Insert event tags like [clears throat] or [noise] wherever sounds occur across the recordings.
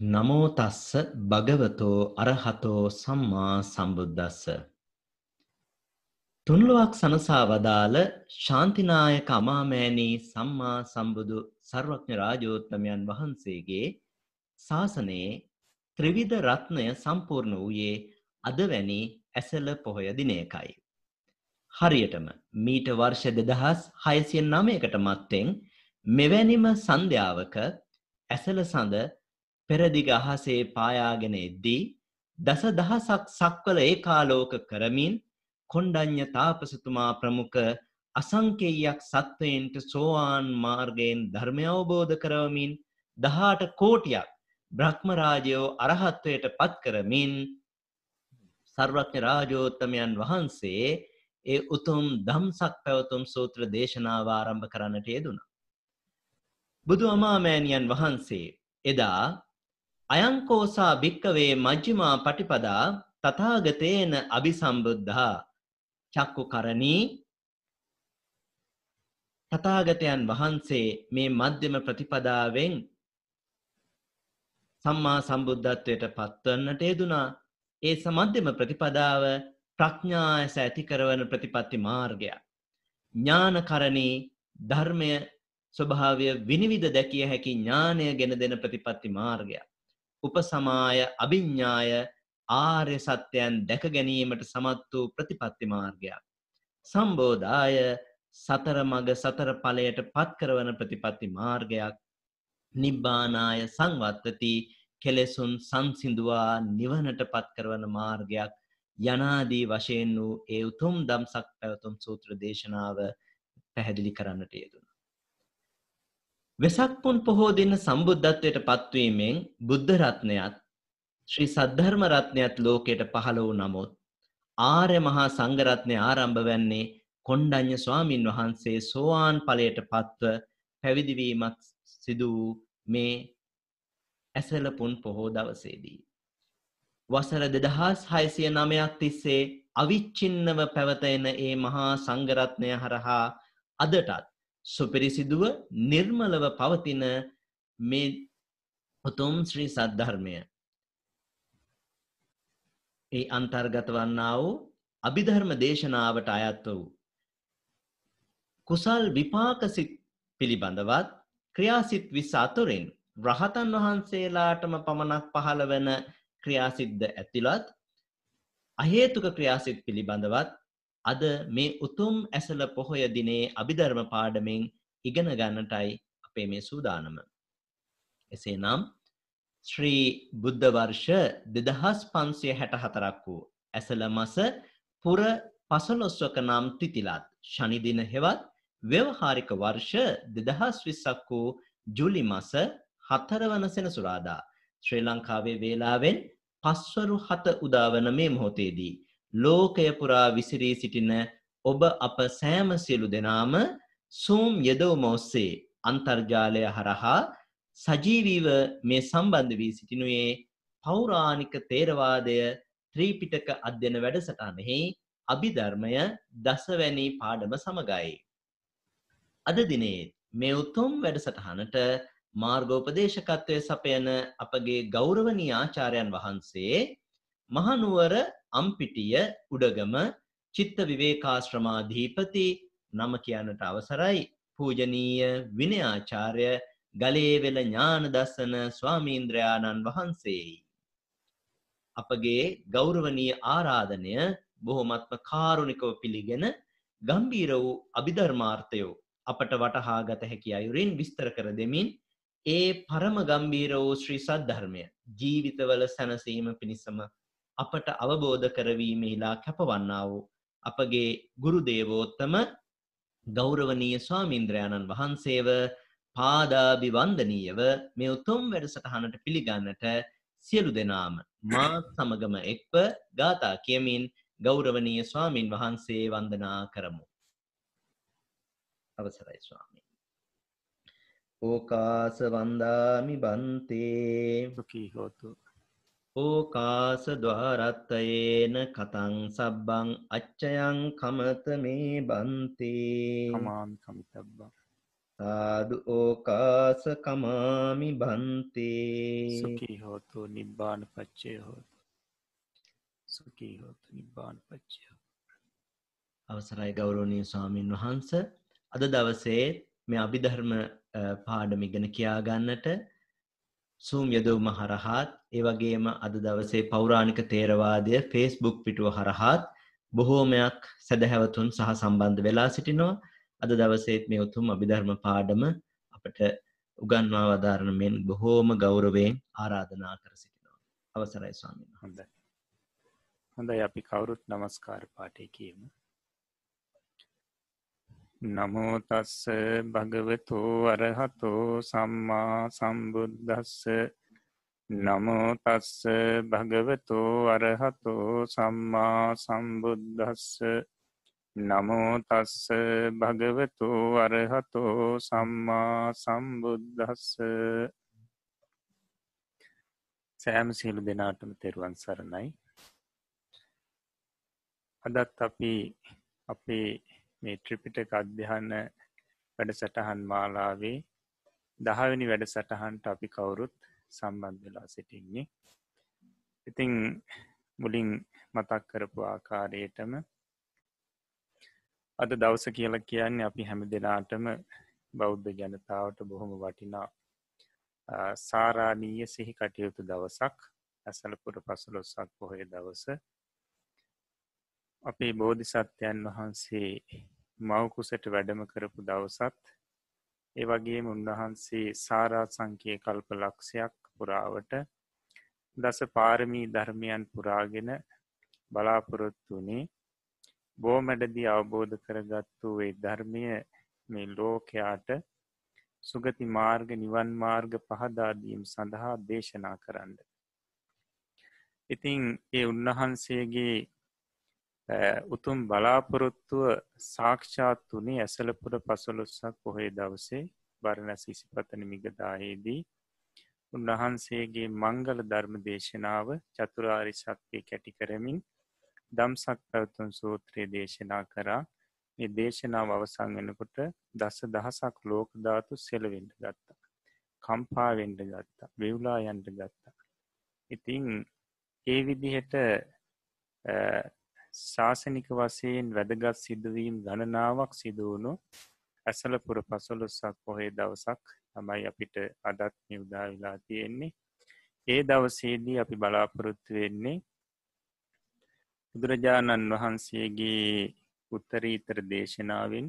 නමෝ තස්ස භගවතෝ අරහතෝ සම්මා සම්බුද්දස්ස තුන්ලොවක් සනසා වදාළ ශාන්තිනායක අමාමෑණී සම්මා සම්බුදු සර්වඥ රාජෝත්තමයන් වහන්සේගේ ශාසනයේ ත්‍රිවිධ රත්නය සම්පූර්ණ වූයේ අද වැනි ඇසළ පොහොය දිනයකයි. හරියටම මීට වර්ෂ දෙදහස් හයසිය නමයකට මත්තෙන් මෙවැනිම සන්ධ්‍යාවක ඇසළ සඳ පෙරදිග අහසේ පායාගෙන එද්දී දස දහසක් සක්වල ඒකාලෝක කරමින් කොණ්ඩඤ්ඤ තාපසතුමා ප්‍රමුඛ අසංකේයයක් සත්වයින්ට සෝවාන් මාර්ගයෙන් ධර්මය අවබෝධ කරවමින් 18 කෝටියක් බ්‍රහ්ම රාජයෝ අරහත්වයට පත් කරමින් සර්වඥ රාජෝත්තමයන් වහන්සේ ඒ උතුම් ධම්සක් පැවතුම් සූත්‍ර දේශනාව ආරම්භ කරන්නට යෙදුණා. බුදු අමාමෑණියන් වහන්සේ එදා අයංකෝසා භික්කවේ මජ්ජිමා පටිපදා තථාගතේන අபிසම්බුද්ධා. චක්කු කරණී තථාගතයන් වහන්සේ මේ මධ්‍යම ප්‍රතිපදාවෙන් සම්මා සම්බුද්ධත්වයට පත්වන්නට යෙදුනා ඒ සමධ්‍යම ප්‍රතිපදාව ප්‍රඥා ඇස ඇති කරවන ප්‍රතිපත්ති මාර්ගයක්. ඥානකරණී ධර්මය ස්වභාවය විනිවිද දැකිය හැකි ඥානය ගෙන දෙන ප්‍රතිපත්ති මාර්ගයක්. උපසමාය අභිඤ්ඥාය ආර්ය සත්‍යයන් දැක ගැනීමට සමත් වූ ප්‍රතිපත්ති මාර්ගයක්. සම්බෝධාය සතර මග සතර ඵලයට පත් කරවන ප්‍රතිපත්ති මාර්ගයක් නිබ්බානාය සංවත්තති කෙලෙසුන් සංසිඳුවා නිවනට පත් කරවන මාර්ගයක් යනාදී වශයෙන් වූ ඒ උතුම් දම්සක් පැවතුම් සූත්‍ර දේශනාව පැහැදිලි කරන්නට යෙදුණ. වෙසක් පුන් පොහෝ දින සම්බුද්ධත්වයට පත්වීමෙන් බුද්ධ රත්නයත් ශ්‍රී සද්ධර්ම රත්නයත් ලෝකයට පහළ වූ නමුත් ආර්ය මහා සංඝරත්නය ආරම්භ වෙන්නේ කොණ්ඩඤ්ඤ ස්වාමින් වහන්සේ සෝවාන් ඵලයට පත්ව පැවිදිවීමත් සිදු වූ මේ ඇසල පුන් පොහෝ දවසේදී. වසර 2609ක් තිස්සේ අවිච්ඡින්නව පැවතෙන ඒ මහා සංඝරත්නය හරහා අදටත් සුපිරිසිදුව නිර්මලව පවතින මේ උතුම් ශ්‍රී සද්ධර්මය ඒ අන්තර්ගත වන්නා වූ අභිධර්ම දේශනාවට අයත් වූ කුසල් විපාක සිත් පිළිබඳවත් ක්‍රියාසිට 20 අතුරින් රහතන් වහන්සේලාටම පමණක් පහළ වෙන ක්‍රියාසිද්ද ඇතුළත් අහේතුක ක්‍රියාසිට පිළිබඳවත් අද මේ උතුම් ඇසල පොහොය දිනේ අභිධර්ම පාඩමෙන් ඉගෙන ගන්නටයි අපේ මේ සූදානම. එසේ නම් ශ්‍රී බුද්ධ වර්ෂ දෙදහස් පන්සිය හැට හතරක් වූ ඇසල මස පුර පසලොස්වක නම් තිතිලත් ශනිදින හෙවත් ව්‍යවහාරික වර්ෂ දෙදහස් විස්සක් වූ ජුලි මස හතරවන සෙනසුරාදා ශ්‍රී ලංකාවේ වේලාවෙන් පස්වරු හත උදාවන මේ මොහොතේදී ලෝකය පුරා විසිරී සිටින ඔබ අප සෑම සියලු දෙනාම සූම් යෙදවම ඔස්සේ අන්තර්ජාලය හරහා සජීවීව මේ සම්බන්ධ වී සිටිනුයේ පෞරාණික තේරවාදය ත්‍රීපිටක අධ්‍යන වැඩසටහනෙහි අභිධර්මය දසවැනි පාඩම සමගයි. අද දිනේ මේ උතුම් වැඩසටහනට මාර්ගෝපදේශකත්වය සපයන අපගේ ගෞරවනීය ආචාර්යන් වහන්සේ මහනුවර අම්පිටිය උඩගම චිත්ත විවේකාශ්‍රමාධීපති නම කියන්නට අවසරයි පූජනීය විනයාචාර්ය ගලේවෙල ඥාන දස්සන ස්වාමීන්ද්‍රයාණන් වහන්සේයි. අපගේ ගෞරවනීය ආරාධනය බොහොමත්ම කාරුණිකව පිළිගෙන ගම්බීර වූ අභිධර්මාර්ථයෝ අපට වටහා ගත හැකි අයුරින් විස්තර කර දෙමින් ඒ පරම ගම්බීර වූ ශ්‍රී සද්ධර්මය ජීවිතවල සැනසීම පිණිසම අපට අවබෝධ කරවීමේලා කැපවන්නා වූ අපගේ ගුරු දේවෝත්තම ගෞරවනීය ස්වාමීන්ද්‍රයාණන් වහන්සේව පාදාභිවන්දනීයව මේ උතුම් වැඩසටහනට පිළිගන්නට සියලු දෙනාම මා සමගම එක්ව ගාථා කියමින් ගෞරවනීය ස්වාමින් වහන්සේ වන්දනා කරමු. අවසරයි ස්වාමී. ඕකාස වන්දාමි බන්තේ සුඛී හෝතු ඕකාස ద్వාරත්තයේන කතං සබ්බං අච්චයං කමත මේ බන්තේ කමාන් කමිතබ්බා. සාදු ඕකාස කමාමි බන්තේ. සුකී හෝතු නිබ්බාන පච්චය හෝතු. සුකී හෝතු නිබ්බාන පච්චය අවසරයි ගෞරෝණී ස්වාමීන් වහන්ස. අද දවසේ මේ අභිධර්ම පාඩම ඉගෙන කියාගන්නට සූම් යදවම හරහාත් ඒ වගේම අද දවසේ පෞරාණික තේරවාදය ෆේස්බුක් පිටුව හරහාත් බොහෝමයක් සැදැහැවතුන් සහ සම්බන්ධ වෙලා සිටිනවා. අද දවසේත් මේ උතුම් අභිධර්ම පාඩම අපට උගන්වා වදාරණ මෙන් බොහෝම ගෞරවයෙන් ආරාධනා කර සිටිනවා. අවසරයි ස්වාමීන් හොඳ හොඳයි. අපි කවුරුත් නමස්කාර පාටය කියීම. නමෝතස්ස භගවතෝ අරහතෝ සම්මා සම්බුද්ධස්ස නමෝතස්ස භගවතෝ අරහතෝ සම්මා සම්බුද්ධස්ස නමෝතස්ස භගවතු අරහතෝ සම්මා සම්බුද්ධස්ස සෑම සියලු දෙනාටම තෙරුවන් සරණයි. අදත් අපි අපේ මේ ත්‍රිපිටක අධ්‍යහන්න වැඩ සටහන් මාලාවේ දහවැනි වැඩ සටහන්ට අපි කවුරුත් සම්බන්ධ වෙලා සිටින්නේ. ඉතිං මුලින් මතක් කරපු ආකාරයටම අද දවස කියලා කියන්නේ අපි හැම දෙනාටම බෞද්ධ ජනතාවට බොහොම වටිනා සාරානීය සිහි කටයුතු දවසක්. ඇසලපුර පසලොස්සක් පොහොය දවස අපේ බෝධිසත්‍යයන් වහන්සේ මවකුසට වැඩම කරපු දවසත් ඒ වගේම උන්වහන්සේ සාරා සංකය කල්ප ලක්ෂයක් පුරාවට දස පාරමී ධර්මයන් පුරාගෙන බලාපොරොත්තු වනේ බෝමැඩදී අවබෝධ කරගත්තු ඒ ධර්මය මේ ලෝකයාට සුගති මාර්ග නිවන් මාර්ග පහදාදීම් සඳහා දේශනා කරන්න. ඉතිං ඒ උන්වහන්සේගේ උතුම් බලාපොරොත්තුව සාක්ෂාත් වනේ ඇසලපුර පසොලොස්සක් පොහේ දවසේ බරණ සිසිපතන මිගදායේදී උන්වහන්සේගේ මංගල ධර්ම දේශනාව චතුරාරි සත්‍යය කැටි කරමින් දම්සක් පැවතුන් සූත්‍රයේ දේශනා කරා ඒ දේශනාව අවසං වෙනකොට දස දහසක් ලෝකධාතු සෙලවෙන්ඩ ගත්තා. කම්පාවෙන්ඩ ගත්තා වෙවුලා යන්ට ගත්තා. ඉතිං ඒ විදිහට ශාසනික වසයෙන් වැදගත් සිදුවීම් ගණනාවක් සිදුවුණු ඇසලපුර පසොලොස්සක් පොහේ දවසක් තමයි අපිට අදත් නිවදා වෙලා තියෙන්නේ. ඒ දවසේදී අපි බලාපොරොත්තු වෙන්නේ බුදුරජාණන් වහන්සේගේ උත්තරීතර දේශනාවෙන්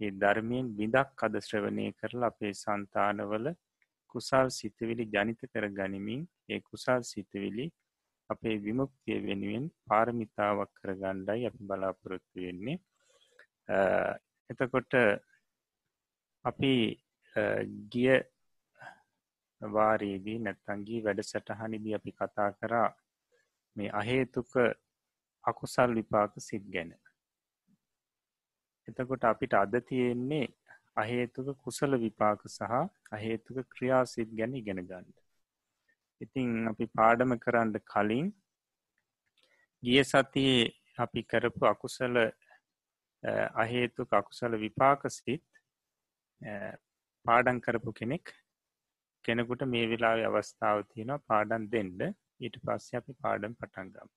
ඒ ධර්මයෙන් විදක් අද ශ්‍රවණය කරලා අපේ සන්තානවල කුසල් සිතවිලි ජනිත කර ගනිමින් ඒ කුසල් සිතවිලි අපේ විමුක්තිය වෙනුවෙන් පාරමිතාවක් කර ගණ්ඩයි අපි බලාපොරොත්තු වෙන්නේ එතකොට අපි ගිය වාරයේදී නැත්තංගී වැඩ සටහනිදී අපි කතා කරා මේ අහේතුක අකුසල් විපාක සිත් ගැන. එතකොට අපිට අද තියෙන්නේ අහේතුක කුසල විපාක සහ අහේතුක ක්‍රියාසිත් ගැන ඉගෙන ගන්න. ඉතිං අපි පාඩම කරන්න කලින් ගිය සතියේ අපි කරපු අකුසල අහේතුක අකුසල විපාක සිත් පාඩන් කරපු කෙනෙක් කෙනෙකුට මේ වෙලාව අවස්ථාව තියෙනවා පාඩන් දෙන්ඩ ඊට පස්සේ අපි පාඩම් පටන්ගම්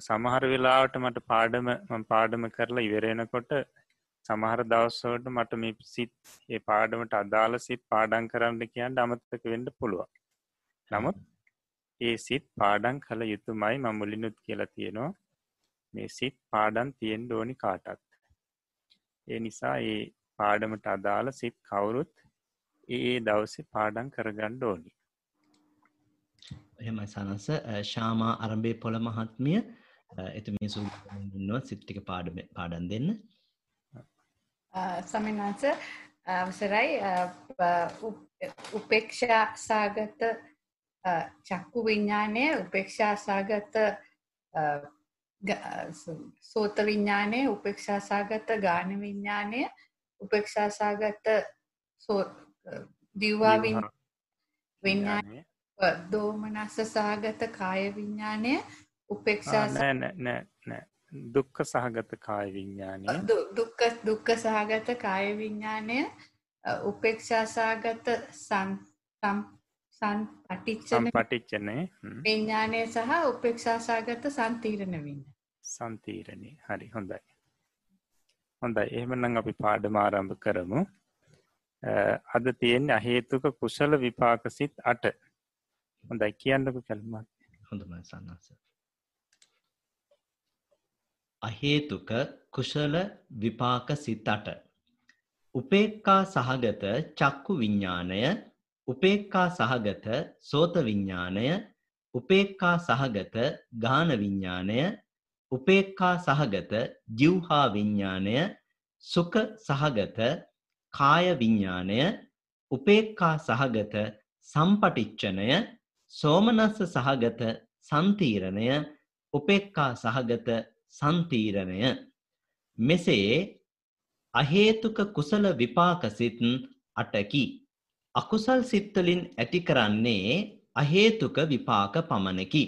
සමහර වෙලාවට මට පාඩම පාඩම කරලා ඉවරෙනකොට සමහර දවස්සවට මට මේ සිත් ඒ පාඩමට අදාළ සිත් පාඩන් කරන්න කියන්න අමත්තක වෙන්න පුළුවන්. නමුත් ඒ සිත් පාඩන් කළ යුතුමයි මමුලිනුත් කියලා තියෙනවා. මේ සිත් පාඩන් තියෙන් ඕනි කාටත්. ඒ නිසා ඒ පාඩමට අදාළ සිත් කවුරුත් ඒ දවසේ පාඩන් කරගණ්ඩ ඕනි. එහෙමයි සනස. ශාමා අරම්භේ පොළ මහත්මිය එතුමිය සුන්නවා සිට්ටික පාඩම පාඩන් දෙන්න. සමින්වන්ස අවසරයි. උපේක්ෂා සාගත චක්කු විඤ්ඥානය උපේක්ෂා සාගත සෝත විඤ්ඥානය උපේක්ෂා සාගත ගාන විඤ්ඥානය උපේක්ෂා සාගත දිව්වා විඤ්ඥානය දෝමනස්ස සාගත කාය විඤ්ඥානය උපෙක්ෂා දුක්ක සහගත කාය විඤ්ඥානය දු- දුක්ඛ දුක්ඛ සහගත කාය විඥානය අ, උපේක්ෂා සහගත සම් සම් සම් පටිච්චන සම්පටිච්චනය විඥානය සහ උපේක්ෂා සහගත සම්තීරණ විඥානය. සන්තීරණය හරි හොඳයි. හොඳයි. එහෙමනම් අපි පාඩම ආරම්භ කරමු. අද තියෙන්නේ අහේතුක කුසල විපාක සිත් අට. හොඳයි. කියන්නක කැල්මත් හොඳමයි සන්නස. අහේතුක කුශල විපාක සිතට. උපේක්කා සහගත චක්කු විඤ්ඥානය උපේක්කා සහගත සෝත විඤ්ඥානය උපේක්කා සහගත ගාන විඤ්ඥානය උපේක්කා සහගත ජිව්හා විඤ්ඥානය සුක සහගත කාය විඤ්ඥානය උපේක්කා සහගත සම්පටිච්චනය සෝමනස්ස සහගත සන්තීරණය උපෙක්කා සහගත සන්තීරණය මෙසේ අහේතුක කුසල විපාක සිත් අටකි. අකුසල් සිත්වලින් ඇති කරන්නේ අහේතුක විපාක පමණකි.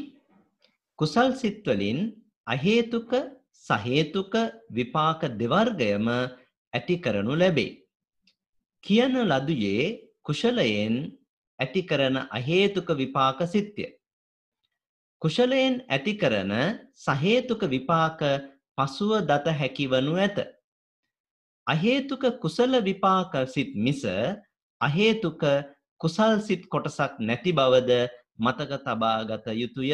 කුසල් සිත්වලින් අහේතුක සහේතුක විපාක දෙවර්ගයම ඇති කරනු ලැබේ. කියන ලදුයේ කුශලයෙන් ඇති කරන අහේතුක විපාක සිත්ය. කුශලයෙන් ඇති කරන සහේතුක විපාක පසුව දත හැකිවනු ඇත. අහේතුක කුසල විපාක සිත් මිස අහේතුක කුසල් සිත් කොටසක් නැති බවද මතක තබාගත යුතුය.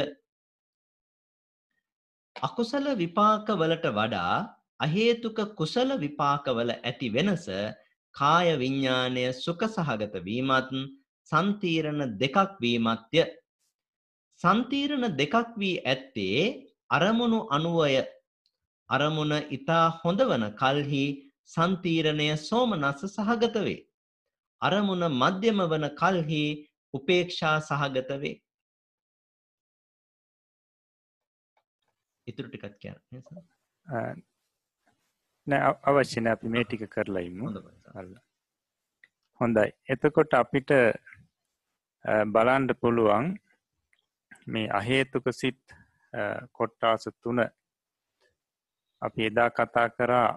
අකුසල විපාකවලට වඩා අහේතුක කුසල විපාකවල ඇති වෙනස කාය විඤ්ඥානය සුක සහගත වීමත් සන්තීරණ දෙකක් වීමත්ය. සන්තීරණ දෙකක් වී ඇත්තේ අරමුණු අනුවය අරමුණ ඉතා හොඳ වන කල්හි සන්තීරණය සෝමනස්ස සහගත වේ. අරමුණ මධ්‍යම වන කල්හි උපේක්ෂා සහගත වේ. ඉතුරු ටිකත් කියන්න නෑ අවශ්‍යන අපි මේ ටික කරලයිමු. හොඳයි එතකොට අපිට බලන්ඩ පුළුවන් මේ අහේතුක සිත් අ, කොට්ටාස තුන අපි එදා කතා කරා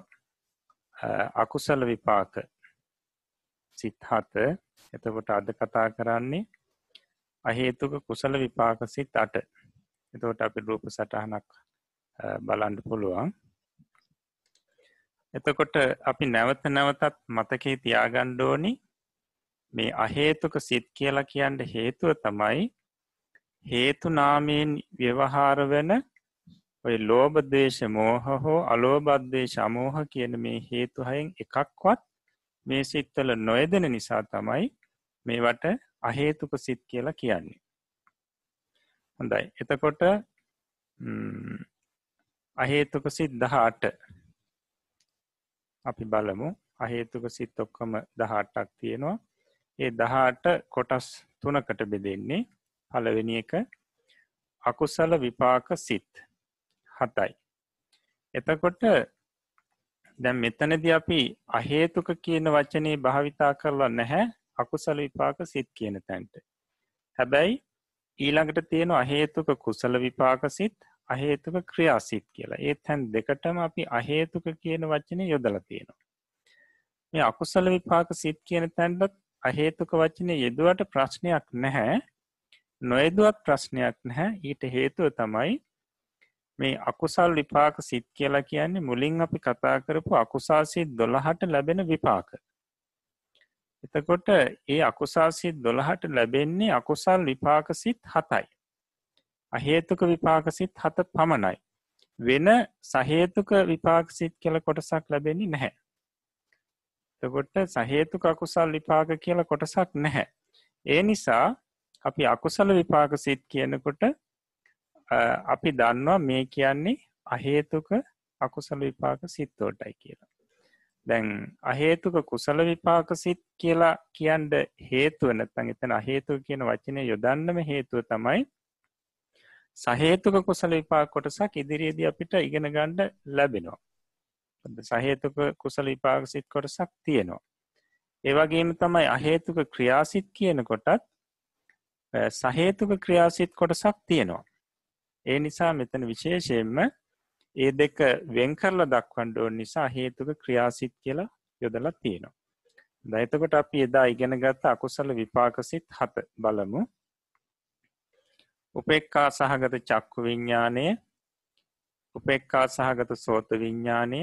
අ, අකුසල විපාක සිත් හත. එතකොට අද කතා කරන්නේ අහේතුක කුසල විපාක සිත් අට. එතකොට අපි රූප සටහනක් අ, බලන්ඩ පුළුවන්. එතකොට අපි නැවත නැවතත් මතකේ තියාගණ්ඩෝනි මේ අහේතුක සිත් කියලා කියන්න හේතුව තමයි හේතු නාමයෙන් ව්‍යවහාර වෙන ඔය ලෝබදේශ මෝහ හෝ අලෝබද්දේශ අමෝහ කියන මේ හේතුහයෙන් එකක්වත් මේ සිත්වල නොයදෙන නිසා තමයි මේවට අහේතුක සිත් කියලා කියන්නේ. හොඳයි. එතකොට ම්, අහේතුක සිත් දහට අපි බලමු. අහේතුක සිත් ඔක්කම දහටක් තියෙනවා. ඒ දහට කොටස් තුනකට බෙදෙන්නේ. පලවෙනි එක අකුසල විපාක සිත් හතයි. එතකොට දැම් මෙතනද අපි අහේතුක කියන වචනයේ භාවිතා කරලා නැහැ අකුසල විපාක සිත් කියන තැන්ට. හැබැයි ඊළඟට තියෙන අහේතුක කුසල විපාක සිත් අහේතුක ක්‍රියාසිත් කියලා ඒ තැන් දෙකටම අපි අහේතුක කියන වචනය යොදල තියෙනවා. මේ අකුසල විපාක සිත් කියන තැන්ටත් අහේතුක වචනය යෙදුවට ප්‍රශ්නයක් නැහැ නොයදුවත් ප්‍රශ්නයක් නැහැ ඊට හේතුව තමයි මේ අකුසල් විපාක සිත් කියලා කියන්නේ මුලින් අපි කතා කරපු අකුසාසිත් දොළහට ලැබෙන විපාක. එතකොට ඒ අකුසාසිත් දොළහට ලැබෙන්නේ අකුසල් විපාක සිත් හතයි. අහේතුක විපාකසිත් හත පමණයි. වෙන සහේතුක විපාකසිත් කියල කොටසක් ලැබෙන්නේ නැහැ. එතකොට සහේතුක අකුසල් විපාක කියල කොටසක් නැහැ. ඒ නිසා අපි අකුසල විපාක සිත් කියනකොට අ, අපි දන්නවා මේ කියන්නේ අහේතුක අකුසල විපාක සිත්තෝටයි කියලා. දැන් අහේතුක කුසල විපාක සිත් කියලා කියන්ඩ හේතුව නැතන් එතන අහේතුක කියන වචනය යොදන්නම හේතුව තමයි සහේතුක කුසල විපාක කොටසක් ඉදිරියේදී අපිට ඉගෙන ගණ්ඩ ලැබෙනවා. සහේතුක කුසල විපාක සිත් කොටසක් තියෙනවා. ඒවගේම තමයි අහේතුක ක්‍රියාසිත් කියන කොටත් අ, සහේතුක ක්‍රියාසිත් කොටසක් තියෙනවා. ඒ නිසා මෙතන විශේෂයෙන්ම ඒ දෙක වෙන් කරලා දක්වන්ඩ ඕන නිසා හේතුක ක්‍රියාසිත් කියලා යොදලා තියෙනවා. දයිතකොට අපි එදා ඉගෙන ගත්ත අකුසල විපාකසිත් හත බලමු උපෙක්කා සහගත චක්කු විඤ්ඥානය උපෙක්කා සහගත සෝත විඤ්ඥානය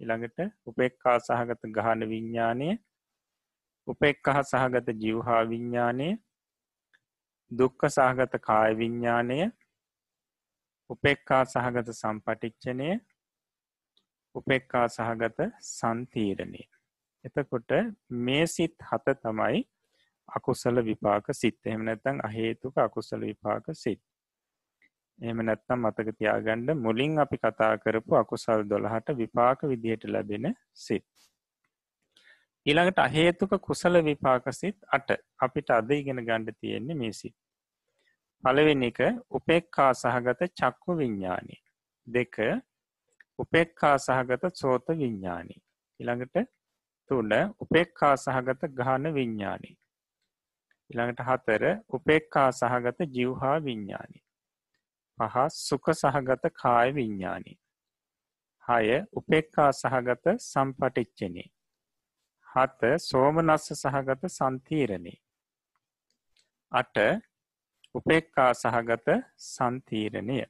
ඉළඟට උපෙක්කා සහගත ගහන විඤ්ඥානය උපෙක්කහ සහගත ජිවහා විඤ්ඥානය දුක්ක සහගත කාය විඤ්ඥානය උපෙක්කා සහගත සම්පටිච්චනය උපෙක්කා සහගත සන්තීරණය එතකොට මේ සිත් හත තමයි අකුසල විපාක සිත්. එහෙම නැත්තං අහේතුක අකුසල විපාක සිත්. එහම නැත්තම් මතක තියාගණ්ඩ මුලින් අපි කතා කරපු අකුසල් දොළහට විපාක විදිහට ලැබෙන සිත්. ඊළඟට අහේතුක කුසල විපාක සිත් අට. අපිට අද ඉගෙන ගණ්ඩ තියෙන්නේ මේ සිත්. පළවෙනි එක උපෙක්කා සහගත චක්කු විඤ්ඥානී දෙක උපෙක්කා සහගත සෝත විඤ්ඥානී ඉළඟට තුන උපෙක්කා සහගත ගාන විඤ්ඥානී ඉළඟට හතර උපෙක්කා සහගත ජිව්හා විඤ්ඥානි පහ සුක සහගත කාය විඤ්ඥානි හය උපෙක්කා සහගත සම්පටිච්චනේ. හත සෝමනස්ස සහගත සන්තීරණේ අට උපෙක්කා සහගත සන්තීරණය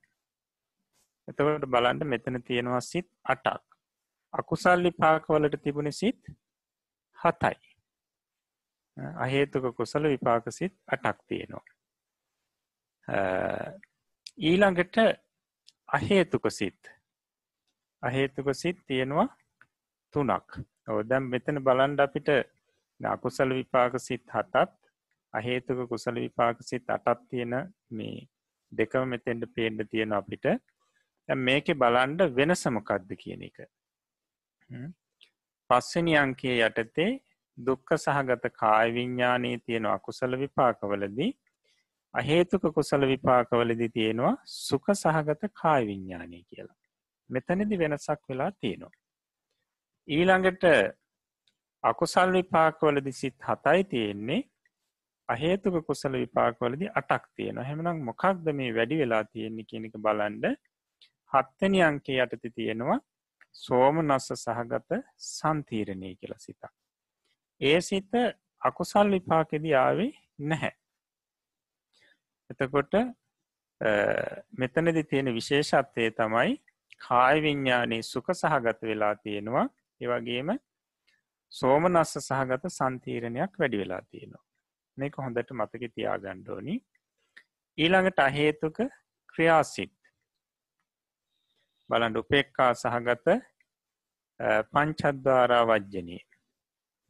එතවට බලන්ට මෙතන තියෙනවා සිත් අටක්. අකුසල්ලි පාකවලට තිබුණ සිත් හතයි. අහේතුක කුසල විපාකසිත් අටක් තියෙනවා. ඊළඟට අහේතුක සිත්. අහේතුක සිත් තියෙනවා තුනක්. ඔදැම් මෙතන බලන්ඩ අපිට අකුසල විපාක සිත් හතත් අහේතුක කුසල විපාක සිත් අටත් තියෙන මේ දෙකම මෙතෙන්ට පේන්ඩ තියෙන අපිට මේක බලන්ඩ වෙනසමකක්ද කියන එක පස්සනි අංකයේ යටතේ දුක්ක සහගත කාය විඤ්ඥානයේ තියෙන අකුසල විපාකවලදී අහේතුක කුසල විපාකවලදි තියෙනවා සුක සහගත කාය විඤ්ඥානය කියලා. මෙතනදි වෙනසක් වෙලා තියෙනවා. ඊළඟට අකුසල් විපාකවලදි සිත් හතයි තියෙන්නේ අහේතුක කුසල විපාකවලදි අටක් තියෙන හැමනම් මොකක්ද මේ වැඩි වෙලා තියෙන්නේ කෙනෙක බලන්ඩ හත්තනි අංකේ යටති තියෙනවා සෝම නස්ස සහගත සන්තීරණය කියල සිතක්. ඒ සිත අකුසල් විපාකෙද ආවේ නැහැ. එතකොට මෙතනදි තියෙන විශේෂත්වය තමයි කාය විඤ්ඥානයේ සුක සහගත වෙලා තියෙනවා ඒවගේම සෝමනස්ස සහගත සන්තීරණයක් වැඩි වෙලා තියෙනවා මේක හොඳට මතක තියා ගණ්ඩෝනි ඊළඟට අහේතුක ක්‍රියාසිත්. බලන්ඩ උපෙක්කා සහගත පංචද්වාරා වජ්ජනී.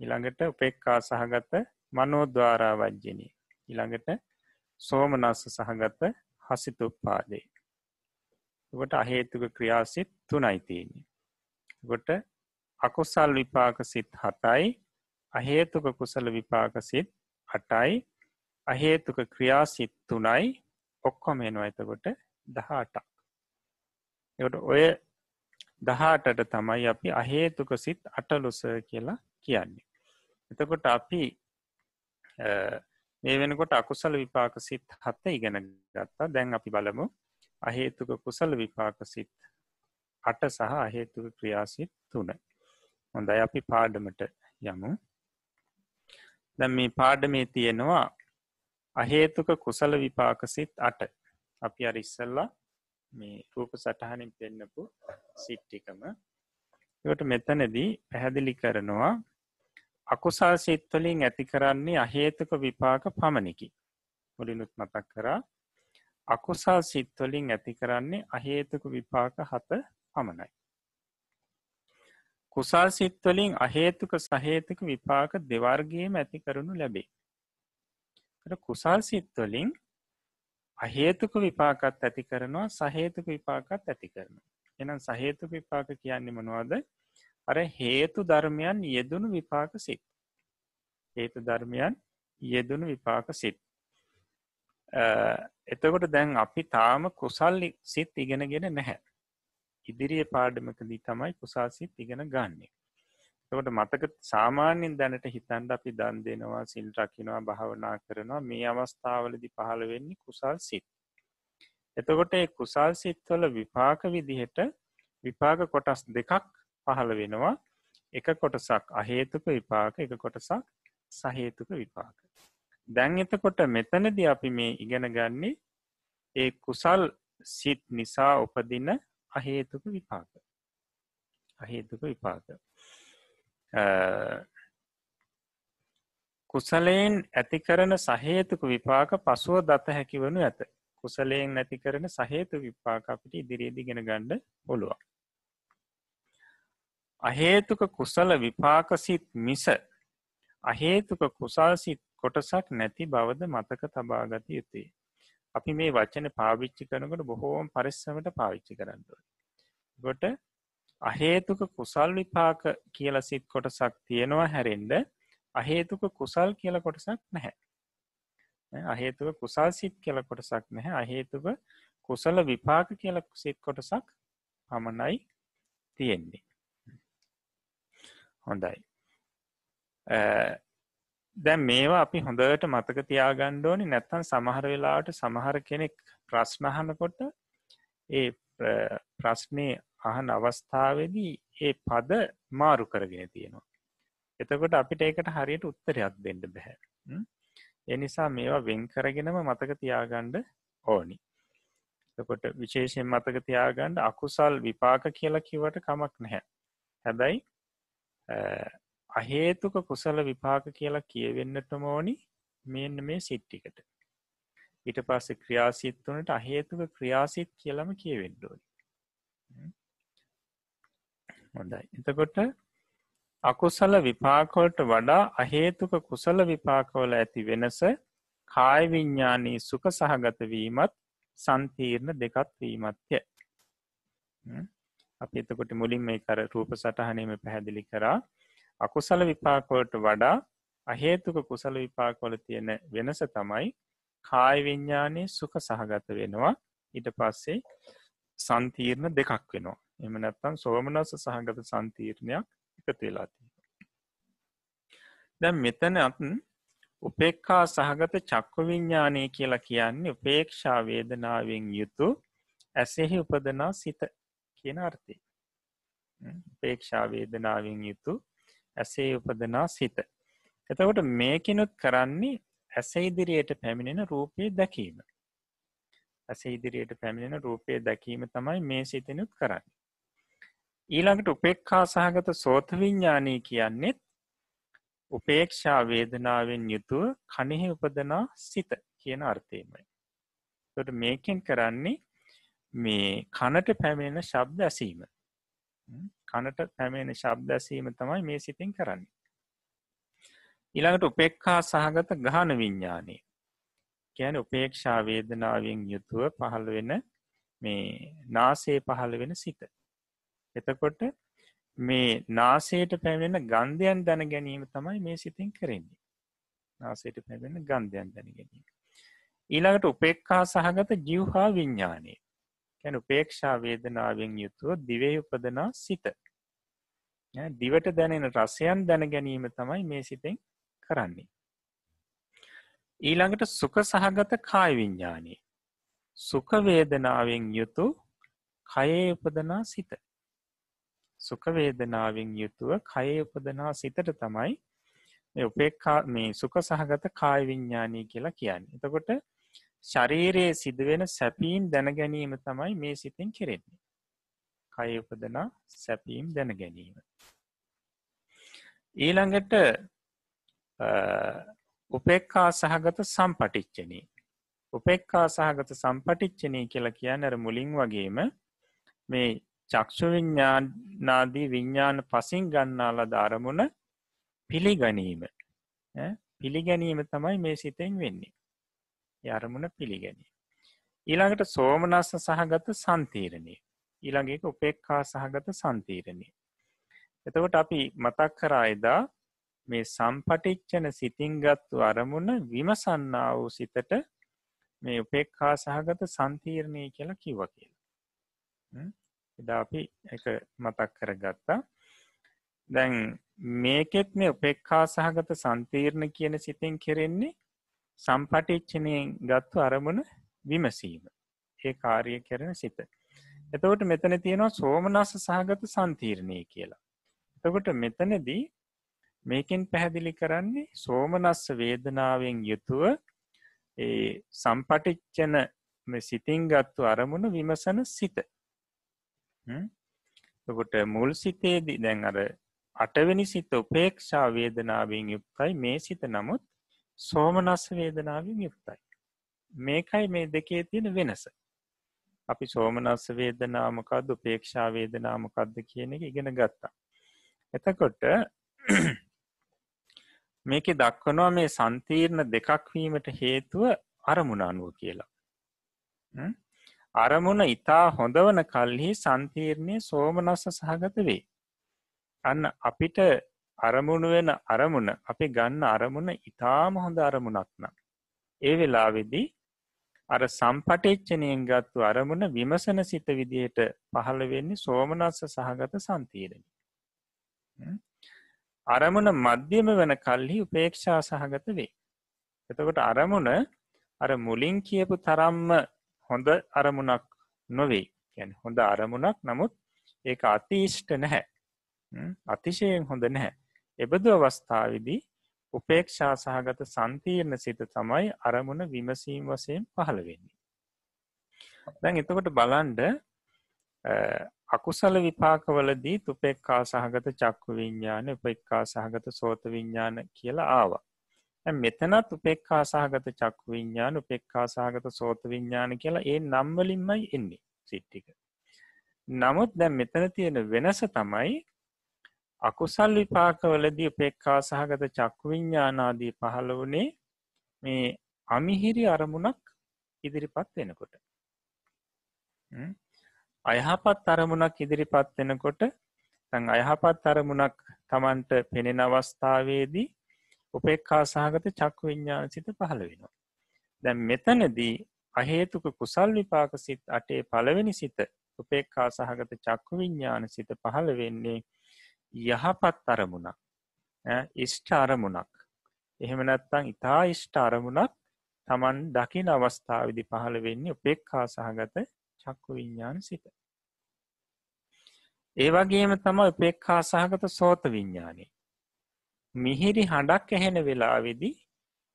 ඉළඟට උපෙක්කා සහගත මනෝද්වාරා වජ්ජනී. ඉළඟට සෝමනස්ස සහගත හසිතුප්පාදේ. කොට අහේතුක ක්‍රියාසිත් තුනයිතියන්නේ ගොට අකුසල් විපාක සිත් හතයි. අහේතුක කුසල විපාක සිත් අටයි අහේතුක ක්‍රියාසිත් තුනයි. ඔක්කොමේනවා එතකොට දහටක්. එට ඔය දහටට තමයි අපි අහේතුක සිත් අටලොස කියලා කියන්නේ. එතකොට අපි මේ වෙනකොට අකුසල විපාක සිත් හත්ත ඉගෙන ගත්තා. දැන් අපි බලමු. අහේතුක කුසල විපාක සිත් අට සහ අහේතුක ක්‍රියාසිත් තුන. හොඳයි අපි පාඩමට යමු. දැ මේ පාඩමේ තියෙනවා අහේතුක කුසල විපාක සිත් අට අපි අරිස්සල්ලා මේ රූප සටහනින් පෙන්නපු සිට්ටිකම ට මෙතනදී පැහැදිලි කරනවා අකුසල් සිත්වලින් ඇති කරන්නේ අහේතුක විපාක පමණකි. මුලිනුත් මතක් කරා අකුසල් සිත්වලින් ඇති කරන්නේ අහේතුක විපාක හත පමණයි. කුසල් සිත්වලින් අහේතුක සහේතුක විපාක දෙවර්ගේම ඇති කරනු ලැබේ. කුසල් සිත්වලින් අහේතුක විපාකත් ඇති කරනවා සහේතුක විපාකත් ඇති කරන. එනම් සහේතුක විපාක කියන්නේ මනවාද අර හේතු ධර්මයන් යෙදුණු විපාක සිත් හේතු ධර්මයන් යෙදුණු විපාක සිත් එතකොට දැන් අපි තාම කුසල් සිත් ඉගෙනගෙන නැහැ ඉදිරිය පාඩමකදී තමයි කුසා සිත් ඉගෙන ගන්නේ. එකට මතක සාමාන්‍යෙන් දැනට හිතන්ඩ අපි දන් දෙනවා සිල් රකිනවා භාවනා කරනවා මේ අවස්ථාවලදි පහළ වෙන්නේ කුසල් සිත්. එතකොට කුසල් සිත්වල විපාක විදිහට විපාක කොටස් දෙකක් පහළ වෙනවා. එක කොටසක් අහේතුක විපාක එක කොටසක් සහේතුක විපාක. දැන් එතකොට මෙතනද අපි මේ ඉගෙන ගන්නේ ඒ කුසල් සිත් නිසා උපදින අහේතුක විපාක. අහේතුක විපාක. කුසලයෙන් ඇති කරන සහේතුක විපාක පසුව දත හැකි වනු ඇත. කුසලයෙන් නැති කරන සහේතු විපාක අපිට ඉදිරියේදි ගෙන ගණ්ඩ පුළුවන්. අහේතුක කුසල විපාකසිත් මිස අහේතුක කුසල්සිත් කොටසක් නැති බවද මතක තබාගත යුතුේ. අපි මේ වචන පාවිච්චි කරනකට බොහෝම පරිස්සමට පාවිච්චි කරන්නඩුව. ගොට අහේතුක කුසල් විපාක කියල සිත් කොටසක් තියෙනවා හැරෙන්ඩ අහේතුක කුසල් කියල කොටසක් නැහැ. අහේතුක කුසල් සිත් කියල කොටසක් නැහැ අහේතුක කුසල විපාක කියල සිත් කොටසක් පමණයි තියෙන්නේ. හොඳයි. දැන් මේවා අපි හොඳට මතක තියාගණ්ඩෝනි නැත්තන් සමහර වෙලාට සමහර කෙනෙක් ප්‍රශ්නහනකොට ඒ ප්‍රශ්නය අහන අවස්ථාවදී ඒ පද මාරු කරගෙන තියෙනවා. එතකොට අපිට ඒකට හරියට උත්තරයක් දෙන්න බැහැ. එනිසා මේවා වෙන් කරගෙනම මතක තියාගණ්ඩ ඕනි. එකොට විශේෂයෙන් මතක තියාගණ්ඩ අකුසල් විපාක කියලා කිවට කමක් නැහැ. හැබැයි අහේතුක කුසල විපාක කියලා කියවෙන්නටම ඕනි මෙන්න මේ සිට්ටිකට ඊට පස්සේ ක්‍රියාසිත් වනට අහේතුක ක්‍රියාසිත් කියලම කියවෙන්ඩෝනි හොඳයි. එතකොට අකුසල විපාකොල්ට වඩා අහේතුක කුසල විපාකවල ඇති වෙනස කායවිඤ්ඥානී සුක සහගතවීමත් සන්තීර්ණ දෙකත් වීමත්ය. අප එතකොට මුලින් මේ කර රූප සටහනීම පැහැදිලි කරා. අකුසල විපාකොලට වඩා අහේතුක කුසල විපාකොල තියෙන වෙනස තමයි කායවිඤ්ඥානය සුක සහගත වෙනවා. ඊට පස්සේ සන්තීර්ණ දෙකක් වෙනවා. එම නැත්තම් සෝමනස සහගත සන්තීර්ණයක් එකතු වෙලාති දැම් මෙතන අත්න් උපෙක්කා සහගත චක්ක විඤ්ඥානය කියලා කියන්නේ උපේක්ෂා වේදනාවෙන් යුතු ඇසෙහි උපදනා සිත කියන අර්ථය. උපේක්ෂා වේදනාවෙන් යුතු ඇසේ උපදනා සිත. එතකොට මේකෙනුත් කරන්නේ ඇස ඉදිරියට පැමිණෙන රූපය දැකීම. ඇස ඉදිරියට පැමිණෙන රූපය දැකීම තමයි මේ සිතනුත් කරන්න. ඊළඟට උපෙක්කා සහගත සෝතවිඤ්ඥානී කියන්නෙත් උපේක්ෂා වේදනාවෙන් යුතුව කනෙහි උපදනා සිත කියන අර්ථයමයි. තොට මේකෙන් කරන්නේ මේ කනට පැමිණෙන ශබ්ද ඇසීම කනට පැමෙන ශබ්ද ඇසීම තමයි මේ සිතින් කරන්නේ. ඊළඟට උපෙක්කා සහගත ගහන විඤ්ඥානය ගැන උපේක්ෂා වේදනාවෙන් යුතුව පහළ වෙන මේ නාසේ පහළ වෙන සිත. එතකොට මේ නාසේට පැවෙන ගන්ධයන් දැන ගැනීම තමයි මේ සිතින් කරෙන්නේ. නාසේට පැවෙන ගන්ධයන් දැන ගැනීම. ඊළඟට උපෙක්කා සහගත ජිව්හා විඤ්ඥානය කැන උපේක්ෂා වේදනාවෙන් යුතුව දිවේ උපදනා සිත. දිවට දැනෙන රසයන් දැන ගැනීම තමයි මේ සිතෙන් කරන්නේ. ඊළඟට සුක සහගත කාය විඤ්ඥානී. සුකවේදනාවෙන් යුතු කයේ උපදනා සිත. සුකවේදනාවෙන් යුතුව කයේ උපදනා සිතට තමයි උපේක්කා මේ සුක සහගත කාය විඤ්ඥානී කියලා කියන්න. එතකොට ශරීරයේ සිදුවෙන සැපීම් දැනගැනීම තමයි මේ සිතින් කෙරෙන්නේ. කය උපදනා සැපීම් දැන ගැනීම. ඊළඟට උපෙක්කා සහගත සම්පටිච්චනී. උපෙක්කා සහගත සම්පටිච්චනී කියලා කියන්න ඇර මුලින් වගේම මේ චක්ෂු විඤ්ඥානාදී විඤ්ඥාන පසින් ගන්නාල ධාරමුණ පිළිගනීම පිළිගැනීම තමයි මේ සිතෙන් වෙන්නේ. යරමුණ පිළිගැනී. ඊළඟට සෝමනස්ස සහගත සන්තීරණය ඊළඟක උපෙක්කා සහගත සන්තීරණය. එතකොට අපි මතක් කරා එදා මේ සම්පටිච්චන සිතිංගත්තු අරමුණ විමසන්නා වූ සිතට මේ උපෙක්කා සහගත සන්තීරණය කියලා කිව කියලා. එදා අපි එක මතක් කරගත්තා. දැන් මේකෙත් මේ උපෙක්කා සහගත සන්තීර්ණ කියන සිතින් කෙරෙන්නේ සම්පටිච්චනයෙන් ගත්තු අරමුණ විමසීම ඒ කාරිය කරන සිත එතකොට මෙතන තියෙනවා සෝමනස්ස සහගත සන්තීරණය කියලා. එතකොට මෙතනදී මේකෙන් පැහැදිලි කරන්නේ සෝමනස්ස වේදනාවෙන් යුතුව ඒ සම්පටිච්චන සිතින් ගත්තු අරමුණ විමසන සිත කොට මුල් සිතේදී දැන් අර අටවෙනි සිත උපේක්ෂා වේදනාවෙන් යුක්තයි මේ සිත නමුත් සෝමනස්ස වේදනාවෙන් යුක්තයි. මේකයි මේ දෙකේ තියෙන වෙනස. අපි සෝමනස්ස වේදනාමකක්ද උපේක්ෂා වේදනාමකක්ද කියන එක ඉගෙන ගත්තා. එතකොට [clears throat] මේක දක්වනවා මේ සන්තීර්ණ දෙකක් වීමට හේතුව අරමුණ අනුව කියලා. අරමුණ ඉතා හොඳවන කල්හි සන්තීර්ණය සෝමනස්ස සහගත වේ. අන්න අපිට අරමුණු වෙන අරමුණ අපි ගන්න අරමුණ ඉතාම හොඳ අරමුණක්න. ඒ වෙලාවෙදී අර සම්පටේච්චනයෙන් ගත්තු අරමුණ විමසන සිත විදියට පහළ වෙන්නේ සෝමනස්ස සහගත සන්තීරණ. අරමුණ මධ්‍යම වන කල්හි උපේක්ෂා සහගත වේ. එතකොට අරමුණ අර මුලින් කියපු තරම්ම හොඳ අරමුණක් නොවේ. ගැන හොඳ අරමුණක් නමුත් ඒ අතිෂ්ට නැහැ. අතිශයෙන් හොඳ නැහැ. එබදු අවස්ථාවිදී උපේක්ෂා සහගත සන්තීර්ණ සිත තමයි අරමුණ විමසීම් වසයෙන් පහළ වෙන්නේ. දැන් එතකොට බලන්ඩ අකුසල විපාකවලදී තුපෙක්කා සහගත චක්කු විඤ්ඥාන උපෙක්කා සහගත සෝත විඤ්ඥාන කියලා ආවා. මෙතනත් උපෙක්කා සහගත චක්කු විඤ්ඥාන උපෙක්කා සහගත සෝත විඤ්ඥාන කියලා ඒ නම්වලින්මයි එන්නේ සිට්ටික. නමුත් දැන් මෙතන තියෙන වෙනස තමයි අකුසල් විපාකවලදී උපෙක්කා සහගත චක්කු විඤ්ඥානාදී පහළ වනේ මේ අමිහිරි අරමුණක් ඉදිරිපත් වෙනකොට. අයහපත් අරමුණක් ඉදිරිපත් වෙනකොට තැන් අයහපත් අරමුණක් තමන්ට පෙනෙන අවස්ථාවේදී උපෙක්කා සහගත චක්කු විඤ්ඥාන සිත පහළ වෙනවා. දැන් මෙතනදී අහේතුක කුසල් විපාක සිත් අටේ පළවෙනි සිත උපෙක්කා සහගත චක්කු විඤ්ඥාන සිත පහළ වෙන්නේ යහපත් අරමුණක් ඉෂ්ට අරමුණක් එහෙම නැත්තං ඉතා ඉෂ්ට අරමුණක් තමන් දකින අවස්ථාවිදි පහළ වෙන්නේ උපෙක්කා සහගත චක්කු විඤ්ඥාන සිත. ඒ වගේම තම උපෙක්කා සහගත සෝත විඤ්ඥානය. මිහිරි හඬක් ඇහෙන වෙලාවෙදි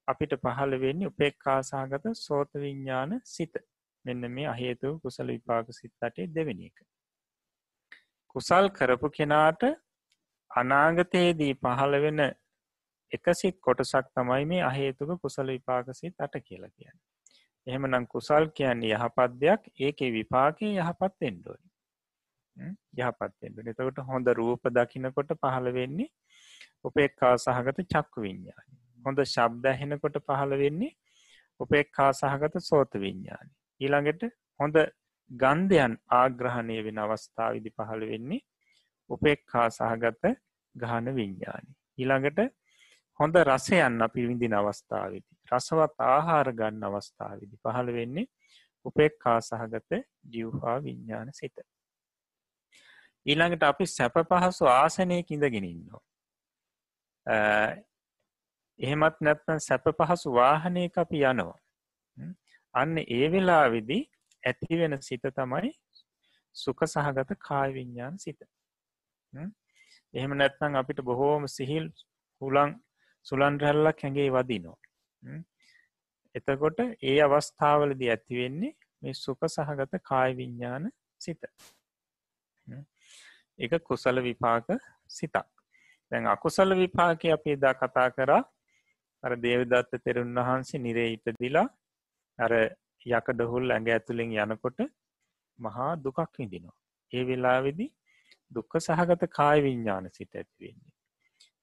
අපිට පහළ වෙන්නේ උපෙක්කා සහගත සෝත විඤ්ඥාන සිත මෙන්න මේ අහේතු කුසල විපාක සිත්තටේ දෙවෙනි එක. කුසල් කරපු කෙනාට අනාගතයේදී පහළ වෙන එකසිත් කොටසක් තමයි මේ අහේතුක කුසල විපාකසිත් අට කියලා කියන්න. එහෙම නම් කුසල් කියන්නේ යහපත් දෙයක් ඒක විපාකය යහපත් එන්ඩෝනි. යහපත් එන්ඩ එතකට හොඳ රූප දකිනකොට පහළ වෙන්නේ උපෙක්කා සහගත චක්කු විඤ්ඥානි. හොඳ ශබ්ද හෙනකොට පහළ වෙන්නේ උපෙක්කා සහගත සෝත විඤ්ඥානි. ඊළඟට හොඳ ගන්ධයන් ආග්‍රහණය වෙන අවස්ථාව විදි පහළ වෙන්නේ උපෙක්කා සහගත ගහන විඤ්ඥානි. ඊළඟට හොඳ රසයන්න පිවිඳින අවස්ථාවදි. රසවත් ආහාර ගන්න අවස්ථාවදි පහළ වෙන්නේ උපෙක්කා සහගත ජිව්හා විඤ්ඥාන සිත. ඊළඟට අපි සැප පහසු ආසනයක ඉඳගෙනන්නවා. එහෙමත් නැත්න සැප පහසු වාහනය අපි යනවා. අන්න ඒ වෙලා විදි ඇතිවෙන සිත තමයි සුක සහගත කායවිඤ්ඥාන සිත. එහෙම නැත්නම් අපිට බොහෝම සිහිල් හුලං සුලන් රැල්ලක් හැඟේ වදිනවා. එතකොට ඒ අවස්ථාවලද ඇතිවෙන්නේ මේ සුප සහගත කායවිඤ්ඥාන සිත. එක කුසල විපාක සිතක්. දැන් අකුසල විපාක අපි එදා කතා කරා අර දේවදත්ත තෙරුන් වහන්සේ නිරේ ඉපදිලා අර යකඩහුල් ඇඟ ඇතුළෙන් යනකොට මහා දුකක් විඳිනවා. ඒ වෙලාවෙදි දුක්ක සහගත කාය විඤ්ඥාන සිත ඇතිවෙන්නේ.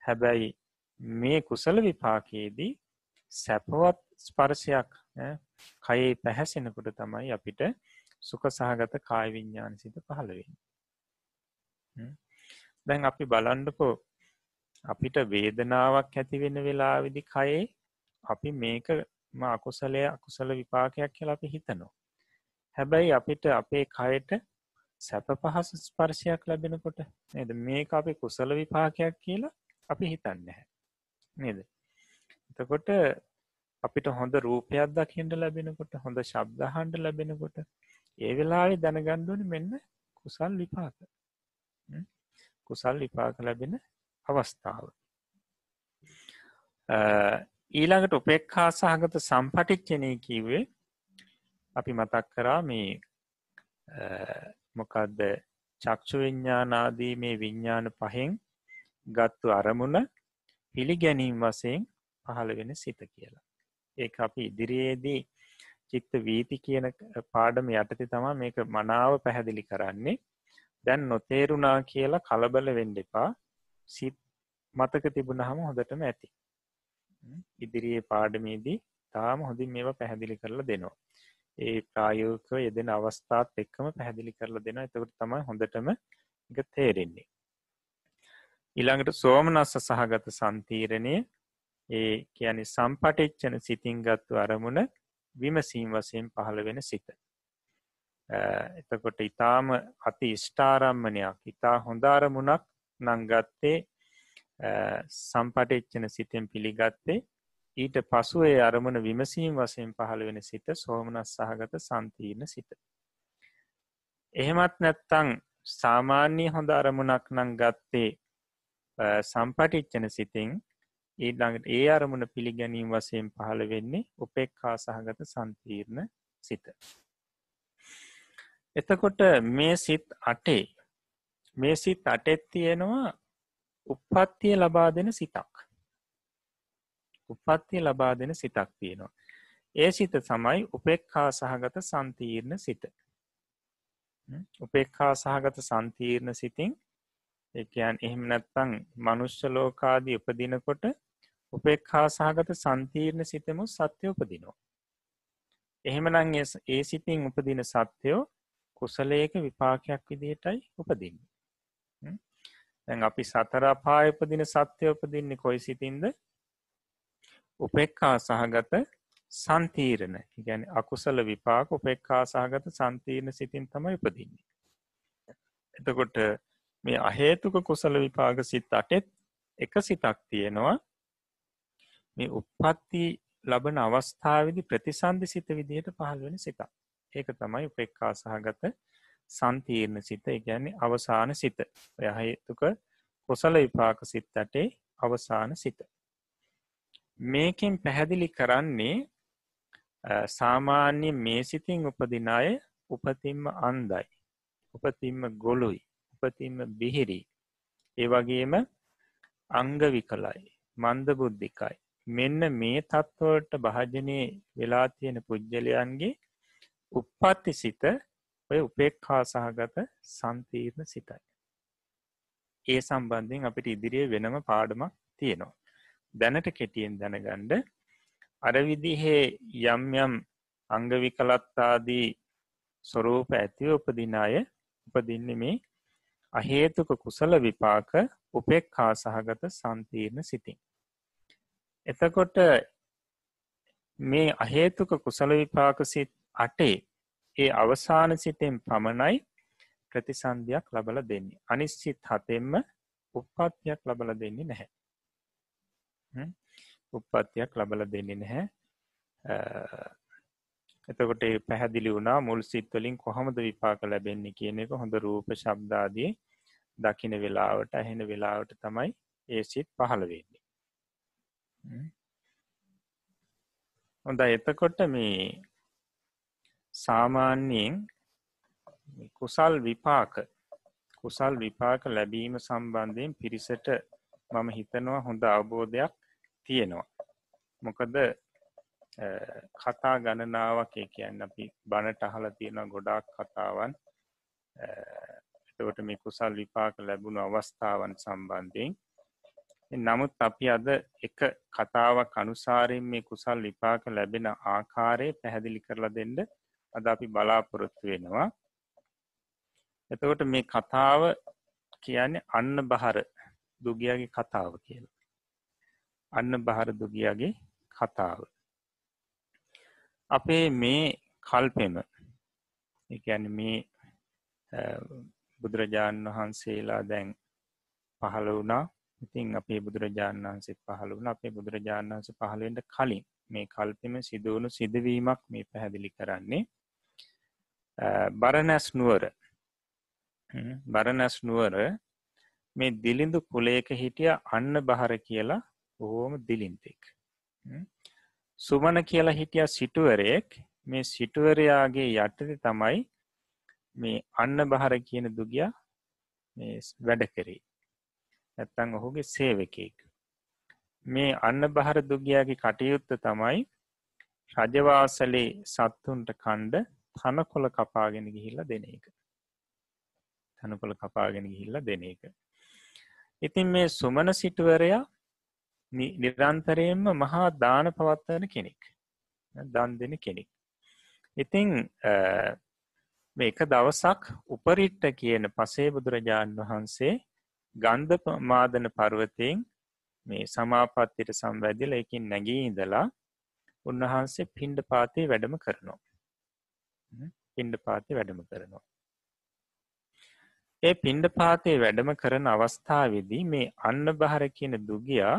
හැබැයි මේ කුසල විපාකයේදී සැපවත් ස්පර්ශයක් කයේ පැහැසෙනකොට තමයි අපිට සුක සහගත කාය විඤ්ඥාන සිත පහළවෙන්න. දැන් අපි බලන්ඩකෝ අපිට වේදනාවක් ඇතිවෙන වෙලාවිදි කයේ අපි මේක අකුසලය අකුසල විපාකයක් කියලා අපි හිතනවා. හැබැයි අපිට අපේ කයට සැප පහස ස්පර්ශයක් ලැබෙනකොට නද? මේ අපි කුසල විපාකයක් කියලා අපි හිතන්න හැ නේද? එතකොට අපිට හොඳ රූපයක් දකිට ලැබෙනකොට හොඳ ශබ්දහන්ඩ ලැබෙනකොට ඒ වෙලාවේ දැනගණ්ඩුවන මෙන්න කුසල් විපාක. කුසල් විපාක ලැබෙන අවස්ථාව. ඊළඟට උපෙක්හා සහගත සම්පටික්ෂණය කිවේ අපි මතක් කරා මේ මොකක්ද චක්ෂු විඤ්ඥානාදී මේ විඤ්ඥාන පහෙන් ගත්තු අරමුණ පිළිගැනීම් වසයෙන් පහළ වෙන සිත කියලා. ඒ අපි ඉදිරියේදී චිත්ත වීති කියන පාඩම යටති තමා මේක මනාව පැහැදිලි කරන්නේ දැන් නොතේරුණා කියලා කලබල වෙන්ඩෙපා සිත් මතක තිබුණහම හොඳටම ඇති. ඉදිරියේ පාඩමේදී තාම හොඳින් මේවා පැහැදිලි කරලා දෙනවා. ඒ ප්‍රායෝකව යෙදෙන අවස්ථාත් එක්කම පැහැදිලි කරලා දෙෙන එතකට තමයි හොඳටම එක තේරෙන්නේ. ඉළඟට සෝමනස්ස සහගත සන්තීරණය ඒ කියන සම්පටිච්චන සිතින් ගත්තු අරමුණ විමසීම් වසයෙන් පහළ වෙන සිත. එතකොට ඉතාම අති ස්ටාරම්මනයක් ඉතා හොඳාරමුණක් නංගත්තේ සම්පටිච්චන සිතෙන් පිළිගත්තේ ඊට පසුවේ අරමුණ විමසීම් වසයෙන් පහළ වෙන සිත සෝමනස් සහගත සන්තීර්ණ සිත. එහෙමත් නැත්තං සාමාන්‍ය හොඳ අරමුණක් නං ගත්තේ සම්පටිච්චන සිතින් ඊළඟට ඒ අරමුණ පිළිගැනීම් වසයෙන් පහළ වෙන්නේ උපෙක්කා සහගත සන්තීර්ණ සිත. එතකොට මේ සිත් අටේ මේ සිත් අටෙත් තියෙනවා උපත්තිය ලබා දෙන සිතක්. උපත්තිය ලබා දෙන සිතක් තියෙනවා. ඒ සිත සමයි උපෙක්කා සහගත සන්තීර්ණ සිත. උපෙක්කා සහගත සන්තීර්ණ සිතින් එකයන් එහෙම නැත්තං මනුෂ්‍ය ලෝකාදී උපදිනකොට උපෙක්හා සහගත සන්තීර්ණ සිතමු සත්‍යය උපදිනවා. එහෙමනං ඒ සිතින් උපදින සත්‍යයෝ කුසලයක විපාකයක් විදිහටයි උපදින්න. දැන් අපි සතරපාය උපදින සත්‍යය උපදින්නේ කොයි සිතින්ද උපෙක්කා සහගත සන්තීරණ ගැන අකුසල විපාක උපෙක්කා සහගත සන්තීර්ණ සිතින් තමයි උපදින්නේ. එතකොට මේ අහේතුක කුසල විපාග සිත් අටෙත් එක සිතක් තියෙනවා. මේ උප්පත්ති ලබන අවස්ථාවදි ප්‍රතිසන්ධ සිත විදිහට පහළ වෙන සිතක්. ඒක තමයි උපෙක්කා සහගත සන්තීර්ණ සිත. ගැන්නේ අවසාන සිත. යහේතුක කොසල විපාක සිත් අටේ අවසාන සිත. මේකෙන් පැහැදිලි කරන්නේ සාමාන්‍ය මේ සිතින් උපදිනාය උපතින්ම අන්දයි උපතින්ම ගොලුයි උපතින්ම බිහිරි ඒ වගේම අංගවිකලයි මන්ද බුද්ධිකයි මෙන්න මේ තත්ත්වලට භාජනය වෙලා තියෙන පුද්ගලයන්ගේ උප්පත්ති සිත ඔය උපෙක්හා සහගත සන්තීර්ණ සිතයි. ඒ සම්බන්ධින් අපිට ඉදිරියේ වෙනම පාඩමක් තියෙනවා. දැනට කෙටියෙන් දැනගණ්ඩ අරවිදිහේ යම් යම් අංගවිකලත්තාදී ස්වරූප ඇතිව උපදිනාය උපදින්න මේ අහේතුක කුසල විපාක උපෙක්හා සහගත සන්තීර්ණ සිතින්. එතකොට මේ අහේතුක කුසල විපාක සිත් අටේ ඒ අවසාන සිතෙන් පමණයි ප්‍රතිසන්ධයක් ලබල දෙන්නේ. අනිස්සිත් හතෙන්ම උප්පත්තියක් ලබල දෙන්නේ නැහැ. උප්පත්තියක් ලබල දෙන්නේ නැහැ. එතකොට පැහැදිලි වුණා මුල් සිත්වලින් කොහොමද විපාක ලැබෙන්නේ කියන එක හොඳ රූප ශබ්දාදී දකින වෙලාවට ඇහෙන වෙලාවට තමයි ඒ සිත් පහළ වෙන්නේ. හොඳ එතකොට මේ සාමාන්‍යයෙන් කුසල් විපාක කුසල් විපාක ලැබීම සම්බන්ධයෙන් පිරිසට මම හිතනවා හොඳ අවබෝධයක් තියෙනවා. මොකද කතා ගණනාවක් කියන්න අපි බණට අහල තියෙන ගොඩාක් කතාවන්. එතවට මේ කුසල් විපාක ලැබුණු අවස්ථාවන් සම්බන්ධයෙන්. නමුත් අපි අද එක කතාවක් අනුසාරයෙන් මේ කුසල් විපාක ලැබෙන ආකාරය පැහැදිලි කරලා දෙන්න අද අපි බලාපොරොත්තු වෙනවා. එතකොට මේ කතාව කියන්නේ අන්න බහර දුගියගේ කතාව කියල. අන්න බහර දුගියගේ කතාව. අපේ මේ කල්පෙම එකන මේ බුදුරජාණන් වහන්සේලා දැන් පහළ වුණා. ඉතින් අපේ බුදුරජාණන් වහන්සේ පහළ වුණ. අපේ බුදුරජාණන් වන්ස පහළෙන්ට කලින් මේ කල්පෙම සිදුවුණු සිදුවීමක් මේ පැහැදිලි කරන්නේ. බරනැස් නුවර. බරනැස් නුවර මේ දිලිඳු කුලේක හිටිය අන්න බහර කියලා බොහෝම දිලින්තෙක් සුමන කියලා හිටිය සිටුවරයෙක්. මේ සිටුවරයාගේ යටති තමයි මේ අන්න බහර කියන දුගිය වැඩ කරේ. ඇත්තං ඔහුගේ සේවකෙක් මේ අන්න බහර දුගයාගේ කටයුත්ත තමයි රජවාසලේ සත්තුන්ට කණ්ඩ තනකොළ කපාගෙන ගිහිල්ල දෙන එක. තනකොළ කපාගෙන ගිහිල්ල දෙන එක. ඉතින් මේ සුමන සිටුවරයා නිරන්තරයෙන්ම මහා දාන පවත්වන කෙනෙක්. දන් දෙන කෙනෙක්. ඉතිං මේ එක දවසක් උපරිට්ට කියන පසේ බුදුරජාණන් වහන්සේ ගන්ධ මාදන පර්වතයෙන් මේ සමාපත්තිට සම්වැදිල එකින් නැගී ඉඳලා උන්වහන්සේ පින්ඩ පාතිය වැඩම කරනවා. පින්ඩ පාති වැඩම කරනවා. ඒ පින්ඩ පාතේ වැඩම කරන අවස්ථාවේදී මේ අන්න බහර කියන දුගියා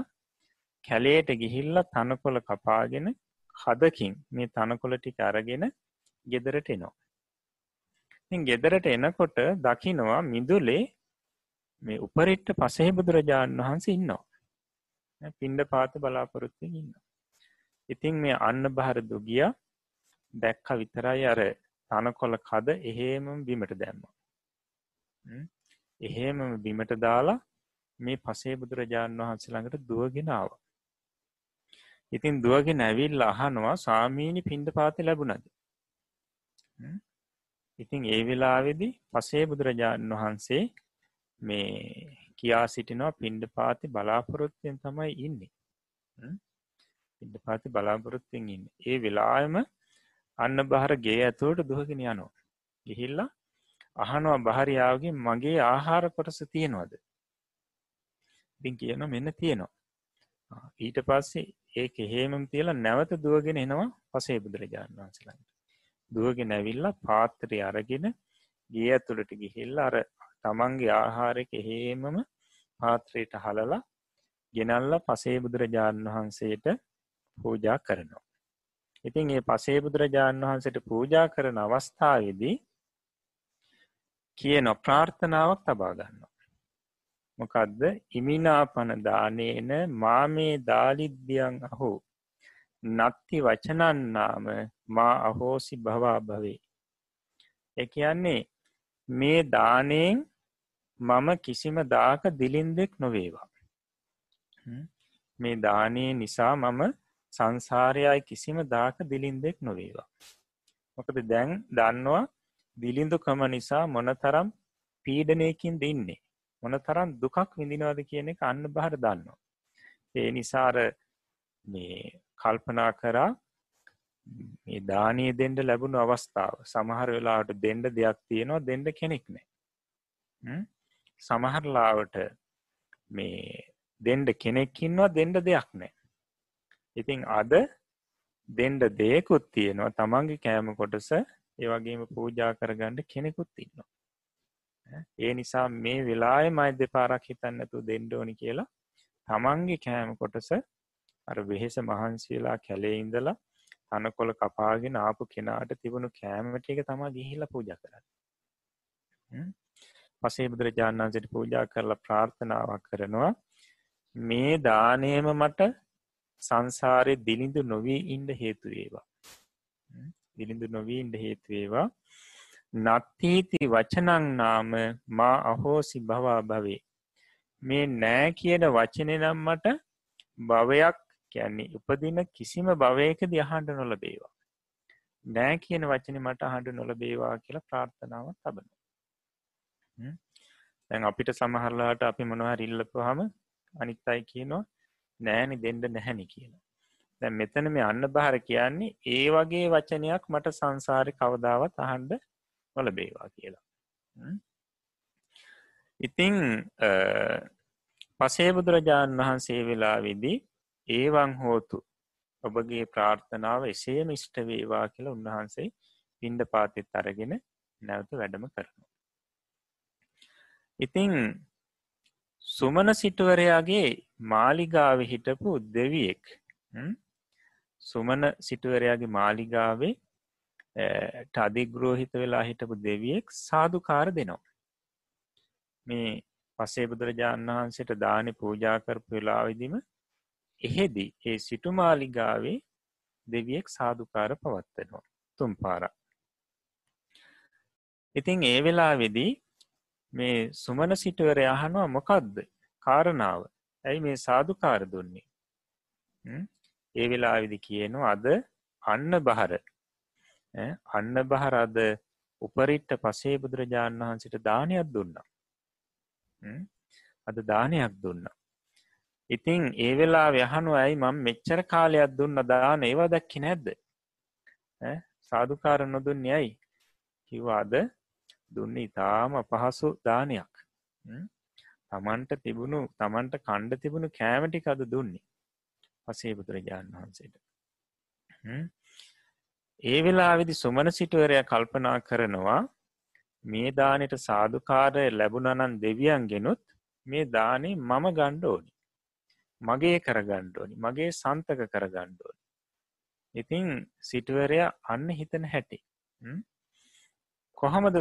කැලේට ගිහිල්ල තනකොළ කපාගෙන හදකින් මේ තනකොළ ටික අරගෙන ගෙදරට එනවා. ගෙදරට එනකොට දකිනවා මිදුලේ මේ උපරිට්ට පසහෙ බුදුරජාණන් වහන්සේ ඉන්නවා. පින්ඩ පාත බලාපොරොත්තු ඉන්න ඉතින් මේ අන්න බහර දුගිය දැක්ක විතරයි අර තනකොළ කද එහෙම බිමට දැම්ම. එහෙම බිමට දාලා මේ පසේ බුදුරජාණන් වහන්සේ ළඟට දුවගෙනාව ඉතින් දුවගෙන ඇවිල් අහනවා සාමීනි පින්ඩ පාති ලැබුණද? ඉතින් ඒ වෙලාවෙදි පසේ බුදුරජාණන් වහන්සේ මේ කියා සිටිනවා පින්ඩ පාති බලාපොරොත්තුවෙන් තමයි ඉන්නේ. පින්ඩ පාති බලාපොරොත්තුවෙන් ඉන්න. ඒ වෙලායම අන්න බහර ගේ ඇතුවට දුහගෙන යනවා. ගිහිල්ලා අහනවා බහරියාවගේ මගේ ආහාර කොටස තියෙනවද? ඉතින් කියන මෙන්න තියෙනවා. ඊට පස්සේ ඒ එහෙමම් තියලා නැවත දුවගෙන එනවා පසේ බුදුරජාණන් වහන්සලට දුවගෙන ඇවිල්ලා පාත්‍රය අරගෙන ගේ ඇතුළට ගිහිල්ල අර තමන්ගේ ආහාරක එහෙමම පාත්‍රයට හලලා ගෙනල්ල පසේ බුදුරජාණන් වහන්සේට පූජා කරනවා. ඉතින් ඒ පසේ බුදුරජාණන් වහන්සට පූජා කරන අවස්ථාවේදී කියන ප්‍රාර්ථනාවක් තබාගන්න. මොකදද ඉමිනාපන දානේන මාමේ දාලිද්‍යයන් අහෝ නත්ති වචනන්නාම මා අහෝසි භවා භවේ. එක කියන්නේ මේ දානයෙන් මම කිසිම දාක දිලින්දෙක් නොවේවා. මේ දානයේ නිසා මම සංසාරයයි කිසිම දාක දිලින්දෙක් නොවේවා. මොකද දැන් දන්නවා දිලිඳුකම නිසා මොනතරම් පීඩනයකින් දෙන්නේ. මොන තරම් දුකක් විඳිනවාද කියන එක අන්න බහර දන්නවා. ඒ නිසාර මේ කල්පනා කරා මේ දානය දෙන්ඩ ලැබුණු අවස්ථාව. සමහර වෙලාට දෙන්ඩ දෙයක් තියෙනවා දෙන්ඩ කෙනෙක් නෑ. සමහරලාවට මේ දෙන්ඩ කෙනෙක්කින්වා දෙන්ඩ දෙයක් නෑ. ඉතිං අද දෙන්ඩ දෙයකුත් තියෙනවා. තමන්ගේ කෑම කොටස ඒවගේම පූජා කරගණ්ඩ කෙනෙකුත් ඉන්නවා. ඒ නිසා මේ වෙලාය මයි දෙපාරක් හිතන්නතු දෙන්ඩෝනි කියලා තමන්ගේ කෑම කොටස අර වෙහෙස මහන්සේලා කැලේ ඉඳලා තනකොළ කපාගෙන ආපු කෙනාට තිබුණු කෑමට එක තමා ගිහිල පූජ කරන්න. පසේ බුදුරජාණන් වන්සට පූජා කරලා ප්‍රාර්ථනාවක් කරනවා. මේ දානයම මට සංසාරය දිලිඳු නොවී ඉන්ඩ හේතුවේවා දිලිඳු නොවී ඉන්ඩ හේතුවේවා නත්තීති වචනං නාම මා අහෝසි භවා භවේ. මේ නෑ කියන වචනය නම් මට භවයක් කියන්නේ උපදින කිසිම භවයකද අහන්ඩ නොලබේවා. නෑ කියන වචන මට අහන්ඩ නොලබේවා කියලා ප්‍රාර්ථනාව තබන දැන් අපිට සමහරලාට අපි මොනවහර ඉල්ලපු හම අනිත් අයි කියනවා නෑනි දෙන්ඩ නැහැනි කියන දැ මෙතන මේ අන්න බහර කියන්නේ ඒ වගේ වචනයක් මට සංසාරි කවදාවත් අහන්ඩ නොලබේවා කියලා ඉතිං පසේ බුදුරජාණන් වහන්සේ වෙලා විදි ඒවන් හෝතු ඔබගේ ප්‍රාර්ථනාව එසේම ඉෂ්ට වේවා කියලා උන්වහන්සේ පින්ඩ පාතිත් අරගෙන නැවත වැඩම කරනවා. ඉතිං සුමන සිටුවරයාගේ මාලිගාව හිටපු දෙවියෙක් සුමන සිටුවරයාගේ මාලිගාවේ අධිග්‍රෝහිත වෙලා හිටපු දෙවියෙක් සාධකාර දෙනවා. මේ පසේ බුදුරජාණන් වහන්සේට දානි පූජා කරපු වෙලාවිදිම එහෙදි ඒ සිටුමාලිගාවේ දෙවියෙක් සාධකාර පවත්වනවා. තුම් පාරක්. ඉතිං ඒ වෙලා වෙදී මේ සුමන සිටුවර යහනවා මොකක්ද කාරණාව. ඇයි මේ සාධකාර දුන්නේ? ඒ වෙලා විදි කියනවා අද අන්න බහර. අන්න බහරද උපරිට්ට පසේ බුදුරජාණන් වහන්සිට දානයක් දුන්නා. අද දානයක් දුන්න. ඉතිං ඒ වෙලා යහනු ඇයි මං මෙච්චර කාලයක් දුන්න දාන ඒවා දැක්කි නැද්ද? සාධකාර නොදුන්න යයි කිව්වාද දුන්න ඉතාම පහසු දානයක්. තමන්ට තිබුණු තමන්ට කණ්ඩ තිබුණු කෑමටික අද දුන්නේ. පසේ බුදුරජාණන් වහන්සේට. ඒ වෙලා විදි සුමන සිටුවරය කල්පනා කරනවා මේ දානට සාධකාරය ලැබුණනන් දෙවියන් ගෙනුත් මේ දානේ මම ගණ්ඩෝනි මගේ කරගණ්ඩෝනි මගේ සන්තක කරගණ්ඩෝනි ඉතිං සිටුවරය අන්න හිතන හැටි කොහොමද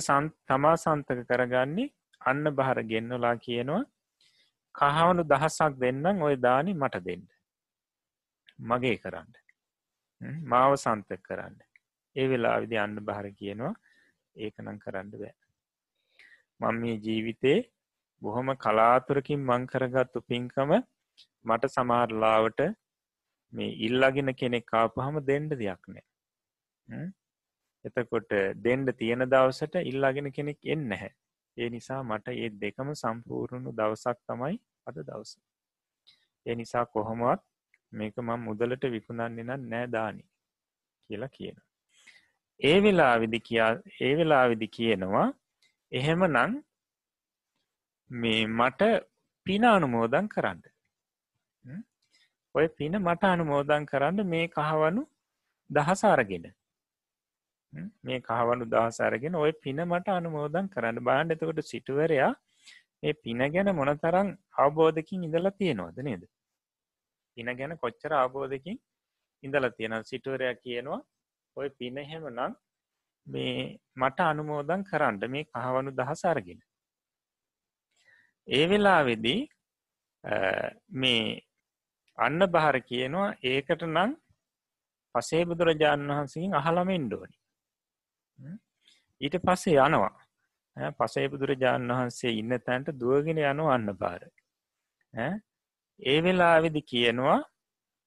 තමා සන්තක කරගන්නේ? අන්න බහර ගෙන්න්නලා කියනවා කහවනු දහසක් දෙන්නම් ඔය දානි මට දෙන්න. මගේ කරන්න. මාව සන්තක කරන්න. ඒ වෙලා විදි අන්න බහර කියනවා ඒකනම් කරන්න බෑ. මං මේ ජීවිතේ බොහොම කලාතුරකින් මංකරගත්තු පින්කම මට සමහරලාවට මේ ඉල්ලගෙන කෙනෙක් කාපහම දෙන්ඩ දෙයක් නෑ. එතකොට දෙන්ඩ තියෙන දවසට ඉල්ලාගෙන කෙනෙක් එන්න හැ ඒ නිසා මට ඒ දෙකම සම්පූර්ණු දවසක් තමයි අද දවස. ඒ නිසා කොහොමවත් මේක මං මුදලට විකුණන්නේ නම් නෑදානි කියලා කියන ඒ වෙලා විදි කියා ඒ වෙලා විදි කියනවා එහෙම නං මේ මට පින අනුමෝදන් කරන්න. ඔය පින මට අනුමෝදන් කරන්න මේ කහවනු දහසාරගෙන මේ කහවනු දහසාරගෙන ඔය පින මට අනුමෝදන් කරන්න. බාණ්ඩ එතකොට සිටුවරයා ඒ පින ගැන මොනතරං අවබෝධකින් ඉඳලා තියෙනවාද නේද? පින ගැන කොච්චර අවබෝධකින් ඉඳලා තියෙන සිටුවරයා කියනවා ඔය පින හෙම නම් මේ මට අනුමෝදන් කරන්න මේ කහවනු දහස අරගෙන. ඒ වෙලා වෙදී මේ අන්න බහර කියනවා ඒකට නම් පසේ බුදුරජාණන් වහන්සකින් අහලමෙන්ඩෝනි ඊට පස්සේ යනවා. පසේ බුදුරජාණන් වහන්සේ ඉන්න තැන්ට දුවගෙන යනු අන්න බාර ඒ වෙලා වෙදි කියනවා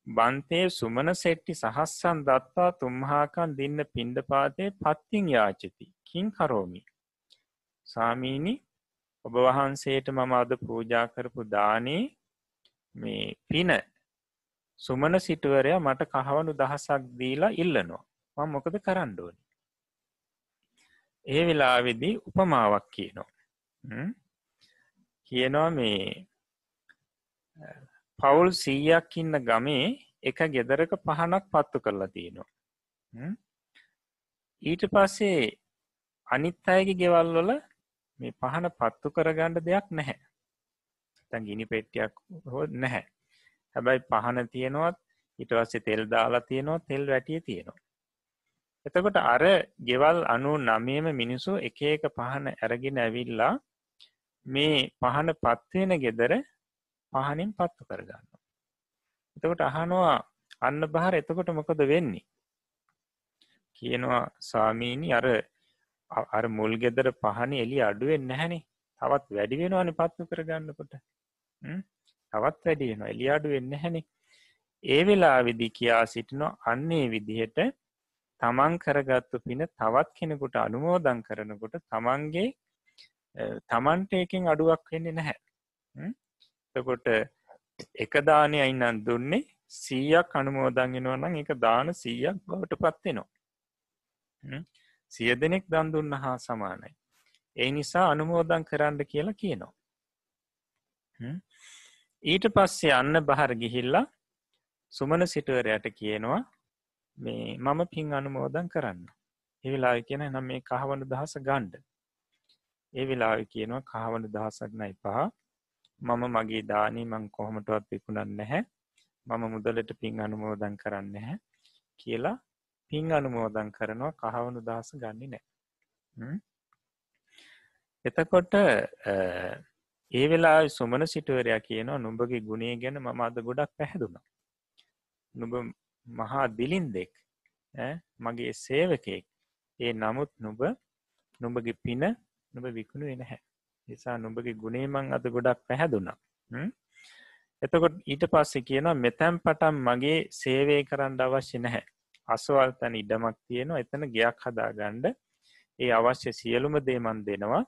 බන්තේ සුමන සෙට්ටි සහස්සන් දත්තා තුම්හාකන් දින්න පිණ්ඩපාතය පත්තිං යාචති. කින් කරෝමි? සාමීනි ඔබ වහන්සේට මම අද පූජා කරපු දානේ මේ පින සුමන සිටුවරය මට කහවනු දහසක් දීලා ඉල්ලනවා. මං මොකද කරණ්ඩෝනි ඒ වෙලාවෙදී උපමාවක් කියනවා. කියනවා මේ පවුල් සීයක් ඉන්න ගමේ එක ගෙදරක පහනක් පත්තු කරලා තියෙනවා. ඊට පස්සේ අනිත් අයගේ ගෙවල් වල මේ පහන පත්තු කරගණ්ඩ දෙයක් නැහැ. තැන් ගිනි පෙට්ටියක් හෝ නැහැ. හැබැයි පහන තියෙනවත් ඊට වස්සේ තෙල් දාලා තියෙනවා තෙල් වැටිය තියෙනවා. එතකොට අර ගෙවල් අනු නමේම මිනිසු එක එක පහන ඇරගෙන ඇවිල්ලා මේ පහන පත්වෙන ගෙදර පහනින් පත්තු කරගන්න. එතකොට අහනවා අන්න බහර එතකොට මොකද වෙන්නේ. කියනවා සාමීනි අර අර මුල් ගෙදර පහන එලි අඩුවෙන් නැහැනේ. තවත් වැඩි වෙනවාන පත්තු කරගන්නකොට. තවත් වැඩි වෙන එලි අඩුවෙන් නැහැනේ. ඒ වෙලා විදි කියා සිටිනො අන්නේ විදිහට තමන් කරගත්තු පින තවත් කෙනෙකුට අනුමෝදන් කරනකොට තමන්ගේ තමන්ට ඒකින් අඩුවක් වෙන්නේ නැහැ. එතකොට එක දානය අයින්නන් දුන්නේ සීයක් අනුමෝදන්ගෙනවා නම් එක දාන සීයක් බවට පත්වෙනවා සිය දෙනෙක් දන් දුන්න හා සමානයි. ඒ නිසා අනුමෝදන් කරන්න කියලා කියනවා. ඊට පස්සේ අන්න බහර ගිහිල්ලා සුමන සිටුවරයට කියනවා මේ මම පින් අනුමෝදන් කරන්න. එවෙලා කියන නම් මේ කහවනු දහස ගණ්ඩ ඒ වෙලා කියනවා කහවනු දහසක් නයි පහ. මම මගේ දානී මං කොහොමටවත් විකුණන්න නැහැ. මම මුදලට පින් අනුමෝදන් කරන්න හැ කියලා පින් අනුමෝදන් කරනවා කහවුණු දහස ගන්නේ නෑ එතකොට ඒ වෙලා සුමන සිටුවරයා කියනවා නුඹගේ ගුණේ ගැන මම අද ගොඩක් පැහැදුනා. නුබ මහා දිලින් දෙෙක් මගේ සේවකෙක් ඒ නමුත් නුබ නුඹගේ පින නුබ විකුණු එනහැ නිසා නුඹගේ ගුණේමං අද ගොඩක් පැහැදුනා. එතකොට ඊට පස්සේ කියනවා මෙතැම් පටම් මගේ සේවය කරන්න අවශ්‍ය නැහැ. අසවල් තැන ඉඩමක් තියෙනවා. එතන ගයක් හදා ගණ්ඩ ඒ අවශ්‍ය සියලුම දේමන් දෙනවා.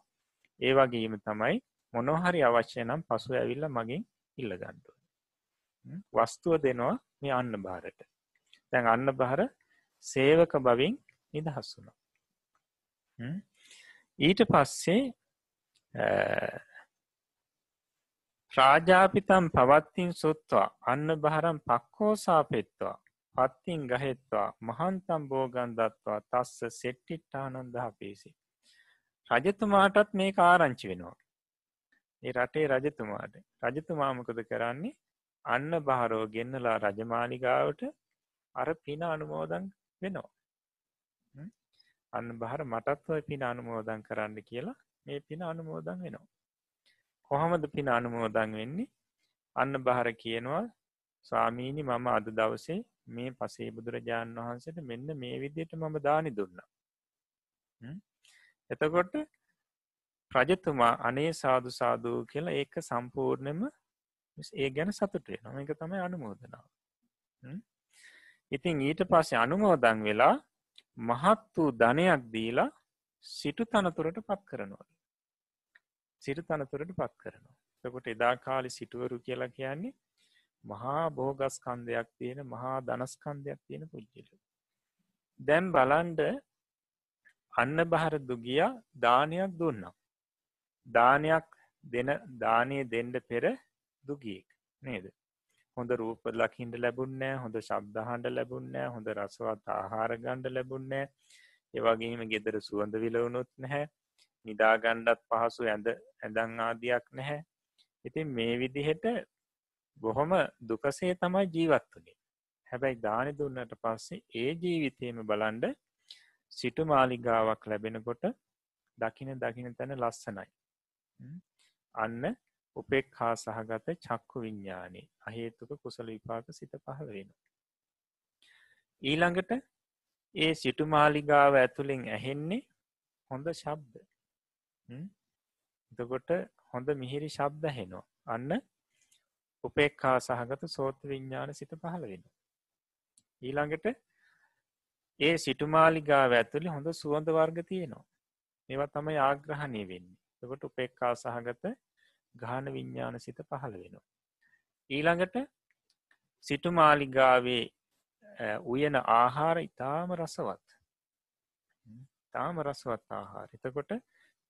ඒ වගේම තමයි මොනොහරි අවශ්‍ය නම් පසු ඇවිල්ල මගින් ඉල්ල ගණ්ඩුව වස්තුව දෙනවා මේ අන්න භාරට තැන් අන්න භාර සේවක බවින් නිදහස් වුණා. ඊට පස්සේ රාජාපිතම් පවත්තින් සුත්වා අන්න භාරම් පක්කෝසා පෙත්වා පත්තින් ගහෙත්වා මහන්තම් බෝගන් දත්වා තස්ස සෙට්ටිට්ටානන්දහ පිසි. රජතුමාටත් මේ ආරංචි වෙනවා. ඒ රටේ රජතුමාට රජතුමාමකද කරන්නේ අන්න බහරෝ ගෙන්නලා රජමාලිගාවට අර පින අනුමෝදන් වෙනවා. අන්න බහර මටත්ව පින අනුමෝදන් කරන්න කියලා මේ පින අනුමෝදන් වෙනවා. කොහොමද පින අනුමෝදන් වෙන්නේ අන්න බහර කියනවා ස්වාමීණි මම අද දවසේ මේ පසේ බුදුරජාණන් වහන්සට මෙන්න මේ විදියට මම දානි දුන්න. එතකොට ප්‍රජතුමා අනේ සාදු සාදූ කියලා ඒක සම්පූර්ණයම ඒ ගැන සතුටේ නොම එක තමයි අනුමෝදනාව. ඉතින් ඊට පස්සේ අනුමෝදන් වෙලා මහත් වූ ධනයක් දීලා සිටු තනතුරට පත් කරනවා. සිටු තනතුරට පත් කරනවා. තකොට එදා කාලි සිටුවරු කියලා කියන්නේ මහා බෝගස්කන්දයක් තියෙන මහා දනස්කන්දයක් තියෙන පුද්ජිල. දැම් බලන්ඩ අන්න බහර දුගිය දානයක් දුන්නම්. දානයක් දෙන දානය දෙන්ඩ පෙර දුගියෙක් නේද. හොඳ රූප ලකින්ට ලැබුන්නෑ හොඳ ශබ්දහන්ඩ ලැබුන්නෑ හොඳ රසවත් ආහාර ගණ්ඩ ලැබුන්නෑ ඒවගේම ගෙදර සුවඳ විලවුණුත් නැහැ නිදාගණ්ඩත් පහසු ඇඳ ඇදං ආදියක් නැහැ. ඉතින් මේ විදිහෙට බොහොම දුකසේ තමයි ජීවත් වනේ. හැබැයි දානි දුන්නට පස්සේ ඒ ජීවිතයම බලන්ඩ සිටු මාලිගාවක් ලැබෙනකොට දකින දකින තැන ලස්සනයි. අන්න උපෙක් හා සහගත චක්කු විඤ්ඥානී අහේතුක කුසල විපාක සිත පහළ වෙන ඊළඟට ඒ සිටු මාලිගාව ඇතුළින් ඇහෙන්නේ හොඳ ශබ්ද. එතකොට හොඳ මිහිරි ශබ්ද හෙනවා අන්න උපෙක්කා සහගත සෝත විඤ්ඥාන සිත පහළ වෙන. ඊළඟට ඒ සිටුමාලිගාව ඇතුළි හොඳ සුවඳ වර්ග තියෙනවා. ඒවත් තමයි ආග්‍රහණය වෙන්නේ. එකොට උපෙක්කා සහගත ගාන විඤ්ඥාන සිත පහළ වෙනවා. ඊළඟට සිටුමාලිගාවේ උයන ආහාර ඉතාම රසවත්. තාම රසවත් ආහාර. එතකොට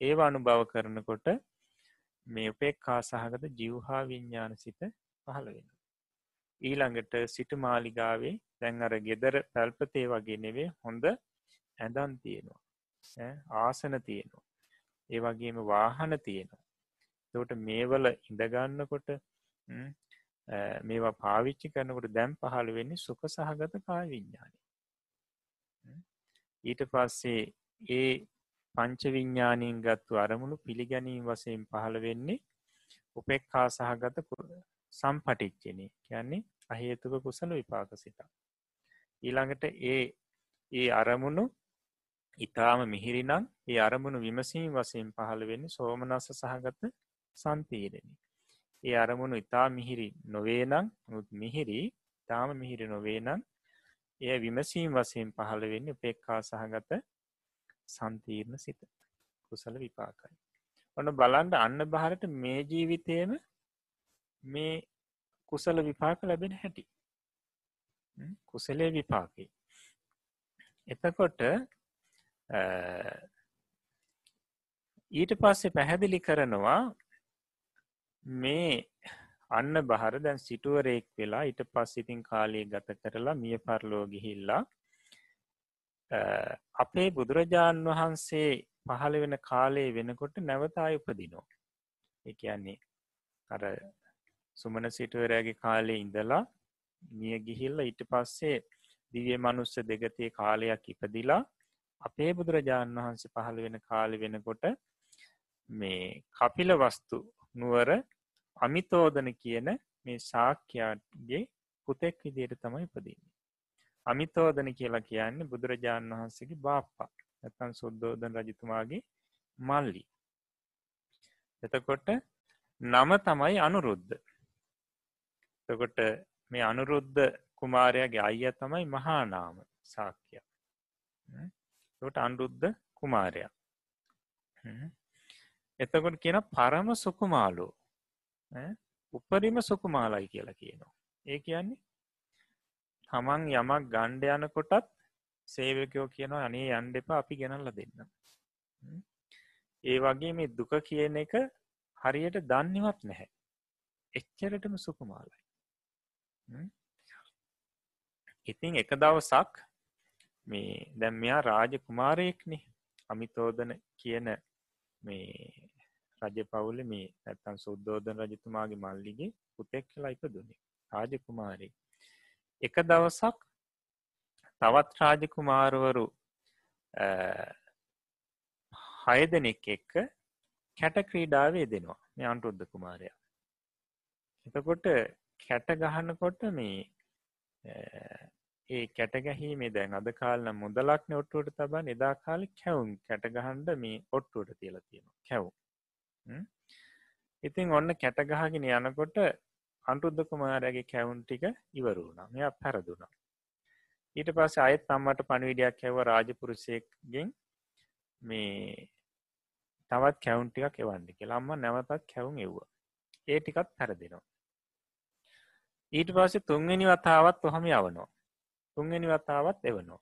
ඒවා අනුභව කරනකොට මේ උපෙක්කා සහගත ජිව්හා විඤ්ඥාන සිත පහළ වෙන. ඊළඟට සිට මාලිගාවේ දැන් අර ගෙදර පැල්පතේ වගේ නෙවේ හොඳ ඇඳන් තියෙනවා. ආසන තියෙනවා. ඒ වගේම වාහන තියෙනවා. තෝට මේවල ඉඳගන්නකොට මේවා පාවිච්චි කරනකොට දැම් පහළ වෙන්නේ සුක සහගත කාය විඤ්ඥානි ඊට පස්සේ ඒ පංච විඤ්ඥානීන් ගත්තු අරමුණු පිළිගැනීම් වසයෙන් පහළ වෙන්නේ උපෙක්කා සහගත සම්පටිච්චනේ කියන්නේ අහේතුක කුසල විපාක සිතා. ඊළඟට ඒ ඒ අරමුණු ඉතාම මිහිරිනම් ඒ අරමුණු විමසීම් වසයෙන් පහළ වෙන්නේ සෝමනස්ස සහගත සන්තීරෙන. ඒ අරමුණු ඉතා මිහිරි නොවේනං මුත් මිහිරි තාම මිහිරි නොවේනං එය විමසීම් වසයෙන් පහළ වෙන්න උපෙක්කා සහගත සන්තීර්ණ සිත කුසල විපාකයි. ඔන්න බලන්ඩ අන්න භාරට මේ ජීවිතයම මේ කුසල විපාක ලැබෙන හැටි. කුසලේ විපාකි. එතකොට ඊට පස්සේ පැහැදිලි කරනවා මේ අන්න බහර දැන් සිටුවරෙක් වෙලා ඊට පස් ඉතින් කාලය ගත කරලා මිය පරලෝ ගිහිල්ලා අපේ බුදුරජාණන් වහන්සේ පහළ වෙන කාලේ වෙනකොට නැවතාය උපදිනෝ එකන්නේ අර සුමන සිටුවරෑගේ කාලේ ඉඳලා මිය ගිහිල්ල ඊට පස්සේ දිවිය මනුස්ස දෙගතිය කාලයක් ඉපදිලා අපේ බුදුරජාණන් වහන්සේ පහළ වෙන කාලි වෙනකොට මේ කපිල වස්තු නුවර අමිතෝදන කියන මේ ශාක්‍යයාගේ පුතෙක් විදියට තමයි ඉපදින්නේ. අමිතෝදන කියලා කියන්නේ බුදුරජාණන් වහන්සේගේ බාප්පා නැතන් සුද්දෝදන රජතුමාගේ මල්ලි. එතකොට නම තමයි අනුරුද්ධ. එතකොට මේ අනුරුද්ධ කුමාරයාගේ අයිය තමයි මහානාම සාක්‍යය. ට අන්රුද්ධ කුමාරයා. එතකොට කියන පරම සුකුමාලෝ උපරිම සුකුමාලයි කියලා කියනවා. ඒ කියන්නේ තමන් යමක් ගණ්ඩ යනකොටත් සේවකයෝ කියනවා අනේ යන්ඩෙපා අපි ගැනල්ල දෙන්න. ඒ වගේ මේ දුක කියන එක හරියට දන්නවත් නැහැ. එච්චරටම සුකුමාලයි. ඉතින් එක දවසක් මේ දැම් මෙයා රාජ කුමාරයෙක්නේ අමිතෝදන කියන මේ රජ පවුල මේ ඇත්තන් සුද්දෝදන රජතුමාගේ මල්ලිගේ පුතෙක් කියලා ඉපදුනේ රාජ කුමාරී එක දවසක් තවත් රාජකුමාරවරු හය දෙනෙක් එක්ක කැට ක්‍රීඩාවේ දෙනවා මේ අන්ටුද්ධ කුමාරයා. එතකොට කැට ගහන්නකොට මේ ඒ කැටගැහීමේ දැන් අද කාලන මුදලක්න ඔට්ටුවට තබා නිදා කාලි කැවුම් කැටගහන්ඩ මේ ඔට්ටුවට තියලා තියෙනවා. කැවුම්. ඉතින් ඔන්න කැටගහගෙන යනකොට අන්ටුද්ධ කුමාරයාගේ කැවුන් ටික ඉවරුණා මෙයා පැරදුනා. ඊට පස්ස අයත් අම්මට පණවිඩයක් ඇව රාජපුරුෂයක්ගෙන් මේ තවත් කැවුන් ටිකක් එවන්න කියලා. අම්ම නැවතත් කැවුම් එව්වා. ඒ ටිකත් පැරදිනවා. ඊට පස්සේ තුන්වෙනි වතාවත් ඔහම යවනවා. තුන්වෙනි වතාවත් එවනවා.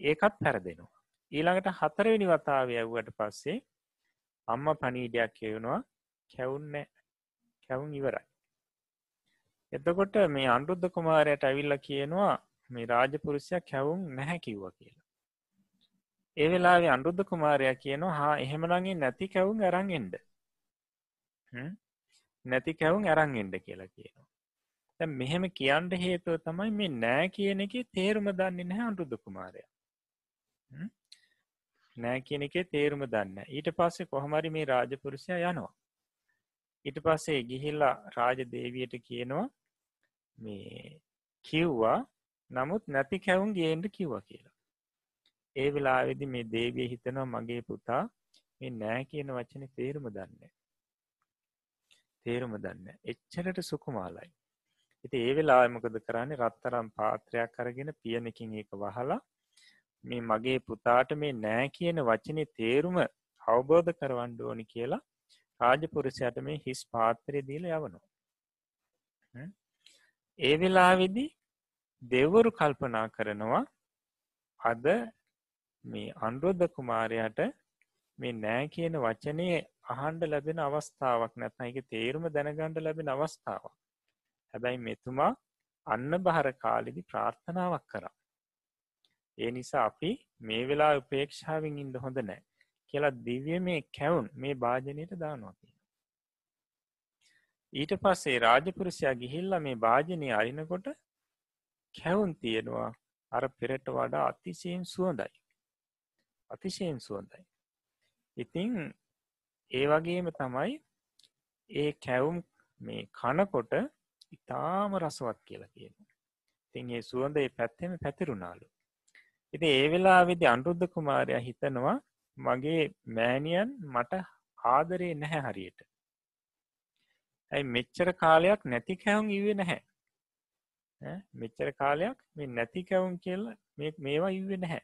ඒකත් පැරදෙනවා. ඊළඟට හතරවෙනි වතාව ඇව්වට පස්සේ අම්ම පනීඩයක් කියවුණවා කැවුන්න කැවුන් ඉවරයි. එතකොට මේ අන්රුද්ධ කුමාරයට ඇවිල්ල කියනවා මේ රාජපුරුෂය කැවුම් නැහැ කිව්ව කියලා. ඒ වෙලාවේ අන්රුද්ධ කුමාරයා කියනවා හා එහෙමනගේ නැති කැවුම් අරන්ගෙන්ඩ නැති කැවුම් අරන්ගෙන්ඩ කියලා කියනවා. මෙහෙම කියන්ට හේතුව තමයි මේ නෑ කියන එක තේරුම දන්නේ නැහැ අන්රුද්ධ කුමාරය. නෑ කියන එකේ තේරුම දන්න ඊට පස්සේ කොහමරි මේ රාජපුරුෂය යනවා. ඊට පස්සේ ගිහිල්ලා රාජ දේවියට කියනවා මේ කිව්වා නමුත් නැති කැවුන් ගේන්ට කිව්ව කියලා. ඒ වෙලාවෙදි මේ දේවිය හිතනවා මගේ පුතා මේ නෑ කියන වචන තේරුම දන්න තේරුම දන්න එච්චරට සුකුමාලයි. ඉති ඒ වෙලාමකද කරන්නේ? රත්තරම් පාත්‍රයක් කරගෙන පියනකින් ඒක වහලා මේ මගේ පුතාට මේ නෑ කියන වචනය තේරුම අවබෝධ කරවන්ඩ ඕනි කියලා රාජපුරුෂයට මේ හිස් පාත්‍රය දීල යවනවා. ඒ වෙලාවෙදි දෙවරු කල්පනා කරනවා අද මේ අන්රෝධ කුමාරයට මේ නෑ කියන වචනය අහන්ඩ ලැබෙන අවස්ථාවක් නැත්න එක තේරුම දැනගණ්ඩ ලැබෙන අවස්ථාවක් හැබැයි මෙතුමා අන්න බහර කාලෙදි ප්‍රාර්ථනාවක් කරා. ඒ නිසා අපි මේ වෙලා උපේක්ෂාවෙන් ඉන්ද හොඳ නෑ කියලා දිව්‍ය මේ කැවුන් මේ භාජනයට දානවාති. ඊට පස්සේ රාජපුරුෂයා ගිහිල්ල මේ භාජනය අරිනකොට කැවුන් තියෙනවා අර පෙරට වඩා අතිශයෙන් සුවඳයි. අතිශයෙන් සුවඳයි. ඉතිං ඒ වගේම තමයි ඒ කැවුම් මේ කනකොට ඉතාම රසවත් කියලා කියන. තින් ඒ සුවඳ ඒ පැත්තෙම පැතිරුණාලු. ඉති ඒ වෙලා විදි අන්රුද්ධ කුමාරය හිතනවා මගේ මෑනියන් මට ආදරේ නැහැ හරියට. ඇයි මෙච්චර කාලයක් නැති කැවුම් ඉවේ නැහැ. මෙච්චර කාලයක් මේ නැති කැවුම් කියල මේවා ඉවේ නැහැ.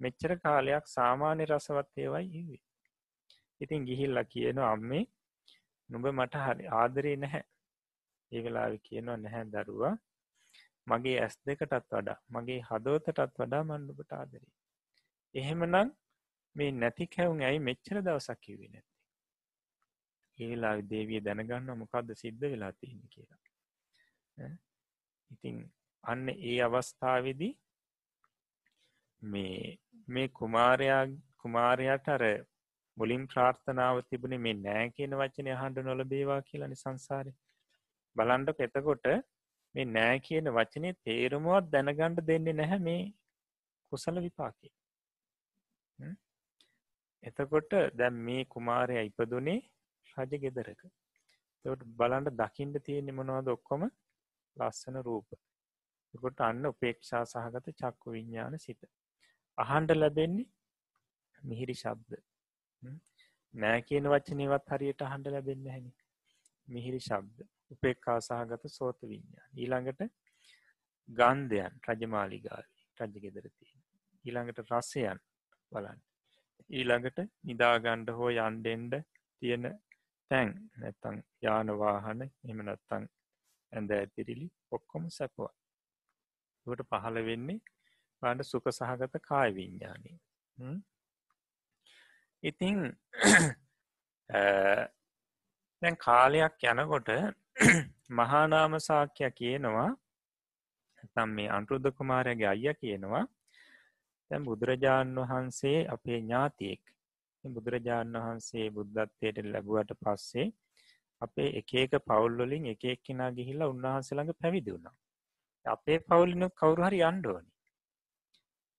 මෙච්චර කාලයක් සාමාන්‍ය රසවත් ඒවයි ඉවේ. ඉතින් ගිහිල්ල කියනවා අම්මේ නුඹ මට හරි ආදරේ නැහැ ඒ වෙලාවෙ කියනවා නැහැ දරුවා මගේ ඇස් දෙකටත් වඩා මගේ හදෝතටත් වඩා මණ්ඩුපට ආදරේ එහෙමනම් මේ නැති කැවුන් ඇයි මෙච්චර දවසක් කිවේ නැති ඒලා දේවිය දැනගන්න මොකක්ද සිද්ධ වෙලා තියෙන කියලා. ඉතින් අන්න ඒ අවස්ථාවේදී මේ මේ කුමාරයා කුමාරයාට අර මුලින් ප්‍රාර්ථනාව තිබුණේ මේ නෑ කියන වචනය අහන්ඩ නොලබේවා කියලනි සංසාරය බලන්ඩ එතකොට මේ නෑ කියන වචනය තේරුමුවත් දැනගණ්ඩ දෙන්නේ නැහැ මේ කුසල විපාකේ. එතකොට දැම් මේ කුමාරය ඉපදුනේ රජ ගෙදරක. තට බලන්ට දකිින්ට තියෙන්නේ මොනවද ඔක්කොම? ලස්සන රූප. කොට අන්න උපේක්ෂා සහගත චක්කු විඤ්ඥාන සිත. අහන්ඩ ලැබෙන්නේ මිහිරි ශබ්ද. නෑ කියන වචනයවත් හරියට අහන්ඩ ලැබෙන්න හැනි මිහිරි ශබ්ද. උපෙක්කා සහගත සෝත විඤ්ඥාන ඊළඟට ගන්ධයන් රජමාලිගාවී රජගෙදර තියෙන. ඊළඟට රස්සයන් බලන්න. ඊළඟට නිදාගණ්ඩ හෝ යන්ඩෙන්ඩ තියෙන තැන් නැත්තං යානවාහන එමනත්තං ඇඳ ඇතිරිලි ඔක්කොම සැපවා ට පහළ වෙන්නේ බාඩ සුක සහගත කාය විඤ්ඥානය ඉතිං [clears throat] දැන් කාලයක් යනකොට [clears throat] මහානාම සාක්‍යය කියනවා තම් මේ අන්ටෘද්ධ කුමාරයගේ අයිය කියනවා තැන් බුදුරජාණන් වහන්සේ අපේ ඥාතියෙක් බුදුරජාණන් වහන්සේ බුද්ධත්වයට ලැබුවට පස්සේ අපේ එක එක පවුල්වලින් එක එක්කෙනා ගිහිල්ලා උන්වහන්සළඟ පැවිදි වුණා. අපේ පවුලිනු කවුරු හරි අන්ඩෝනි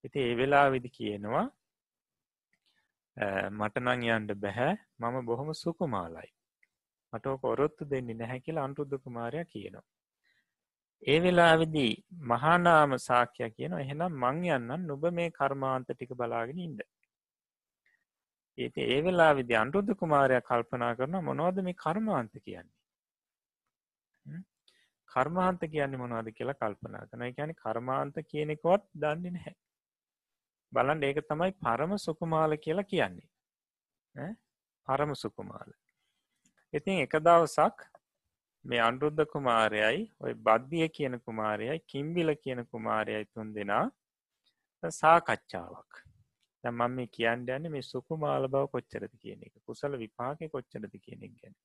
ඉති ඒ වෙලා විදි කියනවා මටනං යන්ඩ බැහැ. මම බොහොම සුකුමාලයි. මට කොරොත්තු දෙන්නේ නැහැ කියලා අන්ටුද්ධ කුමාරය කියනවා. ඒ වෙලාවිදී මහානාම සාක්‍යය කියන එහෙනම් මං යන්නන් නුබ මේ කර්මාන්ත ටික බලාගෙන ඉන්න. ඒති ඒ වෙලා විදි අන්ටුද්ධ කුමාරයක් කල්පනා කරන මොනවද මේ කර්මාන්ත කියන්නේ. කර්මාන්ත කියන්නේ මොනවද කියලා කල්පනා කන ගැන කර්මාන්ත කියනෙකොත් දන්නේ නැහැ. බලන් ඒක තමයි පරම සුකුමාල කියලා කියන්නේ. පරම සුකුමාල. ඉතින් එක දවසක් මේ අන්රුද්ධ කුමාරයයි ඔය බද්ධිය කියන කුමාරයයි කිම්බිල කියන කුමාරයයි තුන් දෙනා සාකච්ඡාවක් මම මේ කියන්න යන්න මේ සුකුමාල බව කොච්චරද කියන එක. කුසල විපාක කොච්චරද කියනෙක් ගැන.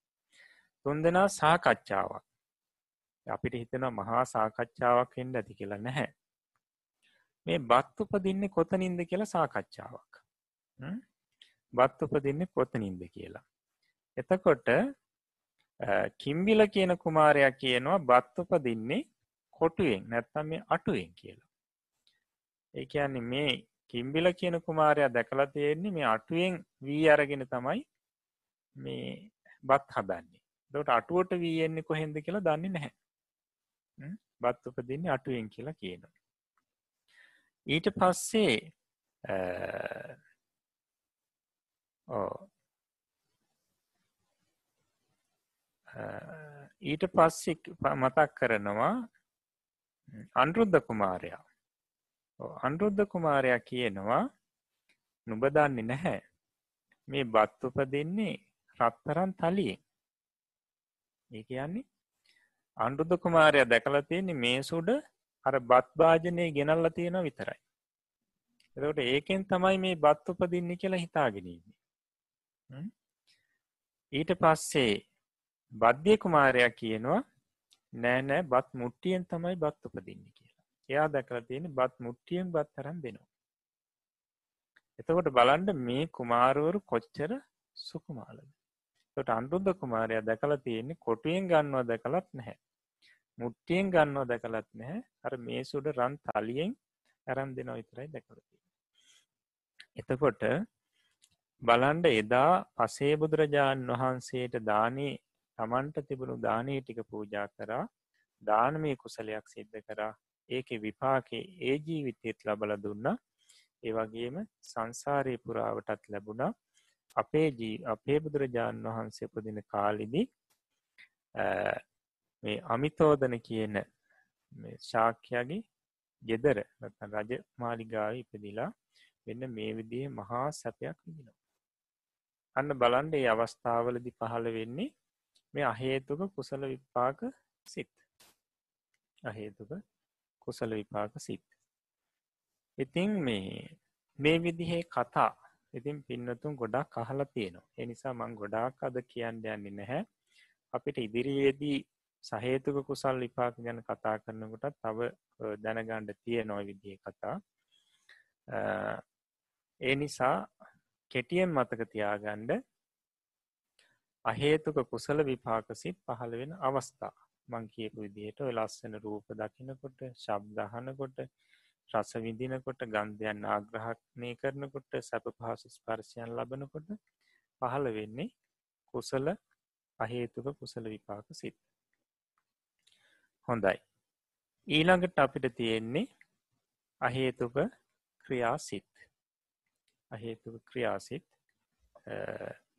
තුන් දෙනා සාකච්ඡාවක්. අපිට හිතෙන මහා සාකච්ඡාවක් එෙන්ඩ ඇති කියලා නැහැ. මේ බත් උපදින්නේ කොතනින්ද කියලා සාකච්ඡාවක්. බත් උපදින්නේ කොතනින්ද කියලා. එතකොට කිම්බිල කියන කුමාරයක් කියනවා බත් උපදින්නේ කොටුවෙන් නැත්තම් මේ අටුවෙන් කියලා. ඒ කියන්නේ මේ කිම්බිල කියන කුමාරයා දැකලා තියෙන්නේ මේ අටුවෙන් වී අරගෙන තමයි මේ බත් හදන්නේ. එතකොට අටුවට වී එන්නේ කොහෙන්ද කියලා දන්නේ නැහැ. බත් උපදින්නේ අටුවෙන් කියලා කියනවා. ඊට පස්සේ ඊට පස්සෙ මතක් කරනවා අන්රුද්ධ කුමාරයා අන්රුද්ධ අකුමාරයා කියනවා නුබදන්නේ නැහැ. මේ බත් උපදින්නේ රත්තරන් තලියෙන්. ඒ කියන්නේ අන්රුද්ධ කුමාරයා දැකලා තියෙන්නේ මේ සුඩ අර බත් භාජනය ගෙනල්ල තියෙන විතරයි. එතකොට ඒකෙන් තමයි මේ බත් උපදින්නේ කියලා හිතාගෙනන්නේ ඊට පස්සේ බද්ධය කුමාරයක් කියනවා නෑ නෑ බත් මුට්ටියෙන් තමයි බත් උපදින්න කියලා එයා දැකලා තියෙන බත් මුට්ටියෙන් බත් තරම් දෙනවා. එතකොට බලන්ඩ මේ කුමාරුවරු කොච්චර සුකුමාලද? තොට අන්රුද්ධ කුමාරය දැකලා තියෙන්නේ කොටුවෙන් ගන්නවා දැකලත් නැහැ. මුට්ටියෙන් ගන්නවා දැකලත් නැහැ. අර මේ සුඩ රන් තලියෙන් ඇරම් දෙනවා විතරයි දැකලති එතකොට බලන්ඩ එදා පසේ බුදුරජාණන් වහන්සේට දානේ තමන්ට තිබුණු දානී ටික පූජා කරා දානමය කුසලයක් සිද්ධ කරා. ඒක විපාකේ ඒ ජීවිතයත් ලබල දුන්න. ඒවගේම සංසාරය පුරාවටත් ලැබුණා. අපේ ජී අපේ බුදුරජාණන් වහන්සේ පුදින කාලිදි මේ අමිතෝදන කියන ශාක්‍යයාගේ ගෙදර රජ මාලිගාව ඉපදිලා වෙන්න මේ විදිහ මහා සැපයක් විදිනවා. අන්න බලන්ඩ ඒ අවස්ථාවලදි පහළ වෙන්නේ මේ අහේතුක කුසල විපාක සිත්. අහේතුක කුසල විපාක සිත්. ඉතිං මේ මේ විදිහේ කතා ඉතින් පින්නතුන් ගොඩක් අහලා තියෙනවා. එනිසා මං ගොඩාක් අද කියන්න යන්නේ නැහැ. අපිට ඉදිරියේදී සහේතුක කුසල් විපාක ගැන කතා කරනකොට තව දැනගණ්ඩ තිය නොයි විදිහ කතා. ඒ නිසා කෙටියෙන් මතක තියාගණ්ඩ අහේතුක කුසල විපාකසිත් පහළ වෙන අවස්ථා. මං කියපු විදිහට ඔය ලස්සන රූප දකිනකොට ශබ්දහනකොට රස විඳිනකොට ගන්ධයන් ආග්‍රහණය කරනකොට සැප පහසු ස්පර්ශයන් ලබනකොට පහළ වෙන්නේ කුසල අහේතුක කුසල විපාක සිත්. හොඳයි. ඊළඟට අපිට තියෙන්නේ අහේතුක ක්‍රියාසිත් අහේතුක ක්‍රියාසිත්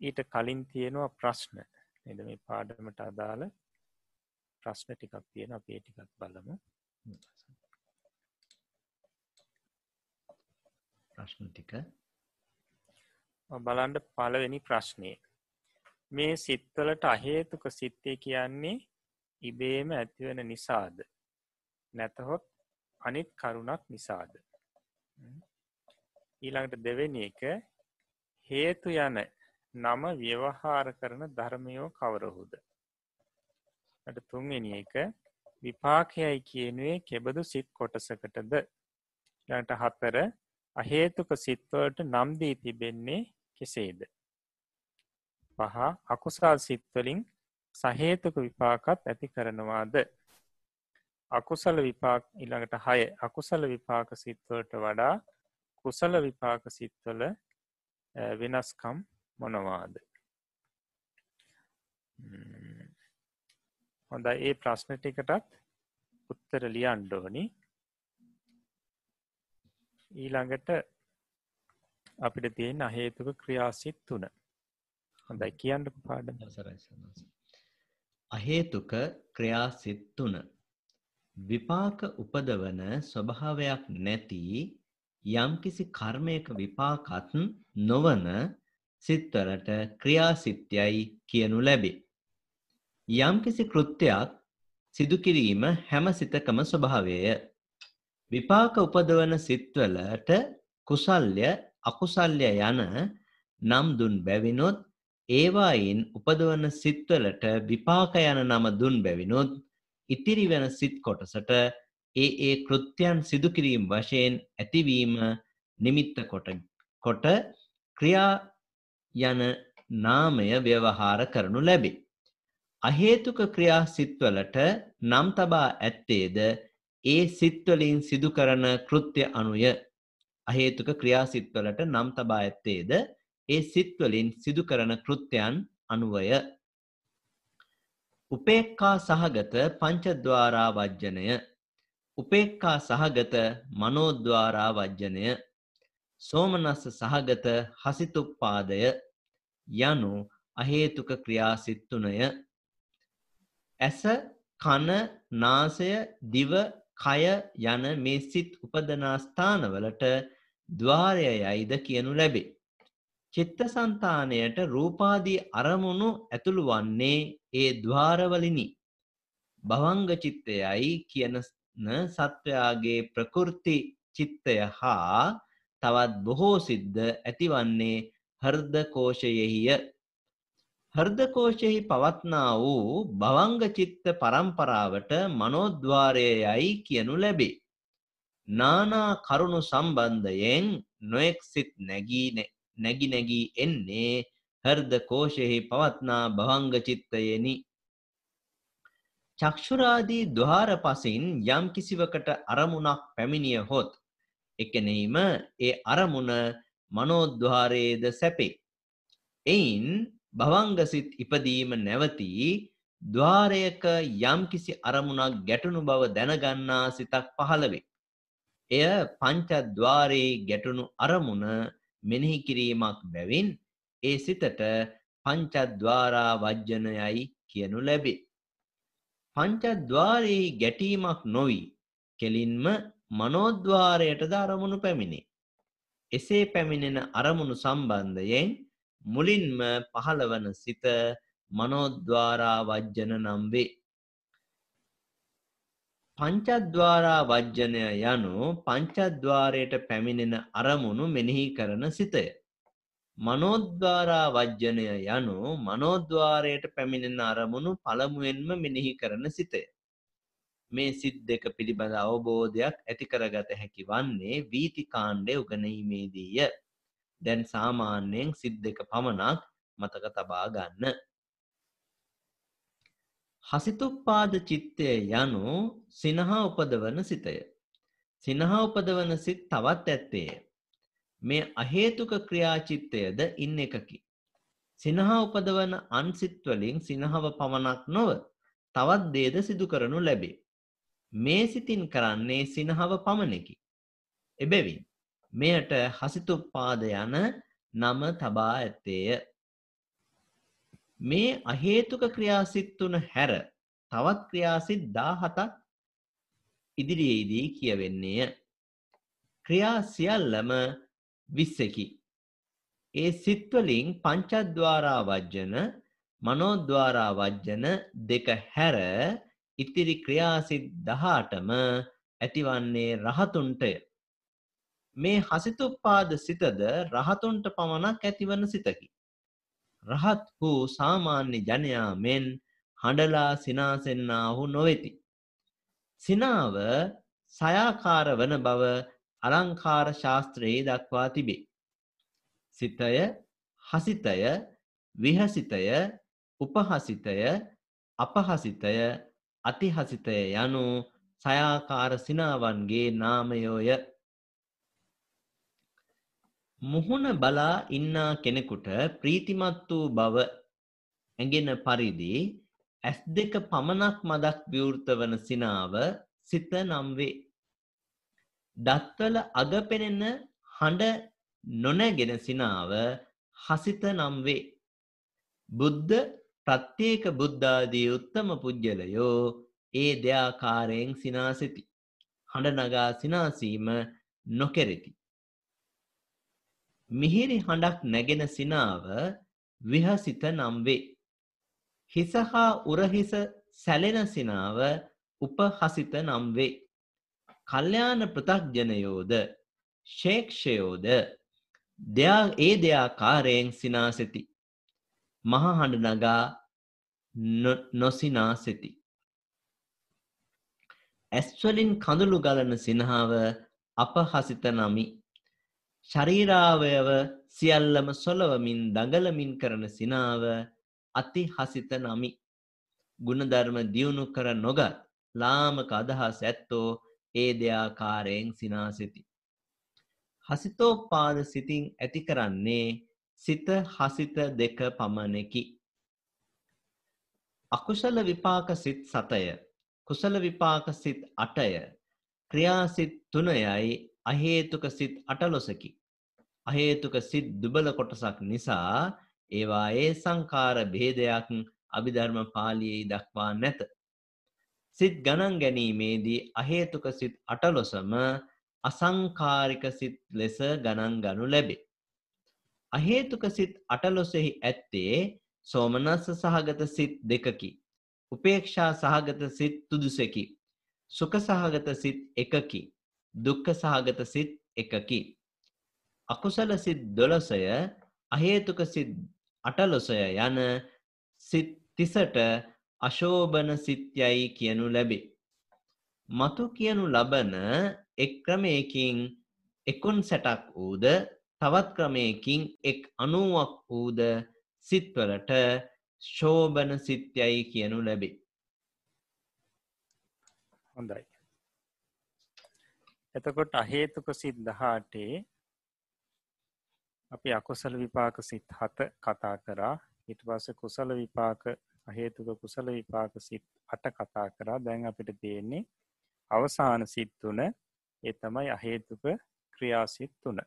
ඊට කලින් තියෙනවා ප්‍රශ්න. එද මේ පාඩමට අදාළ ප්‍රශ්න ටිකක් තියෙන අපේ ටිකක් බලමු. ප්‍රශ්න ටික. බලන්ඩ පලවෙනි ප්‍රශ්නය මේ සිත්වලට අහේතුක සිත්තේ කියන්නේ ඉබේම ඇතිවෙන නිසාද? නැතහොත් අනිත් කරුණක් නිසාද? ඊළඟට දෙවෙනි එක හේතු යන නම ව්‍යවහාර කරන ධර්මයෝ කවරහුද ට තුන්වෙනි එක විපාකයයි කියනුවේ කෙබඳු සිත් කොටසකටද? ට හත්තර අහේතුක සිත්වලට නම්දී තිබෙන්නේ කෙසේද? පහ අකුසල් සිත්වලින් සහේතුක විපාකත් ඇති කරනවාද? අකුසල විපාක් ඉළඟට හය අකුසල විපාක සිත්වලට වඩා කුසල විපාක සිත්වල වෙනස්කම් මොනවාද? හොඳ ඒ ප්‍රශ්න ටිකටත් උත්තර ලියන්්ඩෝනි ඊළඟට අපිට තියෙන අහේතුක ක්‍රියාසිත් තුන. හොඳයි. කියන්න පාඩ අහේතුක ක්‍රියාසිත් තුන. විපාක උපදවන ස්වභාවයක් නැති යම්කිසි කර්මයක විපාකත් නොවන සිත්වලට ක්‍රියාසිත්‍යයි කියනු ලැබේ. යම්කිසි කෘත්‍යයක් සිදුකිරීම හැම සිතකම ස්වභාවය. විපාක උපදවන සිත්වලට කුසල්ය අකුසල්ය යන නම් දුන් බැවිනොත් ඒවායින් උපදවන සිත්වලට විපාක යන නම දුන් බැවිනොත් ඉතිරි වෙන සිත් කොටසට ඒ ඒ කෘත්‍යයන් සිදුකිරීම් වශයෙන් ඇතිවීම නිමිත්ත කොට ක්‍රියා යන නාමය ව්‍යවහාර කරනු ලැබේ. අහේතුක ක්‍රියා සිත්වලට නම් තබා ඇත්තේද? ඒ සිත්වලින් සිදු කරන කෘත්‍ය අනුය. අහේතුක ක්‍රියාසිත්වලට නම් තබා ඇත්තේද? ඒ සිත්වලින් සිදු කරන කෘත්‍යයන් අනුවය. උපේක්කා සහගත පංචද්වාරා වජ්ජනය උපේක්කා සහගත මනෝද්වාරා වජ්ජනය සෝමනස්ස සහගත හසිතුප්පාදය යනු අහේතුක ක්‍රියාසිත්තුනය ඇස කන නාසය දිව කය යන මේ සිත් උපදනා ස්ථානවලට ద్వාරය යයිද කියනු ලැබේ. චිත්තසංතානයට රූපාදී අරමුණු ඇතුළු වන්නේ ඒ ద్వාරවලිනි. භවංග චිත්තයයි කියන සත්වයාගේ ප්‍රකෘති චිත්තය හා තවත් බොහෝ සිද්ධ ඇතිවන්නේ හර්ද කෝෂයෙහිය. හර්දකෝෂයෙහි පවත්නා වූ භවංග චිත්ත පරම්පරාවට මනෝද්වාරයයි කියනු ලැබේ. නානා කරුණු සම්බන්ධයෙන් නොෙක් සිත් නැගී නැගි නැගී එන්නේ හර්ද කෝෂයෙහි පවත්නා භවංග චිත්තයෙනි. චක්ෂුරාදී දහාර පසින් යම් කිසිවකට අරමුණක් පැමිණිය හොත් එකනෙීම ඒ අරමුණ මනෝද්වාරයේද සැපේ. එයින් භවංගසිත් ඉපදීම නැවතී ద్వාරයක යම්කිසි අරමුණක් ගැටුණු බව දැනගන්නා සිතක් පහළවේ. එය පංචද්වාරයේ ගැටුණු අරමුණ මෙනෙහි කිරීමක් බැවින් ඒ සිතට පංචද්වාරා වජ්ජනයයි කියනු ලැබේ. පංචද්වාරයේ ගැටීමක් නොවී කෙලින්ම මනෝද්වාරයට ද අරමුණු පැමිණේ. එසේ පැමිණෙන අරමුණු සම්බන්ධයෙන් මුලින්ම පහළවන සිත මනෝද්වාරා වජ්ජන නම් වේ. පංචද්වාරා වජ්ජනය යනු පංචද්වාරයට පැමිණෙන අරමුණු මෙනෙහි කරන සිතය. මනෝද්වාරා වජ්ජනය යනු මනෝද්වාරයට පැමිණෙන අරමුණු පළමුුවෙන්ම මෙනෙහි කරන සිතය. මේ සිත් දෙක පිළිබඳ අවබෝධයක් ඇතිකරගත හැකි වන්නේ වීතිකාණ්ඩය උගනීමේදීය. දැන් සාමාන්‍යයෙන් සිත් දෙක පමණක් මතක තබා ගන්න. හසිතුප්පාද චිත්තය යනු සිනහා උපදවන සිතය. සිනහා උපදවන සිත් තවත් ඇත්තේය. මේ අහේතුක ක්‍රියාචිත්තයද ඉන්න එකකි. සිනහා උපදවන අන්සිත්වලින් සිනහව පමණක් නොව තවත් දේද සිදු කරනු ලැබේ. මේ සිතින් කරන්නේ සිනහව පමණකි. එබැවින් මෙයට හසිතුප්පාද යන නම තබා ඇත්තේය. මේ අහේතුක ක්‍රියාසිත්තුන හැර තවත් ක්‍රියාසිත් දා හතක් ඉදිරියේදී කියවෙන්නේය. ක්‍රියා සියල්ලම විස්සකි. ඒ සිත්වලින් පංචද්වාරා වජ්ජන මනෝද්වාරා වජ්ජන දෙක හැර ඉතිරි ක්‍රියාසිත් දහටම ඇතිවන්නේ රහතුන්ටය. මේ හසිතුප්පාද සිතද රහතුන්ට පමණක් ඇතිවන සිතකි. රහත් වූ සාමාන්‍ය ජනයා මෙන් හඬලා සිනාසෙන්නාහු නොවෙති. සිනාව සයාකාර වන බව අලංකාර ශාස්ත්‍රයේ දක්වා තිබේ. සිතය හසිතය විහසිතය උපහසිතය අපහසිතය අතිහසිතය යනු සයාකාර සිනාවන්ගේ නාමයෝය මුහුණ බලා ඉන්නා කෙනෙකුට ප්‍රීතිමත් වූ බව ඇඟෙන පරිදි ඇස් දෙක පමණක් මදක් විවෘත වන සිනාව සිත නම් වේ. දත්වල අග පෙනෙන හඬ නොනැගෙන සිනාව හසිත නම් වේ. බුද්ධ ප්‍රත්‍යේක බුද්ධාදී උත්තම පුද්ගලයෝ ඒ දෙයාකාරයෙන් සිනාසිති. හඬ නගා සිනාසීම නොකෙරෙති. මිහිරි හඬක් නැගෙන සිනාව විහසිත නම් වේ. හිස හා උරහිස සැලෙන සිනාව උපහසිත නම් වේ. කල්්‍යාන පෘතක්ජනයෝද ශේක්ෂයෝද දෙයා ඒ දෙයාකාරයෙන් සිනාසෙති. මහහඬ නගා නොසිනාසෙති. ඇස්වලින් කඳුළු ගලන සිනහාව අපහසිත නමි. ශරීරාවයව සියල්ලම සොලවමින් දඟලමින් කරන සිනාව අති හසිත නමි. ගුණධර්ම දියුණු කර නොගත් ලාමක අදහස් ඇත්තෝ ඒ දෙයාකාරයෙන් සිනාසිති. හසිතෝපාද සිතින් ඇති කරන්නේ සිත හසිත දෙක පමණකි. අකුශල විපාක සිත් සතය කුසල විපාක සිත් අටය ක්‍රියාසිත් තුනයයි අහේතුක සිත් අටලොසකි. අහේතුක සිත් දුබල කොටසක් නිසා ඒවා ඒ සංකාර භේදයක් අභිධර්ම පාලියේ දක්වා නැත. සිත් ගණන් ගැනීමේදී අහේතුක සිත් අටලොසම අසංකාරික සිත් ලෙස ගණන් ගනු ලැබේ. අහේතුක සිත් අටලොසෙහි ඇත්තේ සෝමනස්ස සහගත සිත් දෙකකි. උපේක්ෂා සහගත සිත් තුදුසකි. සුක සහගත සිත් එකකි. දුක්ක සහගත සිත් එකකි. අකුසල සිත් දොළොසය අහේතුක සිත් අටලොසය යන සිත් තිසට අශෝභන සිත්යයි කියනු ලැබේ. මතු කියනු ලබන එක් ක්‍රමයකින් එකුන් සැටක් වූද තවත් ක්‍රමයකින් එක් අනුවක් වූද සිත්වලට ශෝභන සිත්යයි කියනු ලැබේ. හොඳයි. එතකොට අහේතුක සිත් දහටේ අපි අකුසල විපාක සිත් හත කතා කරා. ඉට පස්ස කුසල විපාක අහේතුක කුසල විපාක සිත් අට කතා කරා. දැන් අපිට තියෙන්නේ අවසාන සිත්තුන ඒ තමයි අහේතුක ක්‍රියාසිත් තුන.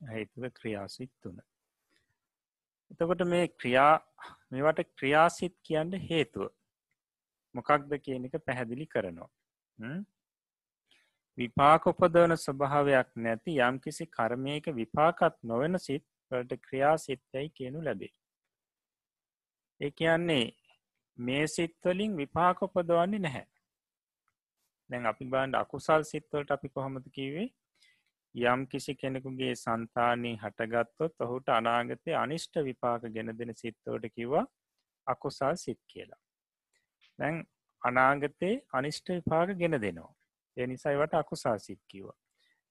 අහේතුක ක්‍රියාසිත් තුන. එතකොට මේ ක්‍රියා මේවට ක්‍රියාසිත් කියන්න හේතුව. මොකක්ද කියන එක පැහැදිලි කරනවා. විපාක උපදවන ස්වභාවයක් නැති යම් කිසි කර්මයක විපාකත් නොවෙන සිත් වලට ක්‍රියා සිත්තැයි කියනු ලැබේ. ඒ කියන්නේ මේ සිත්වලින් විපාක උපදවන්නේ නැහැ. දැන් අපි බාන්ඩ අකුසල් සිත්වලට අපි කොහොමද කිවේ යම් කිසි කෙනෙකුගේ සන්තානී හටගත්තොත් ඔහුට අනාගතය අනිෂ්ට විපාක ගෙන දෙන සිත්තවට කිව්වා අකුසල් සිත් කියලා. දැන් අනාගතයේ අනිෂ්ට විපාක ගෙන දෙනවා. එනිසයිවට අකුසා සිත් කිව්වා.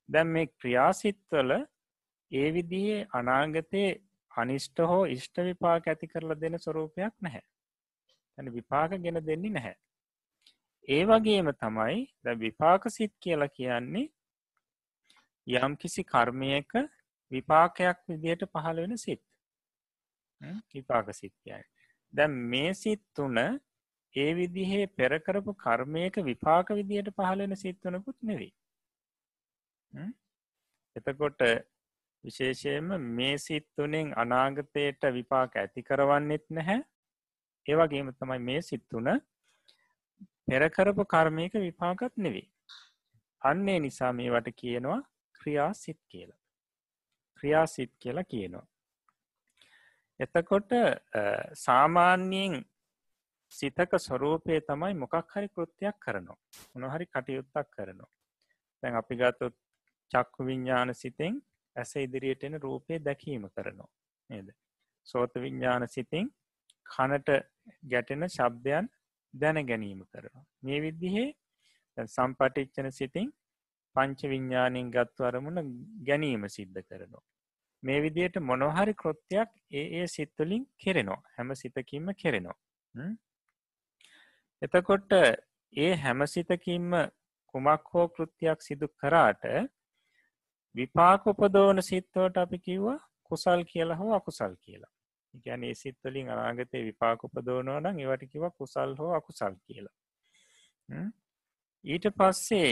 දැන් මේ ක්‍රියාසිත්වල ඒ විදිහේ අනාගතයේ අනිෂ්ට හෝ ඉෂ්ට විපාක ඇති කරලා දෙන ස්වරූපයක් නැහැ. ඇන විපාක ගෙන දෙන්නේ නැහැ. ඒ වගේම තමයි ද විපාක සිත් කියලා කියන්නේ යම් කිසි කර්මයක විපාකයක් විදියට පහළ වෙන සිත් විපාක සිත්යයි. දැම් මේ සිත් තුන ඒ විදිහේ පෙරකරපු කර්මයක විපාක විදියට පහළෙන සිත්වනකුත් නෙවෙයි. එතකොට විශේෂයෙන්ම මේ සිත්තුනෙන් අනාගතයට විපාක ඇති කරවන්නෙත් නැහැ ඒවගේම තමයි මේ සිත්තුන පෙරකරපු කර්මයක විපාකත් නෙවේ. අන්නේ නිසා මේවට කියනවා ක්‍රියා සිත් කියලා. ක්‍රියා සිත් කියලා කියනවා. එතකොට සාමාන්‍යයෙන් සිතක ස්වරූපය තමයි මොකක් හරි කෘත්‍යයක් කරනවා. උනහරි කටයුත්තක් කරනවා. දැන් අපි ගත්තොත් චක්කු විඤ්ඥාන සිතෙන් ඇස ඉදිරියට එන රූපය දැකීම කරනවා. නේද. සෝත විඤ්ඥාන සිතින් කනට ගැටෙන ශබ්දයන් දැන ගැනීම කරනවා. මේ විද්දිහේ සම්පටිච්චන සිතින් පංච විඤ්ඥානින් ගත්තු අරමුණ ගැනීම සිද්ධ කරනවා. මේ විදියට මොනොහරි කෘත්‍යයක් ඒ ඒ සිත්තුලින් කෙරෙනවා හැම සිතකින්ම කෙරෙනවා. එතකොට ඒ හැම සිතකින්ම කුමක් හෝ කෘතියක් සිදු කරාට විපාක උපදෝන සිත්තවට අපි කිව්වා කුසල් කියලා හෝ අකුසල් කියලා. ගැන ඒ සිත්වලින් අනාගතය විපාක උපදෝනෝ නම් ඒවට කිව කුසල් හෝ අකුසල් කියලා. ඊට පස්සේ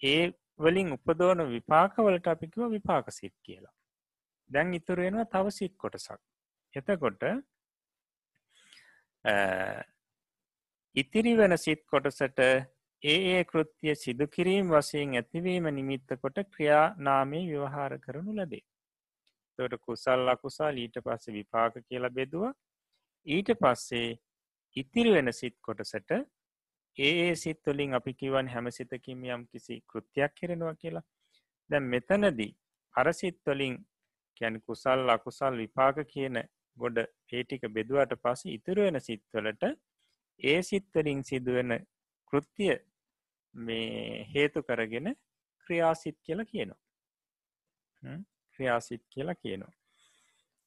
ඒ වලින් උපදෝන විපාකවලට අපිකිව විපාක සිත් කියලා. දැන් ඉතුරෙනවා තව සිත් කොටසක්. එතකොට ඉතිරි වෙන සිත් කොටසට ඒ ඒ කෘතිය සිදු කිරීම් වසයෙන් ඇතිවීම නිමිත්ත කොට ක්‍රියා නාමේ ව්‍යවහාර කරනු ලැබේ. තොට කුසල් අකුසල් ඊට පස්සේ විපාක කියලා බෙදුව ඊට පස්සේ ඉතිරි වෙන සිත් කොටසට ඒ සිත්තුලින් අපි කිවන් හැම සිතකින් යම් කිසි කෘතියක් කෙරෙනවා කියලා දැන් මෙතනදී අරසිත්වලින් කැන කුසල් අකුසල් විපාක කියන ගොඩ පේටික බෙදුවට පස ඉතුරුවෙන සිත්වලට ඒ සිත්වලින් සිදුවෙන කෘත්තිය මේ හේතු කරගෙන ක්‍රියාසිත් කියලා කියනවා. ක්‍රියාසිත් කියලා කියනවා.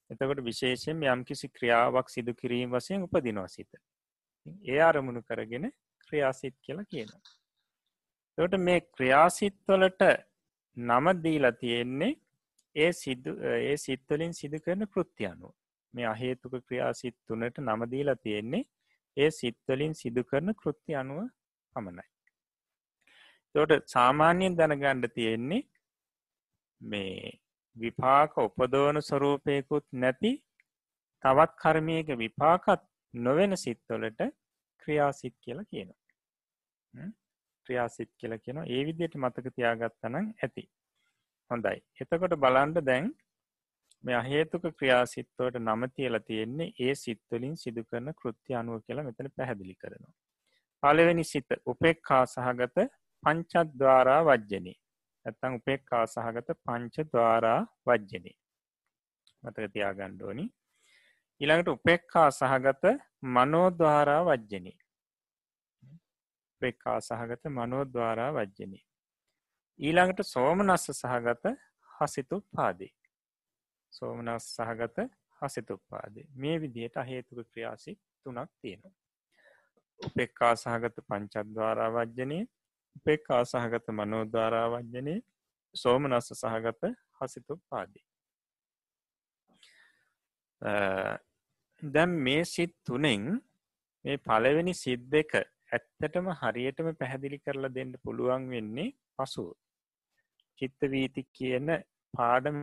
එතකොට විශේෂයෙන් යම්කිසි ක්‍රියාවක් සිදු කිරීම වසයෙන් උපදිනවා සිත. ඒ අරමුණු කරගෙන ක්‍රියාසිත් කියලා කියනවා. තොට මේ ක්‍රියාසිත්වලට නම දීලා තියෙන්නේ ඒ සිදු ඒ සිත්වලින් සිදු කරන කෘත්තියනුව මේ අහේතුක ක්‍රියාසිත් තුනට නමදීලා තියෙන්නේ ඒ සිත්වලින් සිදු කරන කෘත්ති අනුව පමණයි. තොට සාමාන්‍යයෙන් දැනගණ්ඩ තියෙන්නේ මේ විපාක උපදෝන ස්වරූපයකුත් නැති තවත් කර්මයක විපාකත් නොවෙන සිත්වලට ක්‍රියාසිත් කියලා කියනවා. ක්‍රියාසිත් කියලා කියන ඒ විදියට මතක තියාගත්තනං ඇති. හොඳයි. එතකොට බලන්ඩ දැන් මේ අහේතුක ක්‍රියාසිත්වට නම තියලා තියෙන්නේ ඒ සිත්වලින් සිදු කරන කෘත්‍ය අනුව කියලා මෙතන පැහැදිලි කරනවා. පළවෙනි සිත උපෙක්කා සහගත පංචද්වාරා වජ්ජනී. ඇත්තං උපෙක්කා සහගත පංච දවාරා වජ්ජනී. මතක තියාගණ්ඩෝනි ඊළඟට උපෙක්කා සහගත මනෝද්වාරා වජ්ජනී. උපෙක්කා සහගත මනෝද්වාරා වජ්ජනී. ඊළඟට සෝමනස්ස සහගත හසිතු පාදී සෝමනස් සහගත හසිතුප්පාදේ මේ විදියට අහේතුක ක්‍රියාසි තුනක් තියෙනවා. උපෙක්කා සහගත පංචද්වාරා වජ්ජනය උපෙක්කා සහගත මනෝධාරා වජ්ජනය සෝමනස්ස සහගත හසිතුප්පාදී. දැම් මේ සිත් තුනෙන් මේ පළවෙනි සිද් දෙක ඇත්තටම හරියටම පැහැදිලි කරලා දෙන්න පුළුවන් වෙන්නේ පසුව. චිත්ත වීති කියන පාඩම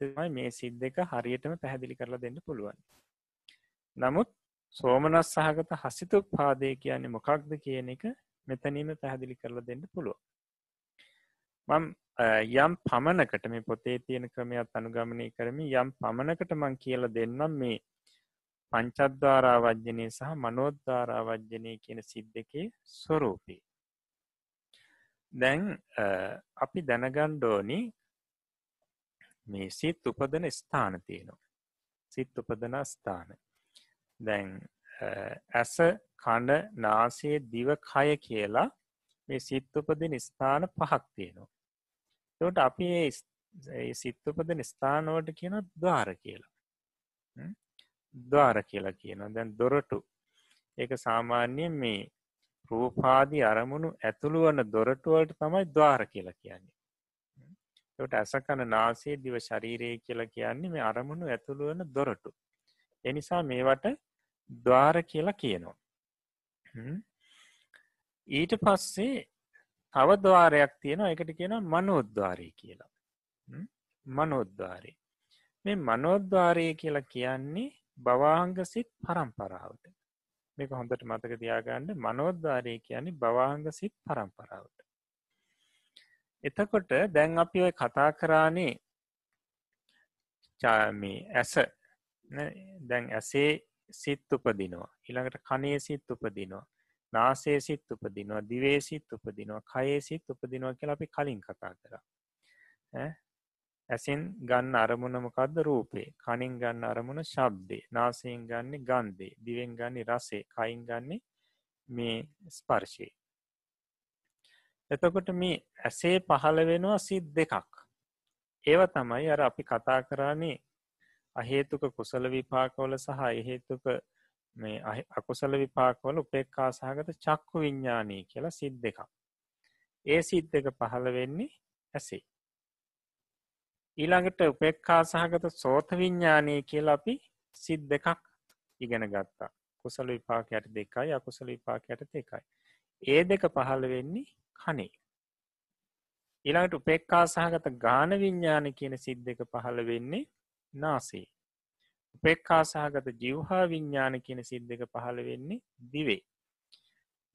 තමයි මේ සිද් දෙක හරියටම පැහැදිලි කරලා දෙන්න පුළුවන්. නමුත් සෝමනස් සහගත හසිතු පාදය කියන්නේ මොකක්ද කියන එක මෙතනීම පැහැදිලි කරලා දෙන්න පුළුව. මම් යම් පමණකට මේ පොතේ තියෙන ක්‍රමයක් අනුගමනය කරමි යම් පමණකට මං කියල දෙන්නම් මේ පංචද්වාරා වජ්ජනය සහ මනෝද්ධාරා වජ්ජනය කියන සිද් දෙකේ ස්වරූපී. දැන් අපි දැනගණ්ඩෝනි මේ සිත් උපදන ස්ථාන තියෙනවා. සිත් උපදන ස්ථාන. දැන් ඇස කණ්ඩ නාසේ දිව කය කියලා මේ සිත් උපදින ස්ථාන පහක් තියෙනවා. තොට අපි සිත් උපදන ස්ථානවට කියන දවාර කියලා. ද්වාර කියලා කියනවා දැන් දොරටු ඒක සාමාන්‍යයෙන් මේ රූපාදී අරමුණු ඇතුළු වන දොරටුවලට තමයි ද්වාර කියලා කියන්නේ ට ඇසකන නාසේ දිව ශරීරය කියලා කියන්නේ මේ අරමුණු ඇතුළු වන දොරටු. එනිසා මේවට ද්වාර කියලා කියනවා. ඊට පස්සේ තව දවාරයක් තියෙනවා. එකට කියන මනෝද්වාරය කියලා. මනෝද්වාරය මේ මනෝද්වාරය කියලා කියන්නේ බවාංග සිත් පරම්පරාවට. මේක හොඳට මතක තියාගන්න. මනෝද්වාරය කියන්නේ බවාංග සිත් පරම්පරාවට. එතකොට දැන් අපි ඔය කතා කරානේ චාමී ඇස දැන් ඇසේ සිත් උපදිනවා. ඊළඟට කනේ සිත් උපදිනවා. නාසේ සිත් උපදිනවා. දිවේ සිත් උපදිනවා. කයේ සිත් උපදිනවා කියලා අපි කලින් කතා කර. ඇසින් ගන්න අරමුණමකක්ද රූපේ. කනින් ගන්න අරමුණ ශබ්දේ. නාසයෙන් ගන්න ගන්දේ දිවෙන් ගන්න රසේ. කයින් ගන්න මේ ස්පර්ශය එතකොට මේ ඇසේ පහළ වෙනවා සිත් දෙකක්. ඒව තමයි අර අපි කතා කරන්නේ අහේතුක කුසල විපාකවල සහ එහෙතුක මේ අකුසල විපාකවල උපෙක්කා සහගත චක්කු විඤ්ඥානී කියලා සිත් දෙකක්. ඒ සිත් දෙක පහළ වෙන්නේ ඇසේ. ඊළඟට උපෙක්කා සහගත සෝත විඤ්ඥානී කියලා අපි සිත් දෙකක් ඉගෙන ගත්තා. කුසල විපාකයට දෙකයි අකුසල විපාකයට දෙකයි. ඒ දෙක පහළ වෙන්නේ කනේ ඊළඟට උපෙක්කා සහගත ගාන විඤ්ඥාන කියන සිත් දෙක පහළ වෙන්නේ නාසේ උපෙක්කා සහගත ජිව්හා විඤ්ඥාන කියන සිත් දෙක පහළ වෙන්නේ දිවේ.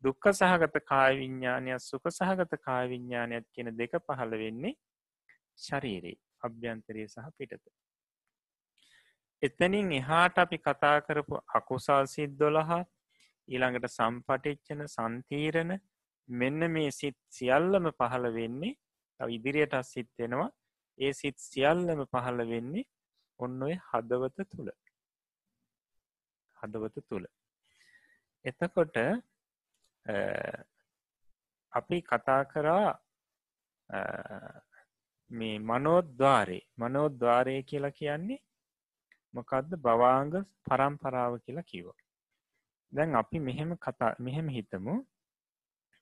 දුක්ක සහගත කාය විඤ්ඥානයක් සුක සහගත කාය විඤ්ඥානයක් කියන දෙක පහළ වෙන්නේ ශරීරයේ අභ්‍යන්තරය සහ පිටත. එතනින් එහාට අපි කතා කරපු අකුසල් සිත් දොළහා ඊළඟට සම්පටිච්චන සන්තීරණ මෙන්න මේ සිත් සියල්ලම පහළ වෙන්නේ ඉදිරියට සිත් වෙනවා ඒ සිත් සියල්ලම පහළ වෙන්නේ ඔන්න ඔය හදවත තුළ හදවත තුළ එතකොට අපි කතා කරා මේ මනෝද්වාරේ. මනෝද්වාරය කියලා කියන්නේ මොකක්ද බවාංග පරම්පරාව කියලා කිව දැන් අපි මෙහෙම කතා මෙහෙම හිතමු.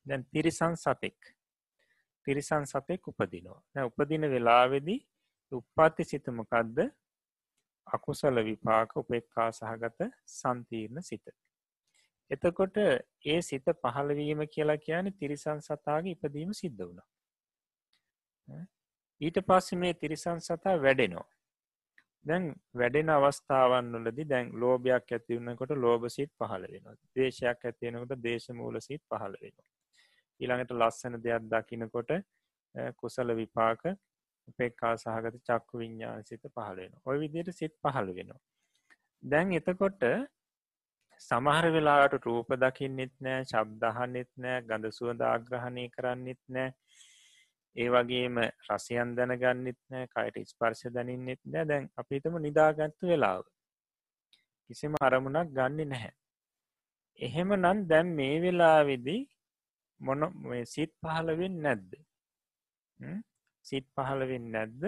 දැන් තිරිසන් සතෙක්. තිරිසන් සතෙක් උපදිනවා. දැ උපදින වෙලාවෙදී උප්පාති සිතමකක්ද අකුසල විපාක උපෙක්කා සහගත සන්තීර්ණ සිත. එතකොට ඒ සිත පහළවීම කියලා කියන තිරිසන් සතාගේ ඉපදීම සිද්ධ වුණා. ඊට පස්ස මේ තිරිසන් සතා වැඩෙනවා. දැන් වැඩෙන අවස්ථාවන් වලදි දැන් ලෝභයක් ඇතිවන්නකොට ලෝබසිත් පහල වෙනවා. දේශයක් ඇතියෙනකොට දේශමූල සිත් පහල වෙනවා. ඊළඟට ලස්සන දෙයක් දකිනකොට කුසල විපාක උපෙක්කා සහගත චක්කු විඤ්ඥාන සිත පහල වෙන ඔය විදියට සිත් පහළ වෙනවා. දැන් එතකොට සමහර වෙලාට රූප දකින්නෙත් නෑ ශබ්දහන්නෙත් නෑ ගඳ සුවදාග්‍රහණය කරන්නෙත් නෑ. ඒ වගේම රසයන් දැනගන්නෙත් නෑ කයට ස්පර්ශ දැනින්නෙත් නෑ. දැන් අපිතම නිදාගත්තු වෙලාව. කිසිම අරමුණක් ගන්න නැහැ. එහෙම නම් දැන් මේ වෙලාවෙදී මොන සිත් පහළවෙන් නැද්ද? සිත් පහළවෙන් නැද්ද?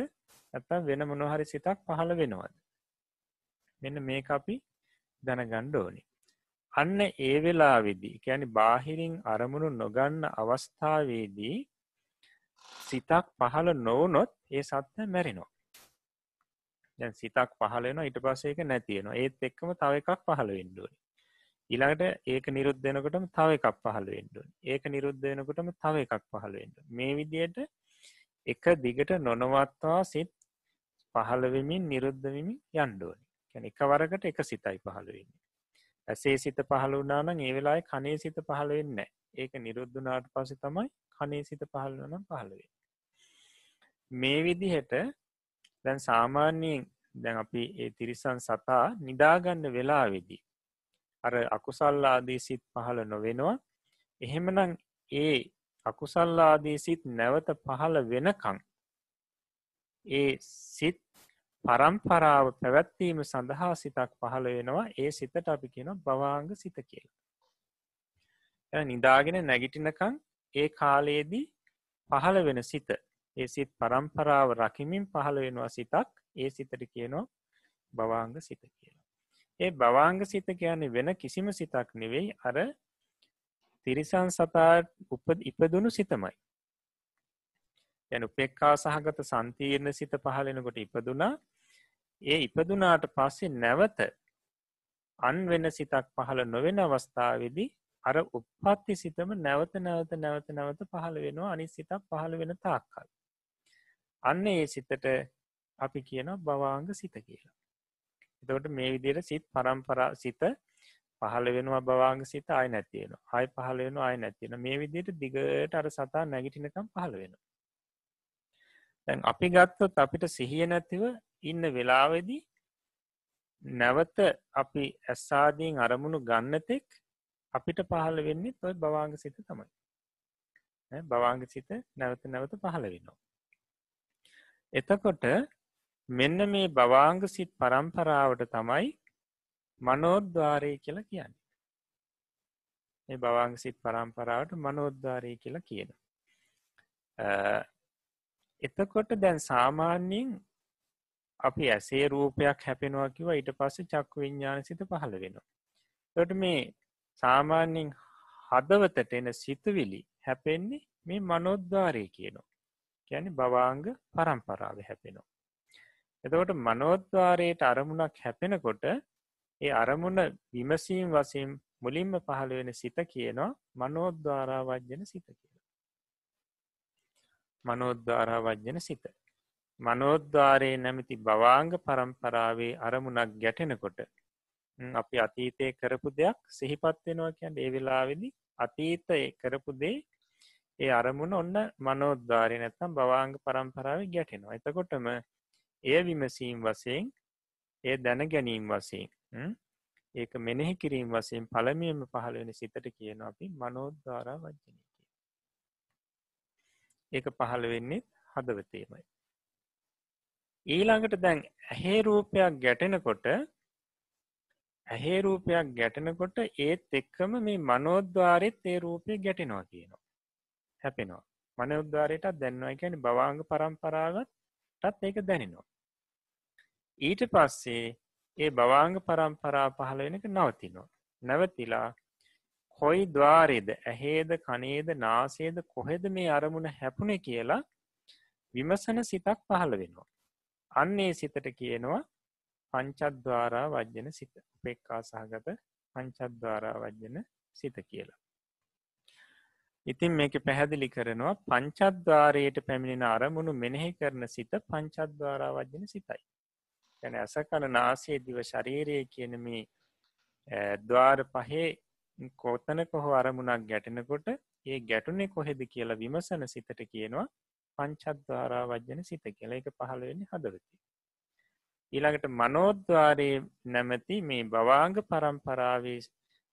ඇත්තම් වෙන මොනොහරි සිතක් පහළ වෙනවද? මෙන්න මේ අපි දැනගණ්ඩ ඕනි. අන්න ඒ වෙලා වෙදී කැනි බාහිරින් අරමුණු නොගන්න අවස්ථාවේදී සිතක් පහළ නොවනොත් ඒ සත්‍ය මැරෙනවා. දැන් සිතක් පහලෙන ඉට පසේක නැතියෙනවා ඒත් එක්කම තව එකක් පහළ වෙන්ඩුවනි ඊළඟට ඒක නිරුද්ධයනකොටම තව එකක් පහළ වෙන්ඩුවන් ඒක නිරුද්ධයනකොටම තව එකක් පහළ වෙන්ඩ මේ විදියට එක දිගට නොනවත්වා සිත් පහළවෙමින් නිරුද්ධවිමින් යන්ඩුවනි කැන එක වරකට එක සිතයි පහළවෙන්නේ ඇසේ සිත පහළ වනානම් ඒ වෙලායි කනේ සිත පහළ වෙන්න ඒක නිරුද්ධනාට පස තමයි කනේ සිත පහළවනම් පහළවේ මේ විදිහට දැන් සාමාන්‍යයෙන් දැන් අපි ඒ තිරිසන් සතා නිදාගන්න වෙලා වෙදී අර අකුසල්ලාදී සිත් පහළ නොවෙනවා. එහෙමනම් ඒ අකුසල්ලාදී සිත් නැවත පහළ වෙනකං ඒ සිත් පරම්පරාව පැවැත්වීම සඳහා සිතක් පහළ වෙනවා. ඒ සිතට අපි කියන බවාංග සිත කියල. නිදාගෙන නැගිටිනකං ඒ කාලයේදී පහළ වෙන සිත ඒ සිත් පරම්පරාව රකිමින් පහළ වෙනවා සිතක් ඒ සිතට කියනවා බවාංග සිත කියලා. ඒ බවාංග සිත කියන්නේ වෙන කිසිම සිතක් නෙවෙයි අර තිරිසන් සතා උප ඉපදුණු සිතමයි යැන උපෙක්කා සහගත සන්තීර්ණ සිත පහලෙනකොට ඉපදුනා ඒ ඉපදුනාට පස්සේ නැවත අන් වෙන සිතක් පහළ නොවෙන අවස්ථාවේදී අර උපපත්ති සිතම නැවත නැවත නැවත නැවත පහළ වෙනවා අනි සිතක් පහළ වෙන තාක්කල්. අන්න ඒ සිතට අපි කියන බවාංග සිත කියලා. එතකොට මේ විදියට සිත් පරම්පරා සිත පහළ වෙනවා බවාංග සිත අයි නැතියෙන අයි පහල වෙන අයි නැතියෙන මේ විදියට දිගට අර සතා නැගිටිනකම් පහළ වෙන. දැන් අපි ගත්තොත් අපිට සිහිය නැතිව ඉන්න වෙලාවෙදී නැවත අපි ඇස්සාදීන් අරමුණු ගන්නතෙක් අපිට පහළ වෙන්නේ ඔය බවාංග සිත තමයි බවාංග සිත නැවත නැවත පහළ වෙනවා. එතකොට මෙන්න මේ බවාංග සිත් පරම්පරාවට තමයි මනෝද්වාරය කියලා කියන්නේ. ඒ බවාංග සිත් පරම්පරාවට මනෝද්වාරය කියලා කියන. එතකොට දැන් සාමාන්‍යයෙන් අපි ඇසේ රූපයක් හැපෙනවා කිව ඊට පස්සේ චක්ක විඤ්ඥාන සිත පහළ වෙනවා. තොට මේ සාමාන්‍යෙන් හදවතට එන සිතුවිලි හැපෙන්නේ මේ මනෝද්වාරය කියනවා. ගැන බවාංග පරම්පරාව හැපෙනවා. එතකොට මනෝද්වාරයට අරමුණක් හැපෙනකොට ඒ අරමුණ විමසීම් වසයෙන් මුලින්ම පහළ වෙන සිත කියනවා මනෝද්වාරා වජ්‍යන සිත කියලා. මනෝද්වාරා වජ්‍යන සිත. මනෝද්වාරයේ නැමති බවාංග පරම්පරාවේ අරමුණක් ගැටෙනකොට අපි අතීතය කරපු දෙයක් සිහිපත්වෙනවා කියන් ඒ වෙලාවෙදි අතීත කරපු දේ ඒ අරමුණ ඔන්න මනෝද්වාරය නැත්තම් බවාංග පරම්පරාව ගැටෙනවා එතකොටම එය විමසීම් වසයෙන් ඒ දැන ගැනීම් වසයෙන් ඒක මෙනෙහි කිරීම වසයෙන් පළමියම පහළ වෙන සිතට කියන අපි මනෝද්වාරා වජ්ජනය ඒක පහළ වෙන්නේ හදවතේමයි. ඊළඟට දැන් ඇහේ රූපයක් ගැටෙනකොට ඇහේ රූපයක් ගැටෙනකොට ඒත් එක්කම මේ මනෝද්වාරෙත් ඒ රූපය ගැටෙනවා කියනවා. හැපෙනවා. මනෝද්වාරයටත් දැන්නවා. ගැන බවාංග පරම්පරාගත්තත් ඒක දැනෙනවා. ඊට පස්සේ ඒ බවාංග පරම්පරා පහළ වෙනක නවතිනවා නැවතිලා කොයි ద్వාරේද ඇහේද කනේද නාසේද කොහෙද මේ අරමුණ හැපුණේ කියලා විමසන සිතක් පහළ වෙනවා අන්නේ සිතට කියනවා පංචද්වාරා වජ්‍යන සිත උපෙක්කා සහගත පංචද්වාරා වජ්‍යන සිත කියලා. ඉතින් මේක පැහැදිලි කරනවා පංචද්වාරයට පැමිණෙන අරමුණු මෙනෙහි කරන සිත පංචද්වාරා වජ්‍යන සිතයි. ගැන ඇස කල නාසේ දිව ශරීරය කියන මේ දවාර පහේ කෝතන කොහෝ අරමුණක් ගැටෙනකොට ඒ ගැටුනේ කොහෙද කියලා විමසන සිතට කියනවා පංචද්වාරා වජ්‍යන සිත කියලා එක පහළ වෙන්නේ හදවති. ඊළඟට මනෝද්වාරයේ නැමැති මේ බවාංග පරම්පරාවේ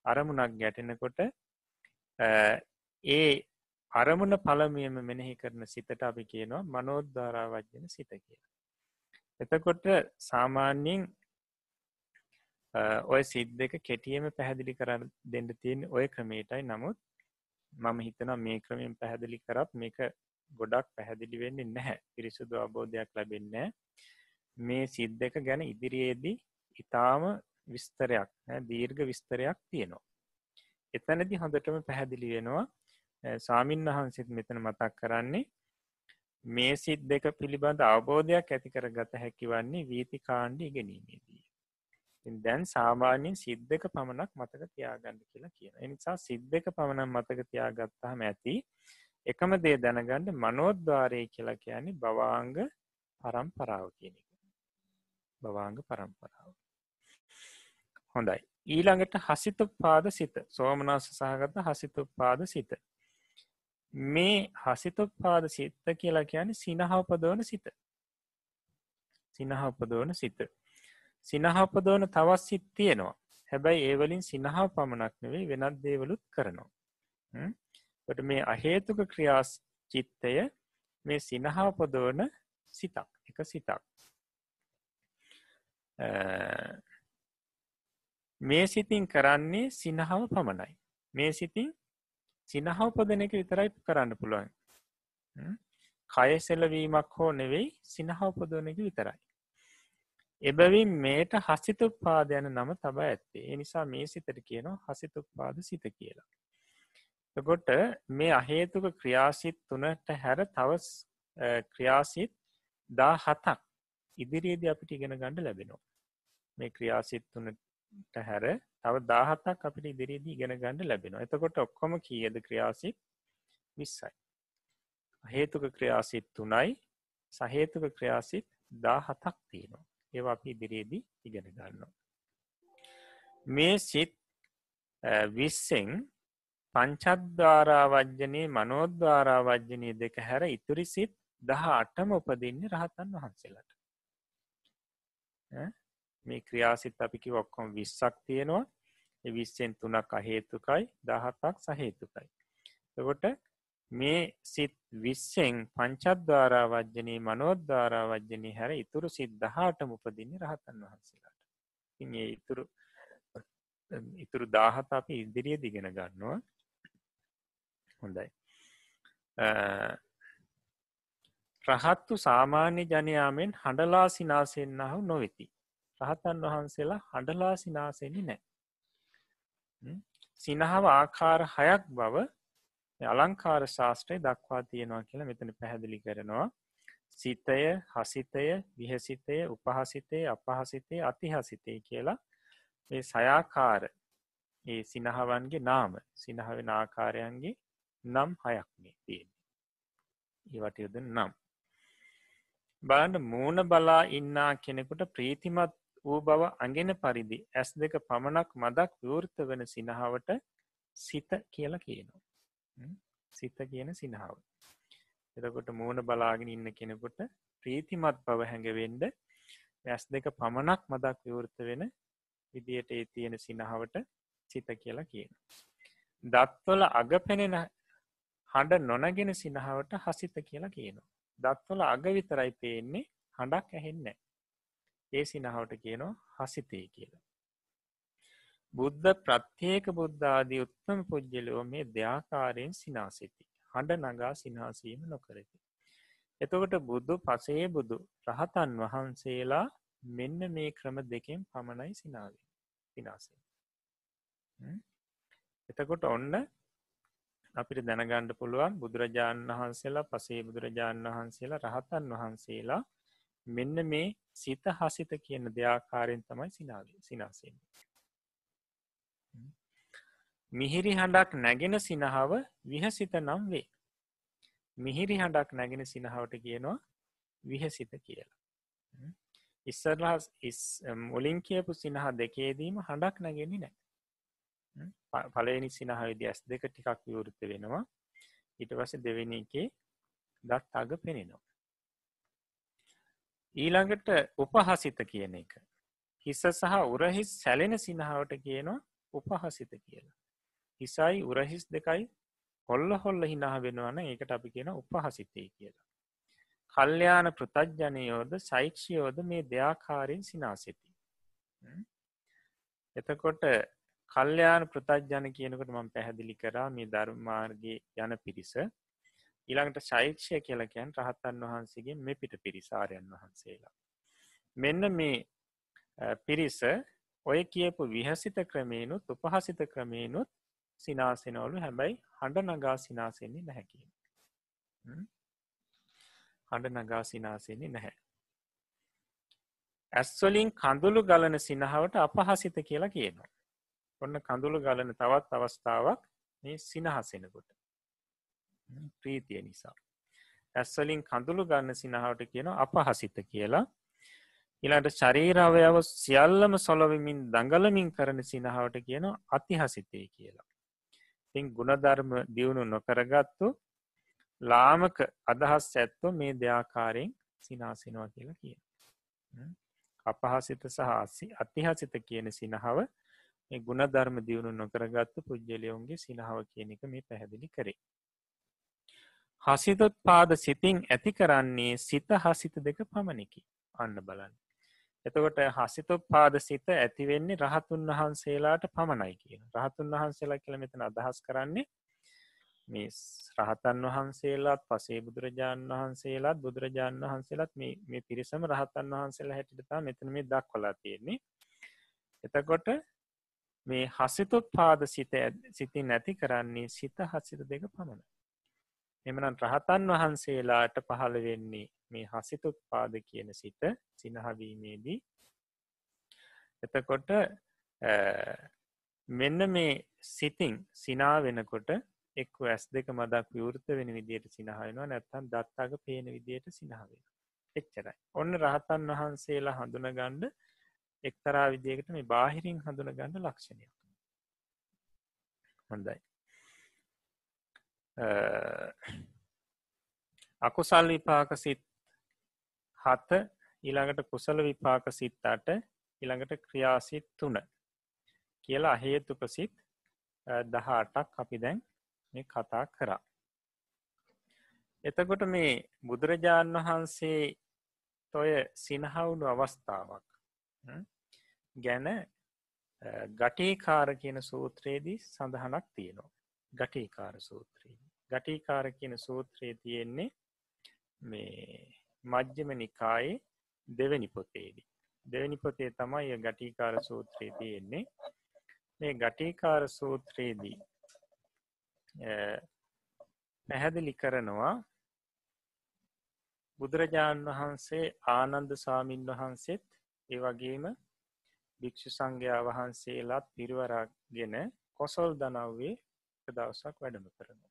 අරමුණක් ගැටෙනකොට ඒ අරමුණ පළමියම මෙනෙහි කරන සිතට අපි කියනවා මනෝද්වාරා වජ්‍යන සිත කියලා. එතකොට සාමාන්‍යයෙන් ඔය සිද් දෙක කෙටියම පැහැදිලි කරන්න දෙන්න තියෙන ඔය ක්‍රමේටයි නමුත් මම හිතනවා මේ ක්‍රමයෙන් පැහැදිලි කරත් මේක ගොඩක් පැහැදිලි වෙන්නේ නැහැ. පිරිසුදු අබෝධයක් ලැබෙන්න මේ සිද් දෙක ගැන ඉදිරියේදී ඉතාම විස්තරයක් දීර්ඝ විස්තරයක් තියෙනවා. එතනදි හොඳටම පැහැදිලි වෙනවා සාමීන් වහන්සිත් මෙතන මතක් කරන්නේ මේ සිත් දෙක පිළිබඳ අවබෝධයක් ඇති කර ගත හැකිවන්නේ වීති කාණ්ඩ ඉගෙනීමේදී. දැන් සාමාන්‍යයෙන් සිද්ධක පමණක් මතක තියාගන්න කියලා කියන එනිසා සිද්ධක පමණක් මතක තියාගත්තාම ඇති එකම දේ දැනගන්න මනෝද්වාරය කියලා කියන්නේ බවාංග පරම්පරාව කියන එක. බවාංග පරම්පරාව. හොඳයි. ඊළඟට හසිතු පාද සිත සෝමනාස සහගත හසිතු පාද සිත. මේ හසිතුපාද සිත්ත කියලා කියන සිනහපදෝන සිත. සිනහපදෝන සිත. සිනහපදෝන තවත් සිත් තියෙනවා. හැබැයි ඒවලින් සිනහා පමණක් නෙවෙයි වෙනත් දේවලුත් කරනවා. ට මේ අහේතුක ක්‍රියාස් චිත්තය මේ සිනහාපදෝන සිතක් එක සිතක්. මේ සිතින් කරන්නේ සිනහාව පමණයි. මේ සිතින් සිනහවපදන එක විතරයි කරන්න පුළුවන් කය සෙලවීමක් හෝ නෙවෙයි සිනහවපදන එක විතරයි එබැවින් මේට හසිතුක් පාද යන නම තබා ඇත්තේ එනිසා මේ සිතට කියනවා හසිතුක් පාද සිත කියලා. එකොට මේ අහේතුක ක්‍රියාසිත් තුනට හැර තව ක්‍රියාසිත් දා හතක් ඉදිරියේද අපිට ඉගෙන ගණඩ ලැබෙනවා. මේ ක්‍රියාසිත් තුනට හැර තව දාහතක් අපිට ඉදිරියේදී ඉගෙන ගණඩ ලැබෙනවා. එතකොට ඔක්කොම කියද ක්‍රියාසිත් විස්සයි. හේතුක ක්‍රියාසිත් තුනයි සහේතුක ක්‍රියාසිත් දා හතක් තියෙනවා. ඒවා අපි ඉදිරියේදී ඉගෙන ගන්නවා. මේ සිත් විස්සෙන් පංචද්වාරාවජ්ජනය මනෝද්වාරාවජ්ජනය දෙක හැර ඉතුරි සිත් දහ අටම උපදින්නේ රහතන් වහන්සේලට. මේ ක්‍රියාසිත් අපිකි ඔක්කොම් විස්සක් තියෙනවා විස්සෙන් තුනක් අහේතුකයි දහතක් සහේතුකයි. තකොට මේ සිත් විස්සෙන් පංචද්වාරා වජ්ජනී මනෝද්වාරා වජ්ජනී හැර ඉතුරු සිද්ධහාට උපදින්නේ රහතන් වහන්සේලාට. ඒ ඉතුරු ඉතුරු දාහත අපි ඉදිරිය දිගෙන ගන්නවා හොඳයි. රහත්තු සාමාන්‍ය ජනයාමෙන් හඬලා සිනාසෙන්න්නහු නොවෙති. රහතන් වහන්සේලා හඬලා සිනාසෙනි නෑ. සිනහව ආකාර හයක් බව අලංකාර ශාස්ත්‍රය දක්වා තියෙනවා කියලා මෙතන පැහැදිලි කරනවා. සිතය හසිතය විහසිතය උපහසිතය අපහසිතය අතිහසිතය කියලා ඒ සයාකාර ඒ සිනහවන්ගේ නාම සිනහවෙන ආකාරයන්ගේ නම් හයක් මේ තියෙන. ඒවට යොද නම්. බලන්න මූුණ බලා ඉන්නා කෙනෙකුට ප්‍රීතිමත් වූ බව අගෙන පරිදි ඇස් දෙක පමණක් මදක් විවෘත වන සිනහාවට සිත කියලා කියනවා. සිත කියන සිනහාව. එතකොට මූුණ බලාගෙන ඉන්න කෙනෙකුට ප්‍රීතිමත් බව හැඟවෙන්ඩ ඇස් දෙක පමණක් මදක් විවෘත වෙන විදියට ඒ තියෙන සිනහාවට සිත කියලා කියන. දත්වල අග පෙනෙන හඬ නොනගෙන සිනහාවට හසිත කියලා කියනවා. දත්වල අග විතරයි පේන්නේ හඬක් ඇහෙන්නේ. ඒ සිනහවට කියනවා හසිතය කියලා. බුද්ධ ප්‍රත්්‍යේක බුද්ධාදී උත්තම පුද්ගලෝ මේ දෙයාකාරයෙන් සිනාසිති. හඬ නගා සිනාසීම නොකරති. එතකොට බුදු පසේ බුදු රහතන් වහන්සේලා මෙන්න මේ ක්‍රම දෙකෙන් පමණයි සිනාවේ සිනාසේ. එතකොට ඔන්න අපිට දැනගණ්ඩ පුළුවන් බුදුරජාණන් වහන්සේලා පසේ බුදුරජාණන් වහන්සේලා රහතන් වහන්සේලා මෙන්න මේ සිත හසිත කියන දෙයාකාරයෙන් තමයි සිනාවේ සිනාසෙන්. මිහිරි හඬක් නැගෙන සිනහාව විහසිත නම් වේ. මිහිරි හඬක් නැගෙන සිනහාවට කියනවා විහසිත කියලා. ඉස්සරහස් මුලින් කියපු සිනහ දෙකේදීම හඬක් නැගෙනි නෑ. පලනි සිනහවිදි ඇස් දෙක ටිකක් විවෘත වෙනවා ඊට පස දෙවෙනි එකේ දත් අග පෙනෙනවා. ඊළඟට උපහසිත කියන එක. හිස සහ උරහිස් සැලෙන සිනහාවට කියනවා උපහසිත කියලා. හිසයි උරහිස් දෙකයි හොල්ල හොල්ල හිනා වෙනවන ඒකට අපි කියන උපහසිතය කියලා. කල්්‍යයාන පෘතජ්ජනයෝද සෛක්ෂයෝද මේ දෙයාකාරයෙන් සිනාසිති. එතකොට කල්්‍යයාන ප්‍රතජ්ජන කියනකට මම පැහැදිලි කරා මේ ධර්මාර්ගය යන පිරිස ඊළඟට ශෛක්ෂය කියලකැන් රහත්තන් වහන්සේගේ මේ පිට පිරිසාරයන් වහන්සේලා. මෙන්න මේ පිරිස ඔය කියපු විහසිත ක්‍රමේනුත් උපහසිත ක්‍රමේනුත් සිනාසෙනවලු හැබැයි හඬ නගා සිනාසෙන්නේ නැහැකිය. හඬ නගා සිනාසෙන්නේ නැහැ. ඇස්වලින් කඳුළු ගලන සිනහවට අපහසිත කියලා කියනවා. ඔන්න කඳුළු ගලන තවත් අවස්ථාවක් මේ සිනහසෙනකොට. ප්‍රීතිය නිසා. ඇස්වලින් කඳුළු ගන්න සිනහාවට කියන අපහසිත කියලා ඉලාට ශරීරාවයාව සියල්ලම සොලොවමින් දඟලමින් කරන සිනහාවට කියන අතිහසිතය කියලා. තින් ගුණධර්ම දියුණු නොකරගත්තු ලාමක අදහස් ඇත්තු මේ දෙයාකාරයෙන් සිනාසිනවා කියලා කිය. අපහසිත සහ අතිහසිත කියන සිනහව මේ ගුණධර්ම දියුණු නොකරගත්තු පුද්ගලයවුන්ගේ සිනහාව කියන එක මේ පැහැදිලි කරේ. හසිතොත් පාද සිතින් ඇති කරන්නේ සිත හසිත දෙක පමණකි. අන්න බලන්න. එතකොට හසිතොත් පාද සිත ඇතිවෙන්නේ රහතුන් වහන්සේලාට පමණයි කියන. රහතුන් වහන්සේලා කියල මෙතන අදහස් කරන්නේ මේ රහතන් වහන්සේලාත් පසේ බුදුරජාණන් වහන්සේලාත් බුදුරජාණන් වහන්සේලාත් මේ පිරිසම රහතන් වහන්සේලා හැටිටතා මෙතන මේ දක්වලා තියෙන්නේ. එතකොට මේ හසිතුත් පාද සිත සිති නැති කරන්නේ සිත හසිත දෙක පමණ එමනම් රහතන් වහන්සේලාට පහළ වෙන්නේ මේ හසිතුත් පාද කියන සිත සිනහවීමේදී එතකොට මෙන්න මේ සිතින් සිනා වෙනකොට එක් ඇස් දෙක මදක් විවෘත වෙන විදියට සිනහයනවා නැත්තන් දත්තාග පේන විදියට සිනහවෙන එච්චරයි. ඔන්න රහතන් වහන්සේලා හඳුන ගණ්ඩ එක්තරා විදියකට මේ බාහිරින් හඳුන ගණඩ ලක්ෂණයක්. හොඳයි. අකුසල් විපාක සිත් හත ඊළඟට කුසල විපාක සිත්තාට ඊළඟට ක්‍රියාසිත් තුන කියලා අහේතුක සිත් දහටක් අපි දැන් මේ කතා කරා. එතකොට මේ බුදුරජාණන් වහන්සේ තොය සිනහවුණු අවස්ථාවක් ගැන ගටේකාර කියන සූත්‍රයේදී සඳහනක් තියෙනවා. ගටේකාර සූත්‍රී. ගටීකාර කියන සූත්‍රයේ තියෙන්නේ මේ මජ්්‍යම නිකායේ දෙවැනි පොතේදී. දෙවැනි පොතේ තමයි ගටීකාර සූත්‍රයේ තියෙන්නේ මේ ගටීකාර සූත්‍රයේදී පැහැදිලි කරනවා බුදුරජාණන් වහන්සේ ආනන්ද සාමීන් වහන්සේත් ඒ වගේම භික්‍ෂු සංඝයා වහන්සේලාත් පිරිවරක්ගෙන කොසොල් දනව්වේ දවසක් වැඩම කරනවා.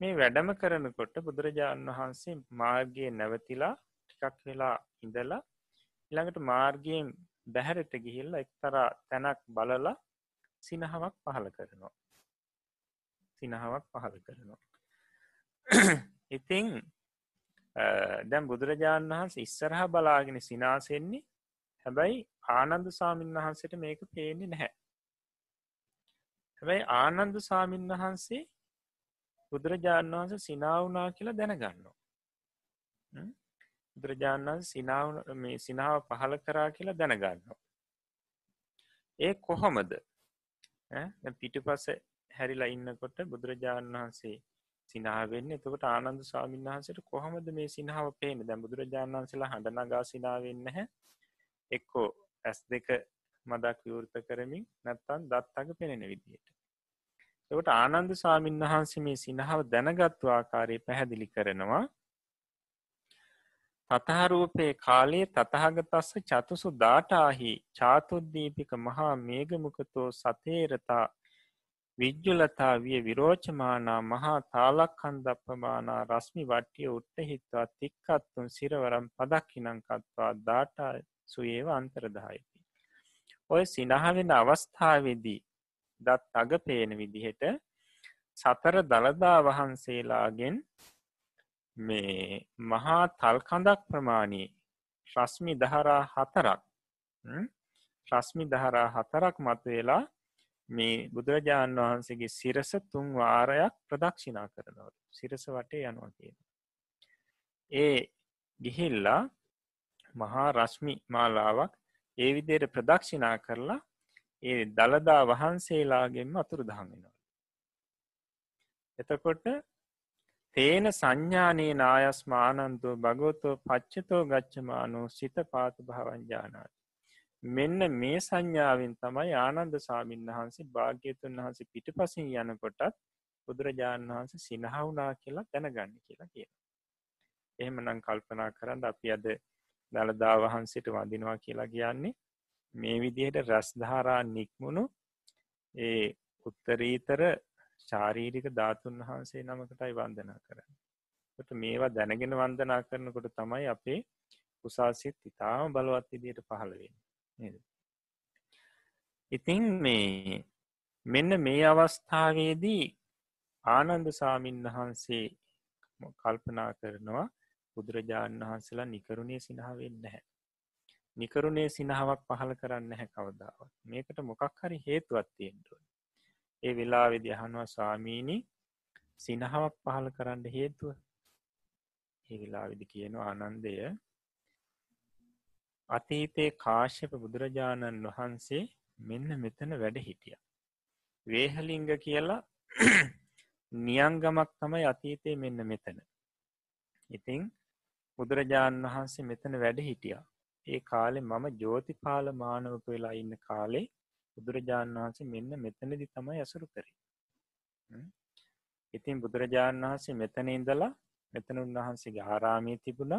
මේ වැඩම කරනකොට බුදුරජාණන් වහන්සේ මාර්ගය නැවතිලා ටිකක් වෙලා ඉඳලා ඉළඟට මාර්ගයෙන් බැහැරට ගිහිල්ල එක්තරා තැනක් බලලා සිනහවක් පහල කරනවා. සිනහාවක් පහල කරනවා. [clears throat] ඉතිං දැම් බුදුරජාණන් වහන්ස ඉස්සරහ බලාගෙන සිනාසෙන්නේ හැබැයි ආනන්ද සාමීන් වහන්සට මේක පේන්නේ නැහැ. හැබැයි ආනන්ද සාමීන් වහන්සේ බුදුරජාණන් වහන්ස සිනාවනා කියලා දැනගන්නවා. බුදුරජාණන් සිනාව මේ සිනාව පහල කරා කියලා දැනගන්නවා. ඒ කොහොමද? පිටු පස හැරිලා ඉන්නකොට බුදුරජාණන් වහන්සේ සිනාවෙන්න එතකට ආනන්ද ස්වාමීන් වහන්සට කොහොමද මේ සිනාව පේන දැ බුදුරජාණන් වන්සලා හඬනගා සිනාවෙන්න හැ එක්කෝ ඇස් දෙක මදක් විවෘත කරමින් නැත්තන් දත්තක පෙනෙන විදියට. එකට ආනන්ද ස්වාමීන් වහන්සේ මේ සිනහාව දැනගත්තු ආකාරය පැහැදිලි කරනවා තතහරූපේ කාලයේ තතහගතස්ස චතුසු දාටාහි චාතුද්දීපික මහා මේගමුකතෝ සතේරතා විජ්ජුලතා විය විරෝචමානා මහා තාලක්කන්දප්පමානා රස්මි වට්ටිය උට්ට හිත්වා තික්කත්තුන් සිරවරම් පදක්කිනංකත්වා දාටා සුයේව අන්තරදායති. ඔය සිනහවෙන අවස්ථාවේදී දත් අග පේන විදිහට සතර දළදා වහන්සේලාගෙන් මේ මහා තල්කඳක් ප්‍රමාණී රස්මි දහරා හතරක් රස්මි දහරා හතරක් මත්වෙලා මේ බුදුරජාණන් වහන්සේගේ සිරස තුන් වාරයක් ප්‍රදක්ෂිනා කරනවට සිරස වටේ යනවා කියන. ඒ ගිහිල්ලා මහා රශ්මි මාලාවක් ඒ විදියට ප්‍රදක්ෂිනා කරලා ඒ දළදා වහන්සේලාගෙන්ම අතුරු දහඟෙනවා. එතකොට තේන සංඥානයේ නායස්මානන්තෝ භගවතෝ පච්චතෝ ගච්චමානෝ සිත පාත භවංජානාට. මෙන්න මේ සංඥාවෙන් තමයි ආනන්ද සාමීන් වහන්සේ භාග්‍යතුන් වහන්සේ පිට පසින් යනකොටත් බුදුරජාණන් වහන්ස සිනහවුනා කියලා දැනගන්න කියලා කිය. එහෙම නං කල්පනා කරන්න අපි අද දළදා වහන්සේට වඳිනවා කියලා කියන්නේ මේ විදිහට රැස්ධාරා නික්මුණු ඒ උත්තරීතර ශාරීරික ධාතුන් වහන්සේ නමකටයි වන්දනා කරන්න. ට මේවා දැනගෙන වන්දනා කරනකොට තමයි අපේ උසාසිත් ඉතාම බලවත් විදියට පහළවෙන්. ඉතින් මේ මෙන්න මේ අවස්ථාවේදී ආනන්ද සාමීන් වහන්සේ කල්පනා කරනවා බුදුරජාණන් වහන්සේලා නිකරුණේ සිනහවෙන්න හැ. නිකරුණේ සිනහාවක් පහළ කරන්න හැ කවදාවත් මේකට මොකක් හරි හේතුවත් තියෙන්ටුව. ඒ වෙලා වෙදි අහනවා ස්වාමීණි සිනහාවක් පහළ කරන්න හේතුව ඒ වෙලා විදි කියනවා ආනන්දය අතීතයේ කාශ්‍යප බුදුරජාණන් වහන්සේ මෙන්න මෙතන වැඩ හිටිය. වේහලිංග කියලා [clears throat] නියංගමක් තමයි අතීතය මෙන්න මෙතන. ඉතිං බුදුරජාණන් වහන්සේ මෙතන වැඩ හිටියා. ඒ කාලෙ මම ජෝතිපාල මානවක වෙලා ඉන්න කාලේ බුදුරජාණන් වහන්සේ මෙන්න මෙතනදි තමයි ඇසුරු කරේ. ඉතින් බුදුරජාණන් වහන්සේ මෙතන ඉඳලා මෙතන උන්වහන්සේගේ ආරාමී තිබුණ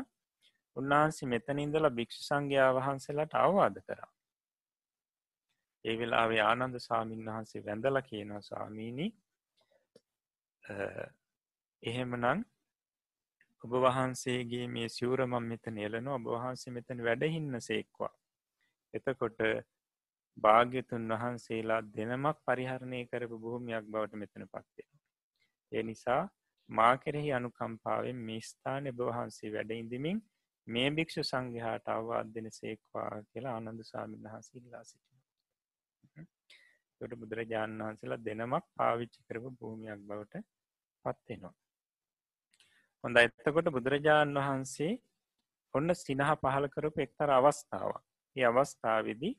උන්වහන්සේ මෙතන ඉඳලා භික්ෂු සංඝයා වහන්සේලාට අවවාද කරා. ඒ වෙලාවේ ආනන්ද ස්වාමීන් වහන්සේ වැඳලා කියනවා ස්වාමීණි එහෙමනං ඔබ වහන්සේගේ මේ සිවරමම් මෙතන එලන ඔබ වහන්සේ මෙතන වැඩහින්න සේක්වා. එතකොට භාග්‍යතුන් වහන්සේලා දෙනමක් පරිහරණය කරපු භූමියක් බවට මෙතන පත්වෙන. ඒ නිසා මා කෙරෙහි අනුකම්පාවෙන් මේ ස්ථාන එබ වහන්සේ වැඩඉඳමින් මේ භික්ෂු සංඝහාට අවවාද දෙන සේක්වා කියලා ආනන්ද ස්වාමීන් වහන්සේ ඉල්ලා සිටින. ට බුදුරජාණන් වහන්සේලා දෙනමක් පාවිච්චි කරපු භූමියක් බවට පත්වෙනවා. හොඳ එත්තකොට බුදුරජාණන් වහන්සේ ඔන්න සිනහ පහල කරපු එක්තර අවස්ථාවක්. ඒ අවස්ථාවදි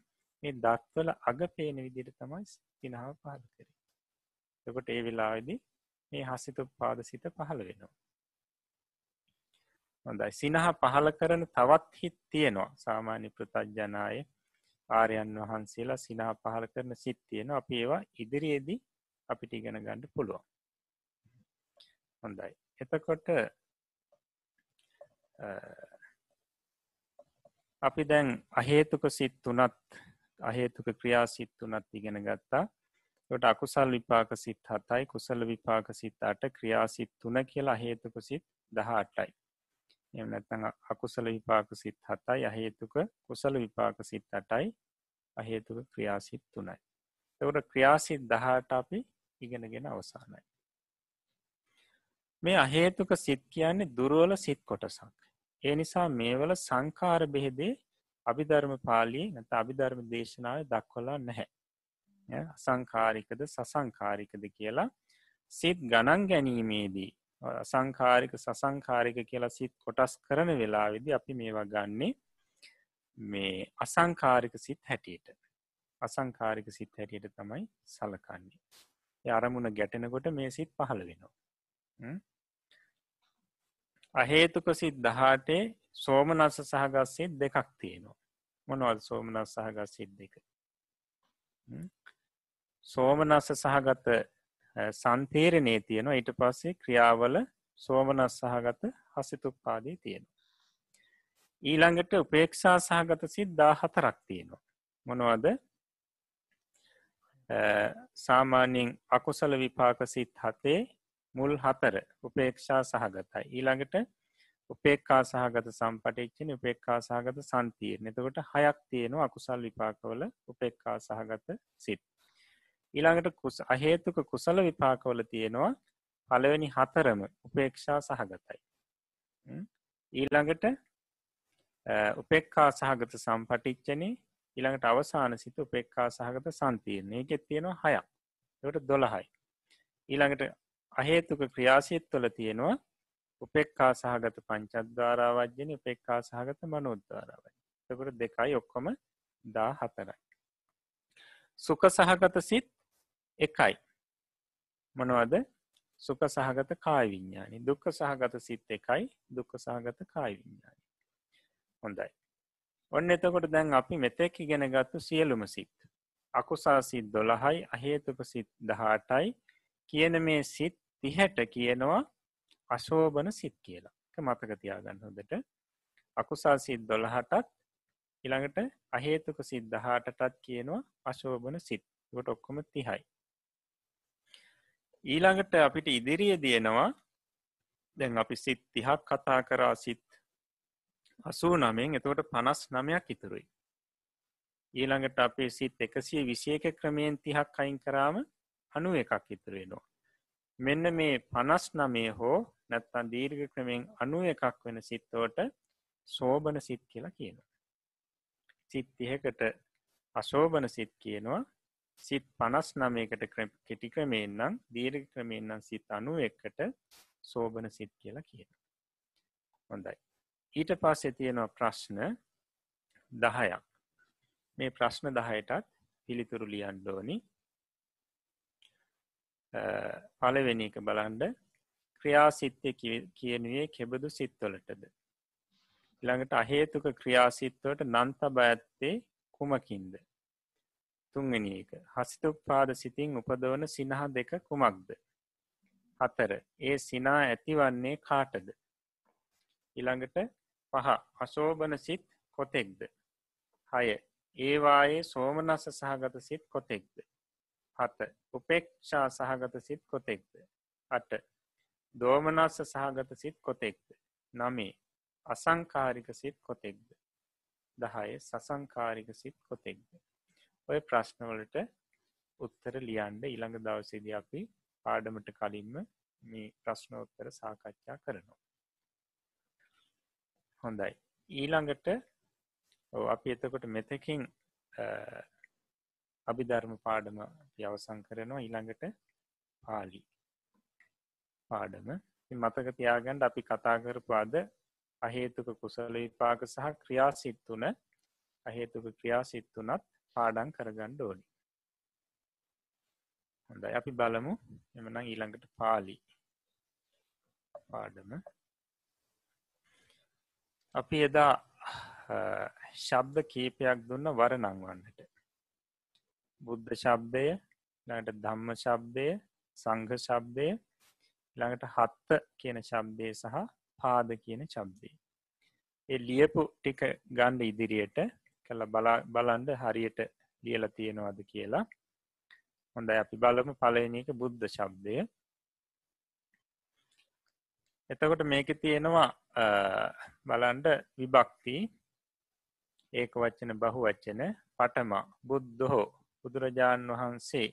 මේ දත්වල අග පේන විදිට තමයි සිනහාව පහල කරේ. එකොට ඒ වෙලාවෙදි මේ හසිතු පාද සිත පහළ වෙනවා. හොඳයි සිනහ පහල කරන තවත් හිත් තියෙනවා සාමාන්‍ය පෘතජ්ජනාය ආරයන් වහන්සේලා සිනහ පහල කරන සිත් තියෙන අපි ඒවා ඉදිරියේදී අපිට ඉගෙන ගණඩ පුළුවන් හොඳයි එතකොට අපි දැන් අහේතුක සිත් තුනත් අහේතුක ක්‍රියා සිත් තුනත් ඉගෙන ගත්තා. ට අකුසල් විපාක සිත් හතයි කුසල විපාක සිත් අට ක්‍රියාසිත් තුන කියලා හේතුක සිත් දහ අටයි එම නැත්තඟ අකුසල විපාක සිත් හතයි අහේතුක කුසල විපාක සිත් අටයි අහේතුක ක්‍රියාසිත් තුනයි. තවට ක්‍රියාසිත් දහට අපි ඉගෙනගෙන අවසානයි. මේ අහේතුක සිත් කියන්නේ දුරුවල සිත් කොටසක්. ඒ නිසා මේවල සංකාර බෙහෙදේ අභිධර්ම පාලිය නැත අභිධර්ම දේශනාව දක්වලා නැහැ. අසංකාරිකද සසංකාරිකද කියලා සිත් ගණන් ගැනීමේදී අසංකාරික සසංකාරික කියලා සිත් කොටස් කරන වෙලාවෙදි අපි මේවා ගන්නේ මේ අසංකාරික සිත් හැටියට. අසංකාරික සිත් හැටියට තමයි සලකන්නේ. අරමුණ ගැටෙනකොට මේ සිත් පහළ වෙනවා. අහේතුක සිත් දහටේ සෝමනස්ස සහගත් සිත් දෙකක් තියෙනවා. මොනවල් සෝමනස් සහගත් සිත් දෙක සෝමනස්ස සහගත සන්තේරණය තියෙනවා. ඊට පස්සේ ක්‍රියාවල සෝමනස් සහගත හසිතුපාදී තියෙනවා. ඊළඟට උපේක්ෂා සහගත සිද්දා හතරක් තියෙනවා. මොනවද? සාමාන්‍යයෙන් අකුසල විපාක සිත් හතේ මුල් හතර උපේක්ෂා සහගතයි. ඊළඟට උපේක්කා සහගත සම්පටික්ෂණ උපේක්කා සහගත සන්තිීර නතකොට හයක් තියෙනවා අකුසල් විපාකවල උපේක්කා සහගත සිත්. ඊළඟට කුස අහේතුක කුසල විපාකවල තියෙනවා පළවෙනි හතරම උපේක්ෂා සහගතයි. ඊළඟට උපෙක්කා සහගත සම්පටිච්චනේ ඊළඟට අවසාන සිත උපෙක්කා සහගත සන්තියන්නේ එකෙත් තියෙනවා හයක් එට දොළහයි. ඊළඟට අහේතුක ක්‍රියාසිත් තුළ තියෙනවා උපෙක්කා සහගත පංචද්වාරාවජ්‍යන උපෙක්කා සහගත මනෝද්වාරාවයි. තකට දෙකයි ඔක්කොම දා හතරයි. සුක සහගත සිත් එකයි. මොනවද සුක සහගත කායි විඤ්ඥානි දුක්ක සහගත සිත් එකයි දුක්ක සහගත කායි විඤ්ඥානි. හොඳයි. ඔන්න එතකොට දැන් අපි මෙතෙක් ඉගෙන ගත්තු සියලුම සිත්. අකුසා සිත් දොළහයි අහේතුක සිත් දහටයි කියන මේ සිත් තිහැට කියනවා අශෝභන සිත් කියලා. මතක තියාගන්න හොදට අකුසා සිත් දොළහටත් ඉළඟට අහේතුක සිද්ධහාටටත් කියනවා අශෝභන සිත්. ට ඔක්කොම තිහයි. ඊළඟට අපිට ඉදිරිය දියනවා දැන් අපි සිත් තිහක් කතා කරා සිත් අසූ නමෙන් එතකොට පනස් නමයක් ඉතුරුයි. ඊළඟට අපේ සිත් එකසිය විසියක ක්‍රමයෙන් තිහක් අයින් කරාම අනු එකක් ඉතුරෙනවා මෙන්න මේ පනස් නමේ හෝ නැත්තන් දීර්ඝ ක්‍රමෙන් අනු එකක් වෙන සිත්තෝට සෝබන සිත් කියලා කියනවා. සිත් තිහකට අශෝභන සිත් කියනවා සිත් පනස් නමයකට කෙටි ක්‍රමයෙන්න්නම් දීර්ඝ ක්‍රමයෙන්න්නම් සිත් අනු එකට සෝබන සිත් කියලා කියන. හොඳයි. ඊට පස්සේ තියෙනවා ප්‍රශ්න දහයක්. මේ ප්‍රශ්න දහයටත් පිළිතුරු ලියන්ඩෝනි පලවෙනි එක බලන්ඩ ක්‍රියාසිත්්‍ය කියනුවේ කෙබඳු සිත්වලටද. ළඟට අහේතුක ක්‍රියාසිත්වට නන්තබ ඇත්තේ කුමකින්ද. තුන්වෙනි එක හසිතුපාද සිතින් උපදවන සිනහ දෙක කුමක්ද. හතර ඒ සිනා ඇතිවන්නේ කාටද. ඉළඟට පහ අශෝභන සිත් කොතෙක්ද. හය ඒවායේ සෝමනස්ස සහගත සිත් කොතෙක්ද. හත උපෙක්ෂා සහගත සිත් කොතෙක්ද. අට දෝමනස්ස සහගත සිත් කොතෙක්ද. නමේ අසංකාරික සිත් කොතෙක්ද. දහය සසංකාරික සිත් කොතෙක්ද. ඔය ප්‍රශ්නවලට උත්තර ලියන්ඩ ඉළඟ දවසේද අපි පාඩමට කලින්ම මේ ප්‍රශ්නෝත්තර සාකච්ඡා කරනවා. හොඳයි. ඊළඟට අපි එතකොට මෙතකින් අභිධර්ම පාඩම අවසං කරනවා ඊළඟට පාලි. පාඩම. මතක තියාගන්ඩ අපි කතා කරපු අද අහේතුක කුසල විපාක සහ ක්‍රියාසිත්තුන අහේතුක ක්‍රියාසිත්තුනත් පාඩන් කරගණ්ඩ ඕනි. හොඳයි. අපි බලමු. එමනම් ඊළඟට පාලි පාඩම. අපි එදා ශබ්ද කීපයක් දුන්න වරනංවන්නට බුද්ධ ශබ්දය ළඟට ධම්ම ශබ්දය සංඝ ශබ්දය ළඟට හත්ත කියන ශබ්දය සහ පාද කියන ශබ්දේ. ඒ ලියපු ටික ගණ්ඩ ඉදිරියට කළ බලන්ඩ හරියට ලියල තියෙනවාද කියලා හොඳයි අපි බලමු පලනක බුද්ධ ශබ්දය එතකොට මේක තියෙනවා බලන්ඩ විභක්ති ඒක වච්චන බහු වච්චන පටමා බුද්ධහෝ බුදුරජාණන් වහන්සේ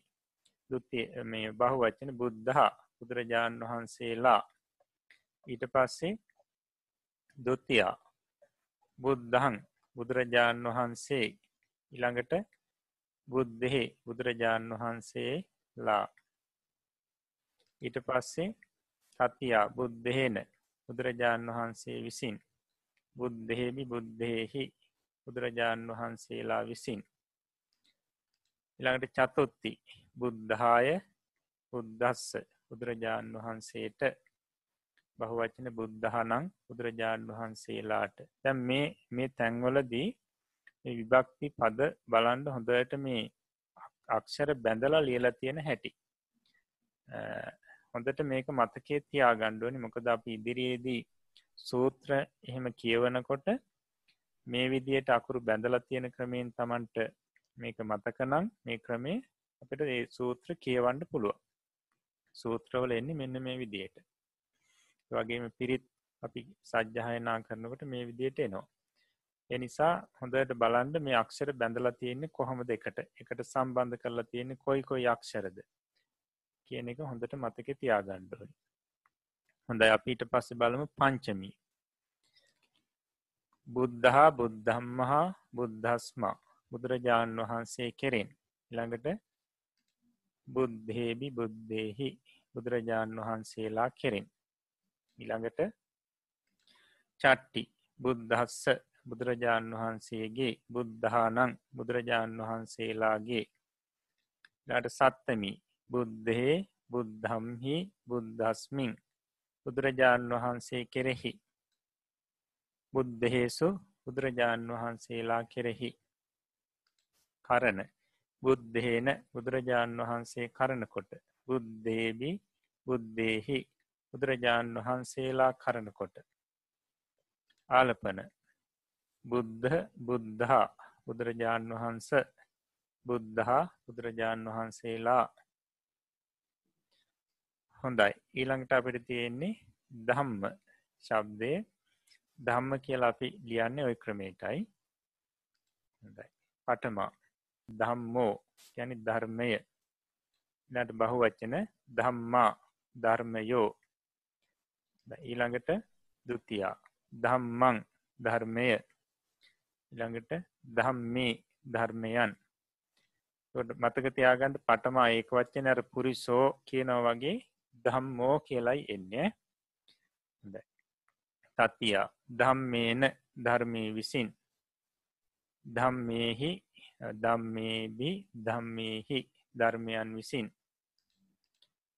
දුති මේ බහු වච්චන බුද්ධහා බුදුරජාණන් වහන්සේලා. ඊට පස්සේ දුත්තියා බුද්ධහන් බුදුරජාණන් වහන්සේ ඉළඟට බුද්ධෙහි බුදුරජාණන් වහන්සේලා. ඊට පස්සේ සතියා බුද්ධහෙන බුදුරජාණන් වහන්සේ විසින්. බුද්ධහෙබි බුද්ධයෙහි බුදුරජාණන් වහන්සේලා විසින්. ඉළඟට චතුත්ති බුද්ධාය බුද්ධස්ස බුදුරජාණන් වහන්සේට. බහුවචන බුද්ධහනං බුදුරජාණන් වහන්සේලාට. දැම් මේ මේ තැන්වලදී විභක්ති පද බලන්ඩ හොඳට මේ අක්ෂර බැඳලා ලියලා තියෙන හැටි. හොඳට මේක මතකේ තියා ගණ්ඩුවනි මොකද අපි ඉදිරියේදී සූත්‍ර එහෙම කියවනකොට මේ විදියට අකුරු බැඳලා තියෙන ක්‍රමයෙන් තමන්ට මේක මතකනම් මේ ක්‍රමේ අපිට ඒ සූත්‍ර කියවන්න පුළුව සූත්‍රවල එන්නේ මෙන්න මේ විදියට වගේම පිරිත් අපි සජ්්‍යහයනා කරනකට මේ විදියට එනවා. එනිසා හොඳට බලන්ඩ මේ අක්ෂර බැඳලා තියෙන්නේ කොහොම දෙකට එකට සම්බන්ධ කරලා තියෙන්නේ කොයි කොයි අක්ෂරද? කියන එක හොඳට මතක තියාගණ්ඩුවයි හොඳයි අපිට පස්ස බලමු පංචමී. බුද්ධහා බුද්ධම්මහා බුද්ධස්මා. බුදුරජාණන් වහන්සේ කෙරෙන්. ළඟට බුද්ධේබි බුද්ධෙහි බුදුරජාණන් වහන්සේලා කෙරෙන්. ඉළඟට චට්ටි බුද්ධස්ස බුදුරජාණන් වහන්සේගේ බුද්ධානං බුදුරජාණන් වහන්සේලාගේ. ලාට සත්තමි බුද්ධහේ බුද්ධම්හි බුද්ධස්මින් බුදුරජාණන් වහන්සේ කෙරෙහි. බුද්ධහේසු බුදුරජාණන් වහන්සේලා කෙරෙහි. කරන බුද්ධහේන බුදුරජාණන් වහන්සේ කරනකොට බුද්ධේබි බුද්ධේහි බුදුරජාණන් වහන්සේලා කරනකොට ආලපන බුද්ධ බුද්ධහා බුදුරජාණන් වහන්ස බුද්ධහා බුදුරජාණන් වහන්සේලා. හොඳයි. ඊළඟට අපිට තියෙන්නේ දහම්ම ශබ්දය. ධම්ම කියලා අපි ලියන්නේ ඔය ක්‍රමේටයි පටමා ධම්මෝ යැනි ධර්මය. නට බහු වච්චන ධම්මා ධර්මයෝ. ඊළඟට දුතියා ධම්මං ධර්මය. ඊළඟට ධම්මේ ධර්මයන්. මතක තියාගන්න පටමා ඒක වච්චන අර පුරිසෝ කියනව වගේ ධම්මෝ කියලයි එන්නේ. තතියා ධම්මේන ධර්මය විසින්. ධම්මේහි ධම්මේබි ධම්මේහි ධර්මයන් විසින්.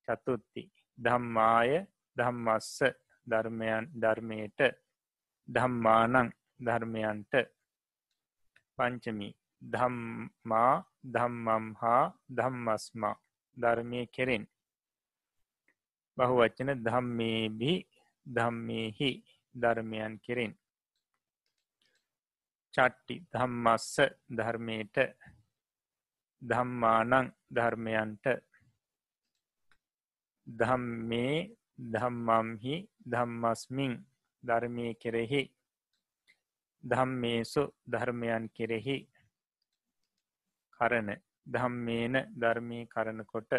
චතුත්ති ධම්මාය ධම්මස්ස ධර්මයන් ධර්මයට. ධම්මානං ධර්මයන්ට. පංචමි. ධම්මා ධම්මම් හා ධම්මස්මා ධර්මය කෙරෙන්. බහුවචන ධම්මේබි ධම්මේහි ධර්මයන් කෙරෙන්. චට්ටි ධම්මස්ස ධර්මයට ධම්මානං ධර්මයන්ට. ධම්මේ ධම්මම්හි ධම්මස්මින් ධර්මය කෙරෙහි ධම්මේසු ධර්මයන් කෙරෙහි කරන ධම්මේන ධර්මී කරනකොට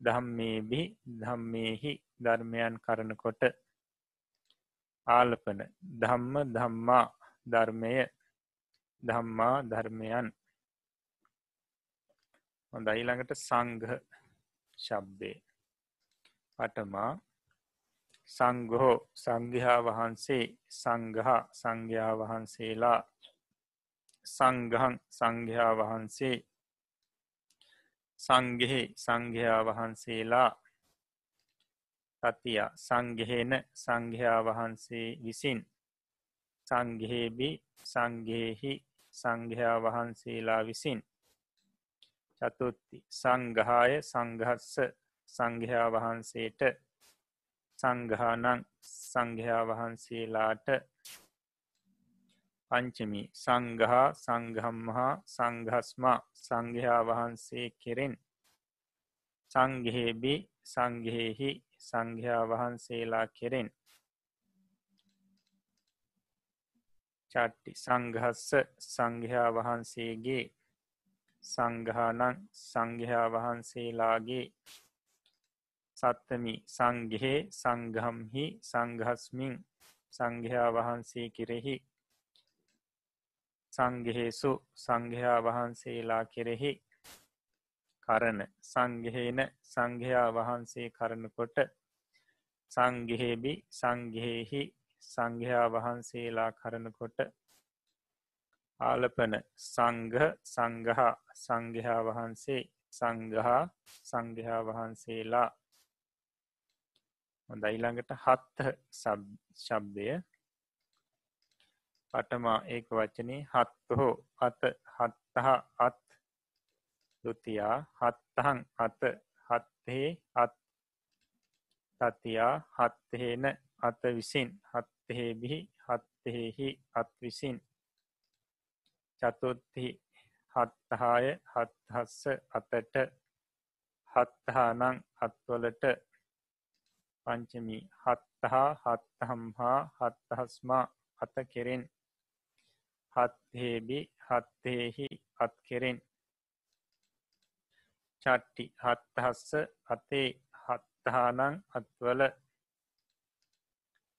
ධම්මේබි ධම්මේහි ධර්මයන් කරනකොට ආලපන ධම්ම ධම්මා ධර්මය ධම්මා ධර්මයන්. හොඳයි ළඟට සංඝ ශබ්දය පටමා සංගහෝ සංඝයා වහන්සේ සංගහ සංඝයා වහන්සේලා සංගහන් සංඝයා වහන්සේ සංගෙහි සංඝයා වහන්සේලා තතිය සංගෙහෙන සංඝයා වහන්සේ විසින් සංගෙහෙබි සංගේහි සංඝයා වහන්සේලා විසින්. චතුත්ති සංගහාය සංගහස්ස සංඝයා වහන්සේට සංගහනං සංඝයා වහන්සේලාට. පංචමි සංගහා සංගහම්මහා සංගහස්මා සංඝයා වහන්සේ කෙරෙන්. සංගහෙබි සංගහෙහි සංඝයා වහන්සේලා කෙරෙන්. චට්ටි සංගහස්ස සංඝයා වහන්සේගේ සංගහනං සංඝයා වහන්සේලාගේ සත්තමි. සංගහෙ සංගහම්හි සංගහස්මින් සංඝයා වහන්සේ කෙරෙහි සංගහෙසු සංඝයා වහන්සේලා කෙරෙහි කරන සංගහෙන සංඝයා වහන්සේ කරනකොට සංගහෙබි සංගහෙහි සංඝයා වහන්සේලා කරනකොට ආලපන සංඝ සංගහ සංඝයා වහන්සේ සංගහා සංඝයා වහන්සේලා. හොඳ ඊළඟට හත්ත ශබ්දය. පටමා ඒක වචනේ හත්හෝ අත හත්තහ අත් දුතියා හත්තහන් අත හත්තේ අත් තතියා හත්තහෙන අත විසින් හත්තහෙබිහි හත්තහෙහි අත් විසින් චතුත්හි හත්තහාය හත්හස්ස අතට හත්තහානං අත්වලට පංචමි හත්තහා හත්තහම් හා හත්තහස්මා අත කෙරෙන් හත්හේබි හත්තේහි අත් කෙරෙන් චට්ටි හත්තහස්ස අතේ හත්තහානං අත්වල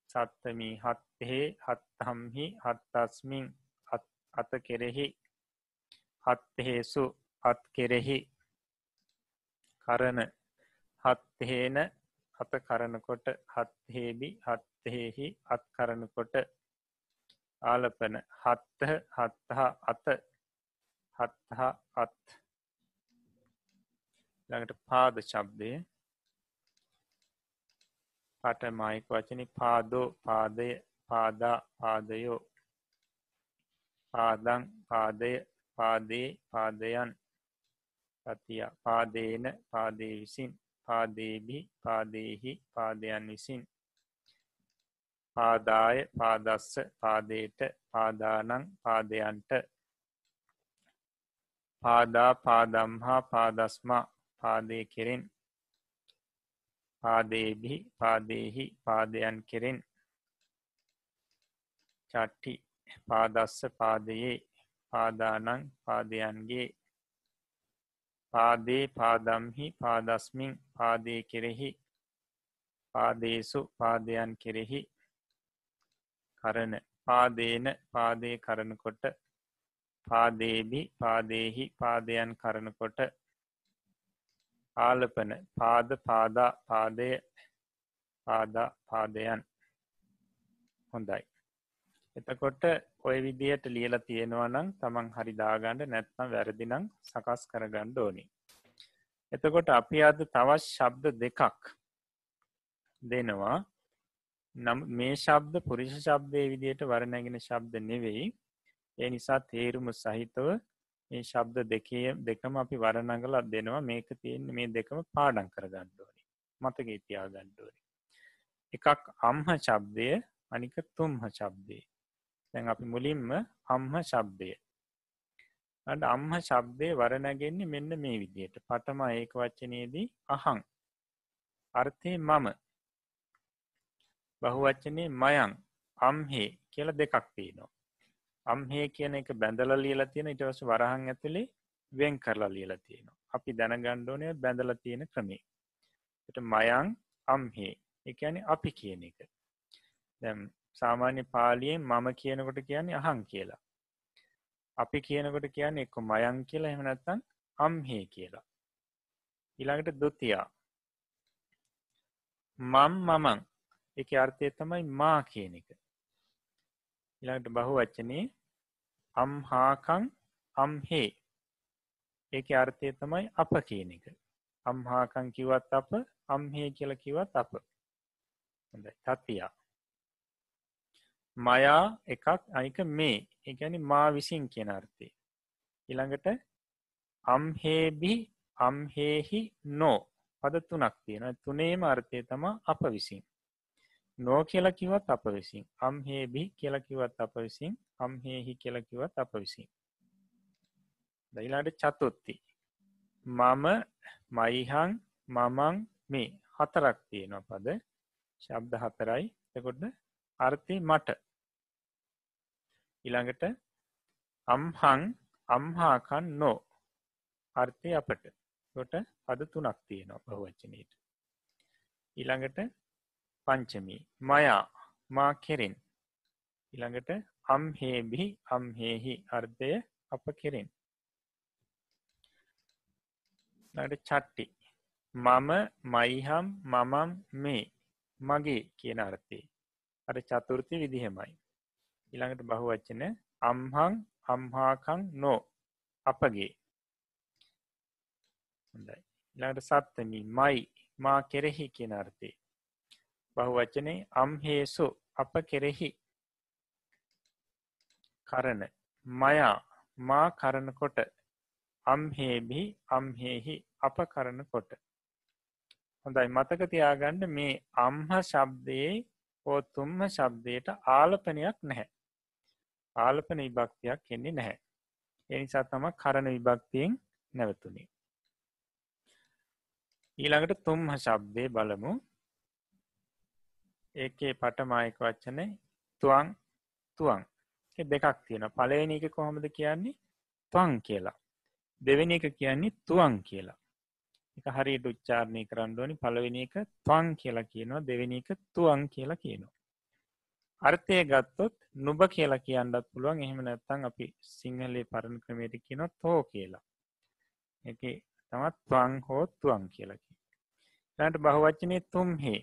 සත්තමී හත්තහේ හත්තහම්හි හත්තස්මින් අත කෙරෙහි හත්තහෙසු අත් කෙරෙහි. කරන හත්තහේන අත කරනකොට හත්හේබි හත්තහෙහි අත් කරනකොට. ආලපන හත්තහ හත්තහ අත හත්තහ අත් ළඟට පාද ශබ්දය. පටමයික වචනි පාදෝ පාදය පාදා පාදයෝ. පාදං පාදය පාදේ පාදයන්. පතිය පාදේන පාදේ විසින්. පාදේබි පාදේහි පාදයන් විසින්. පාදාය පාදස්ස පාදයට පාදානං පාදයන්ට. පාදා පාදම්හා පාදස්මා පාදය කෙරෙන්. පාදේබි පාදේහි පාදයන් කෙරෙන්. චට්ටි පාදස්ස පාදයේ පාදානං පාදයන්ගේ. පාදේ පාදම්හි පාදස්මින් පාදය කෙරෙහි. පාදේසු පාදයන් කෙරෙහි. කරන පාදේන පාදය කරනකොට. පාදේබි පාදේහි පාදයන් කරනකොට. ආලපන පාද පාදා පාදය පාදා පාදයන්. හොඳයි. එතකොට ඔය විදියට ලියලා තියෙනවා නම් තමන් හරිදාගණ්ඩ නැත්නම් වැරදිනම් සකස් කරගණ්ඩ ඕනි. එතකොට අපි අද තවත් ශබ්ද දෙකක් දෙනවා. නම් මේ ශබ්ද පුරිෂ ශබ්දය විදියට වරණැගෙන ශබ්ද නෙවෙයි. ඒ නිසා තේරුම සහිතව මේ ශබ්ද දෙකේ දෙකම අපි වරණගලත් දෙනවා. මේක තියෙන්නේ මේ දෙකම පාඩන් කර ගණ්ඩුවනි මතක ඉතියා ගණ්ඩුවනි එකක් අම්හ ශබ්දය අනික තුම්හ ශබ්දය. දැන් අපි මුලින්ම අම්හ ශබ්දය. අට අම්හ ශබ්දය වරණගෙන්නේ මෙන්න මේ විදියට. පටම ඒක වච්චනයේදී අහං. අර්ථය මම. බහුවච්චනය මයං අම්හේ කියල දෙකක් තියෙනවා. අම්හේ කියන එක බැඳල ලියලා තියෙන ඉටවස වරහන් ඇතුළේ වෙන් කරලා ලියලා තියෙනවා. අපි දැනගණ්ඩෝනය බැඳල තියෙන ක්‍රමේ ට මයං අම්හේ එකන අපි කියන එක. දැම් සාමාන්‍ය පාලියෙන් මම කියනකොට කියන්නේ අහං කියලා. අපි කියනකොට කියන්නේ එක්ක මයං කියලා එහෙමනැත්තන් අම්හේ කියලා. ඊළඟට දුතියා. මම් මමං. එක අර්ථය තමයි මා කියන එක. ඉළඟට බහු වච්චනේ අම්හාකං අම්හේ ඒක අර්ථය තමයි අප කියන එක. අම්හාකං කිවත් අප අම්හේ කියල කිවත් අප. තත්තියා මයා එකක් අනික මේ. එකැනි මා විසින් කියන අර්ථය. ඉළඟට අම්හේබි අම්හේහි නෝ. පද තුනක් තියෙන තුනේම අර්ථය තම අප විසින්. නෝ කියලකිවත් අප විසින්. අම්හේබි කියලකිවත් අප විසින්. අම්හේහි කියලකිවත් අප විසින්. දයිලාට චතුත්ති මම මයිහං මමං මේ හතරක් තියෙනවා පද. ශබ්ද හතරයි. එකොට අර්ථය මට. ඉළඟට අම්හං අම්හාකන් නෝ. අර්ථය අපට. කොට පද තුනක් තියෙනවා බහුවච්චනයට ඊළඟට පංචමී. මයා මා කෙරෙන්. ඉළඟට අම්හේබිහි අම්හේහි අර්ධය අප කෙරෙන්. නට චට්ටි. මම මයිහම් මමම් මේ මගේ කියන අර්ථය. අර චතුෘති විදිහෙමයි. ඉළඟට බහුවච්චන අම්හං අම්හාකං නෝ අපගේ. හොඳයි. ඊළඟට සත්තමි. මයි මා කෙරෙහි කියන අර්ථය. බහුවචනේ අම්හේසු අප කෙරෙහි කරන මයා මා කරනකොට අම්හේබි අම්හෙහි අප කරනකොට හොඳයි. මතක තියාගන්න මේ අම්හ ශබ්දයේ හෝ තුම්ම ශබ්දයට ආලපනයක් නැහැ. ආලපන විභක්තියක් එන්නේ නැහැ. එනිසා තම කරන විභක්තියෙන් නැවතුනි. ඊළඟට තුම්හ ශබ්දය බලමු. ඒකේ පටමායක වච්චනය තුවන් තුවන් දෙකක් තියෙන පලවෙනි එක කොහොමද කියන්නේ? තුවන් කියලා. දෙවෙනි එක කියන්නේ තුවන් කියලා. එක හරි උච්චාරණය කරන්න ඕනි. පළවෙනි එක තුවන් කියලා කියනවා. දෙවෙනි එක තුවන් කියලා කියනවා. අර්ථය ගත්තොත් නුබ කියලා කියන්නත් පුළුවන්. එහෙම නැත්තං අපි සිංහලේ පරණ ක්‍රමයට කියන තෝ කියලා. එක තමත් තුවන් හෝ තුවන් කියලකි ට බහුවච්චනය තුම්හේ.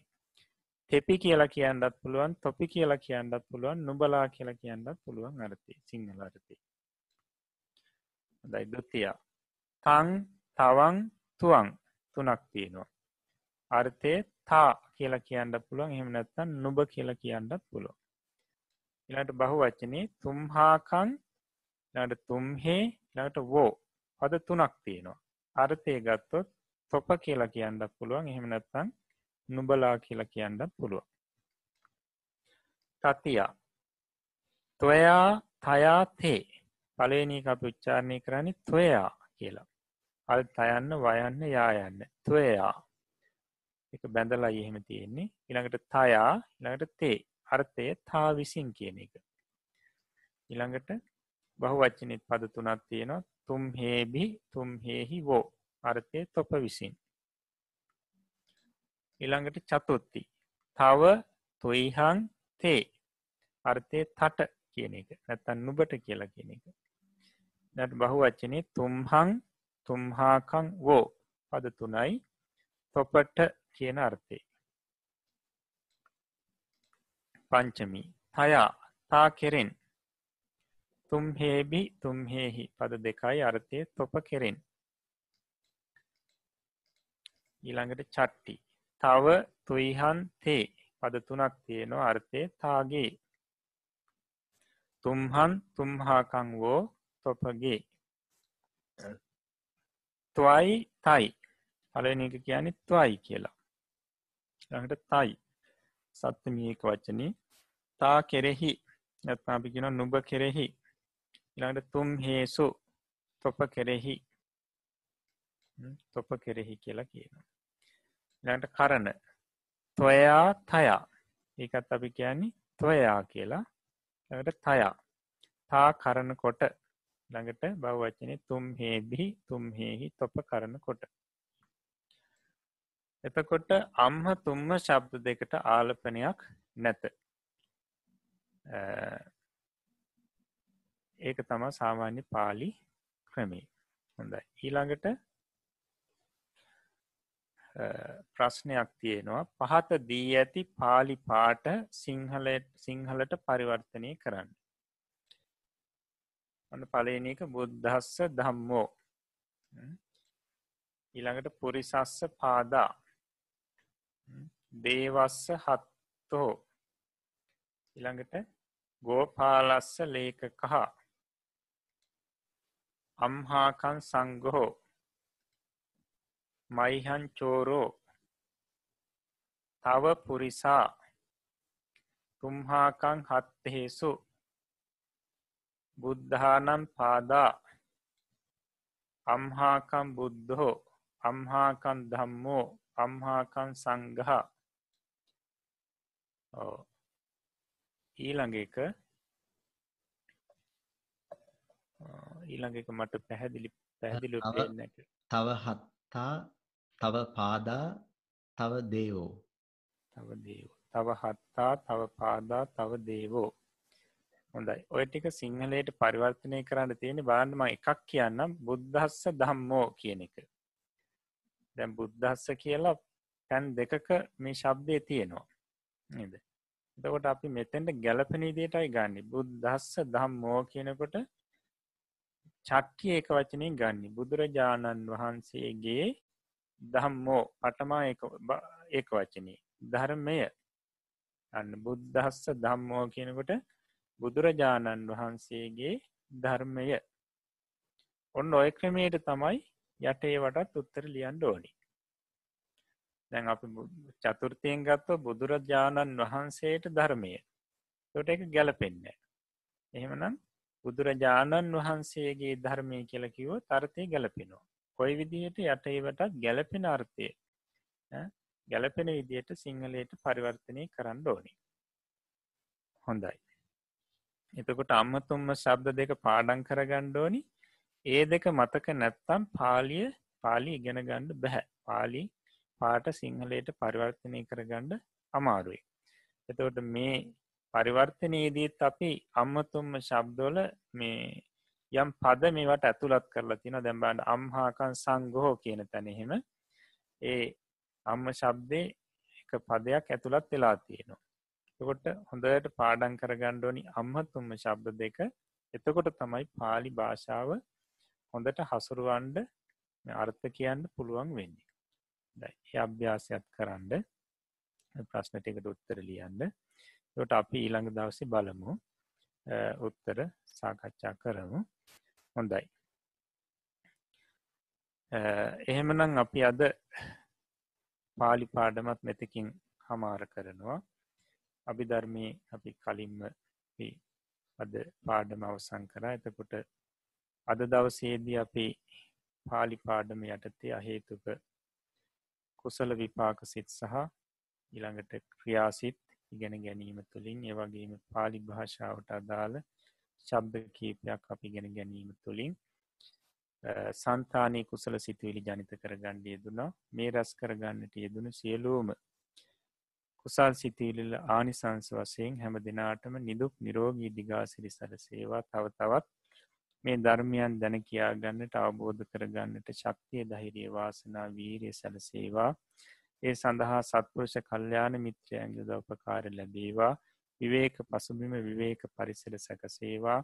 තෙපි කියලා කියන්නත් පුළුවන් තොපි කියලා කියන්නත් පුළුවන් නුබලා කියලා කියන්නත් පුළුවන් අර්ථය සිංහල අර්ථය දයිදුතියා තං තවන් තුවන් තුනක් තියෙනවා. අර්ථය තා කියලා කියන්න පුළුවන් එහෙම නැත්තන් නුබ කියලා කියන්නත් පුළුව ඉලට බහු වච්චනේ තුම්හාකං ට තුම්හේ ලට වෝ. පද තුනක් තියෙනවා. අර්ථය ගත්තොත් තොප කියලා කියන්නත් පුළුවන් එහෙම නැත්තන් නුබලා කියලා කියන්නත් පුළුව තතියා. තොයා තයා තේ. පලේනී අප උච්චාරණය කරන්නේ තොයා කියලා. අල් තයන්න වයන්න යායන්න. තොයා එක බැඳලා එහෙම තියෙන්නේ. ඉළඟට තයා ඉළඟට තේ. අර්ථය තා විසින් කියන එක. ඉළඟට බහුවච්චනෙත් පද තුනත් තියෙනවා. තුම් හේබි තුම් හේහි වෝ අර්ථය තොප විසින්. ඉළඟට චතුත්ති තව තුයිහං තේ. අර්ථය තට කියන එක. නැතන් නුබට කියලා කියන එක. නැට බහු වච්චනේ තුම්හං තුම්හාකං වෝ. පද තුනයි තොපට කියන අර්ථය. පංචමි. තයා. තා කෙරෙන්. තුම්හේබි තුම්හෙහි. පද දෙකයි අර්ථය තොප කෙරෙන්. ඊළඟට චට්ටි. තව තුයිහන් තේ. පද තුනක් තියෙනවා. අර්ථය තාගේ. තුම්හන් තුම්හාකං වෝ තොපගේ. තුවයි තයි. පලවෙනි එක කියන්නේ තුවයි කියලා. ළඟට තයි. සත්තමියක වචනී. තා කෙරෙහි. නැත්නාපි කියෙන නුබ කෙරෙහි. ඉළඟට තුම් හේසු. තොප කෙරෙහි. තොප කෙරෙහි කියලා කියනවා. ළඟට කරන. තොයා තයා. ඒකත් අපි කියන්නේ තොයා කියලා. ළඟට තයා. තා කරන කොට ළඟට බවවචනය තුම් හේබිහි තුම් හේහි තොප කරන කොට එතකොට අම්හ තුම්ම ශබ්ද දෙකට ආලපනයක් නැත. ඒක තම සාමාන්‍ය පාලි ක්‍රමේ හොඳයි. ඊළඟට ප්‍රශ්නයක් තියෙනවා. පහත දී ඇති පාලි පාට සිංහල සිංහලට පරිවර්තනය කරන්න. ඔන්න පලේනක බුද්ධස්ස දම්මෝ ඊළඟට පුරිසස්ස පාදා. දේවස්ස හත්තෝ. ඉළඟට ගෝපාලස්ස ලේක කහ අම්හාකන් සංගහෝ මයිහන් චෝරෝ තව පුරිසා. තුම්හාකං හත්තහෙසු බුද්ධානම් පාදා. අම්හාකම් බුද්ධහෝ අම්හාකන් ධම්මෝ. අම්හාකන් සංගහ ඊළඟ එක. ඊළඟ එක මට පැහැදිලි පැහැදිලි තව හත්තා තව පාදා තව දේවෝ. තව දේව. තව හත්තා තව පාදා තව දේවෝ. හොඳයි. ඔය ටික සිංහලයට පරිවර්තනය කරන්න තියෙන බාන්නම එකක් කියන්නම්. බුද්ධස්ස දම්මෝ කියන එක. දැම් බුද්ධස්ස කියලා තැන් දෙකක මේ ශබ්දය තියෙනවා. නද? එතකොට අපි මෙතෙන්ට ගැලපෙන දේටයි ගන්න. බුද්ධස්ස දම්මෝ කියනකොට චට්ටිය එක වචනය ගන්න. බුදුරජාණන් වහන්සේගේ දහම්මෝ පටමා ඒක වචනේ. ධර්මය. අන්න බුද්ධස්ස දම්මෝ කියනකොට බුදුරජාණන් වහන්සේගේ ධර්මය. ඔන්න ඔය ක්‍රමයට තමයි යටේ වටත් උත්තර ලියන්ඩ ඕනි. දැන් අපි චතුර්තියෙන් ගත්ව බුදුරජාණන් වහන්සේට ධර්මය. තොට එක ගැලපෙන්න එහෙමනම් බුදුරජාණන් වහන්සේගේ ධර්මය කියලකිව තර්තය ගැලපෙනවා කොයි විදිහට යටේවටත් ගැලපෙන අර්ථය ගැලපෙන විදියට සිංහලයට පරිවර්තනය කරන්න ඕනි. හොඳයි. එතකොට අම්මතුම්ම ශබ්ද දෙක පාඩන් කරගණ්ඩෝනි ඒ දෙක මතක නැත්තම් පාලිය පාලි ඉගෙන ගණ්ඩ බැහැ. පාලි පාට සිංහලයට පරිවර්තනය කරගණ්ඩ අමාරුයි. එතකොට මේ පරිවර්තනයේදීත් අපි අම්මතුම්ම ශබ්දෝල මේ යම් පද මේවට ඇතුළත් කරලා තින දැම්බාන්න අම්හාකන් සංගහෝ කියන තැනෙහෙම ඒ අම්ම ශබ්දය එක පදයක් ඇතුළත් වෙලා තියෙනවා. එකොට හොඳට පාඩන් කරගණ්ඩෝනි අම්මතුම්ම ශබ්ද දෙක එතකොට තමයි පාලි භාෂාව හොඳට හසුරුවන්ඩ අර්ථ කියන්න පුළුවන් වෙන්නේ. ඒ අභ්‍යාසයක් කරන්න ප්‍රශ්නටකට උත්තර ලියන්න ට අපි ඊළඟ දවසි බලමු. උත්තර සාකච්ඡා කරමු. හොඳයි. එහෙමනම් අපි අද පාලි පාඩමත් මෙතකින් හමාර කරනවා. අපි ධර්මී අපි කලින්ම අද පාඩම අවසං කරා. එතකොට අද දවසේදී අපි පාලි පාඩම යටතේ අහේතුක කුසල විපාක සිත් සහ ඉළඟට ක්‍රියාසිත් ඉගෙන ගැනීම තුළින් ඒවගේම පාලි භාෂාවට අදාළ ශබ්ද කීපයක් අපි ගෙන ගැනීම තුළින් සන්තානය කුසල සිතුවිලි ජනිත කරගණ්ඩ යෙදුනා. මේ රැස් කරගන්නට යෙදුණු සියලූම කුසල් සිතීලිල ආනිසංස වසයෙන් හැම දෙනාටම නිදුක් නිරෝගී දිගාසිරි සර සේවා තව තවත් මේ ධර්මයන් දැන කියා ගන්නට අවබෝධ කරගන්නට ශක්තිය දහිරිය වාසනා වීරය සැලසේවා. ඒ සඳහා සත්පුරුෂ කල්්‍යාන මිත්‍රයන්ග දවපකාර ලැබේවා. විවේක පසුබිම විවේක පරිසර සැකසේවා.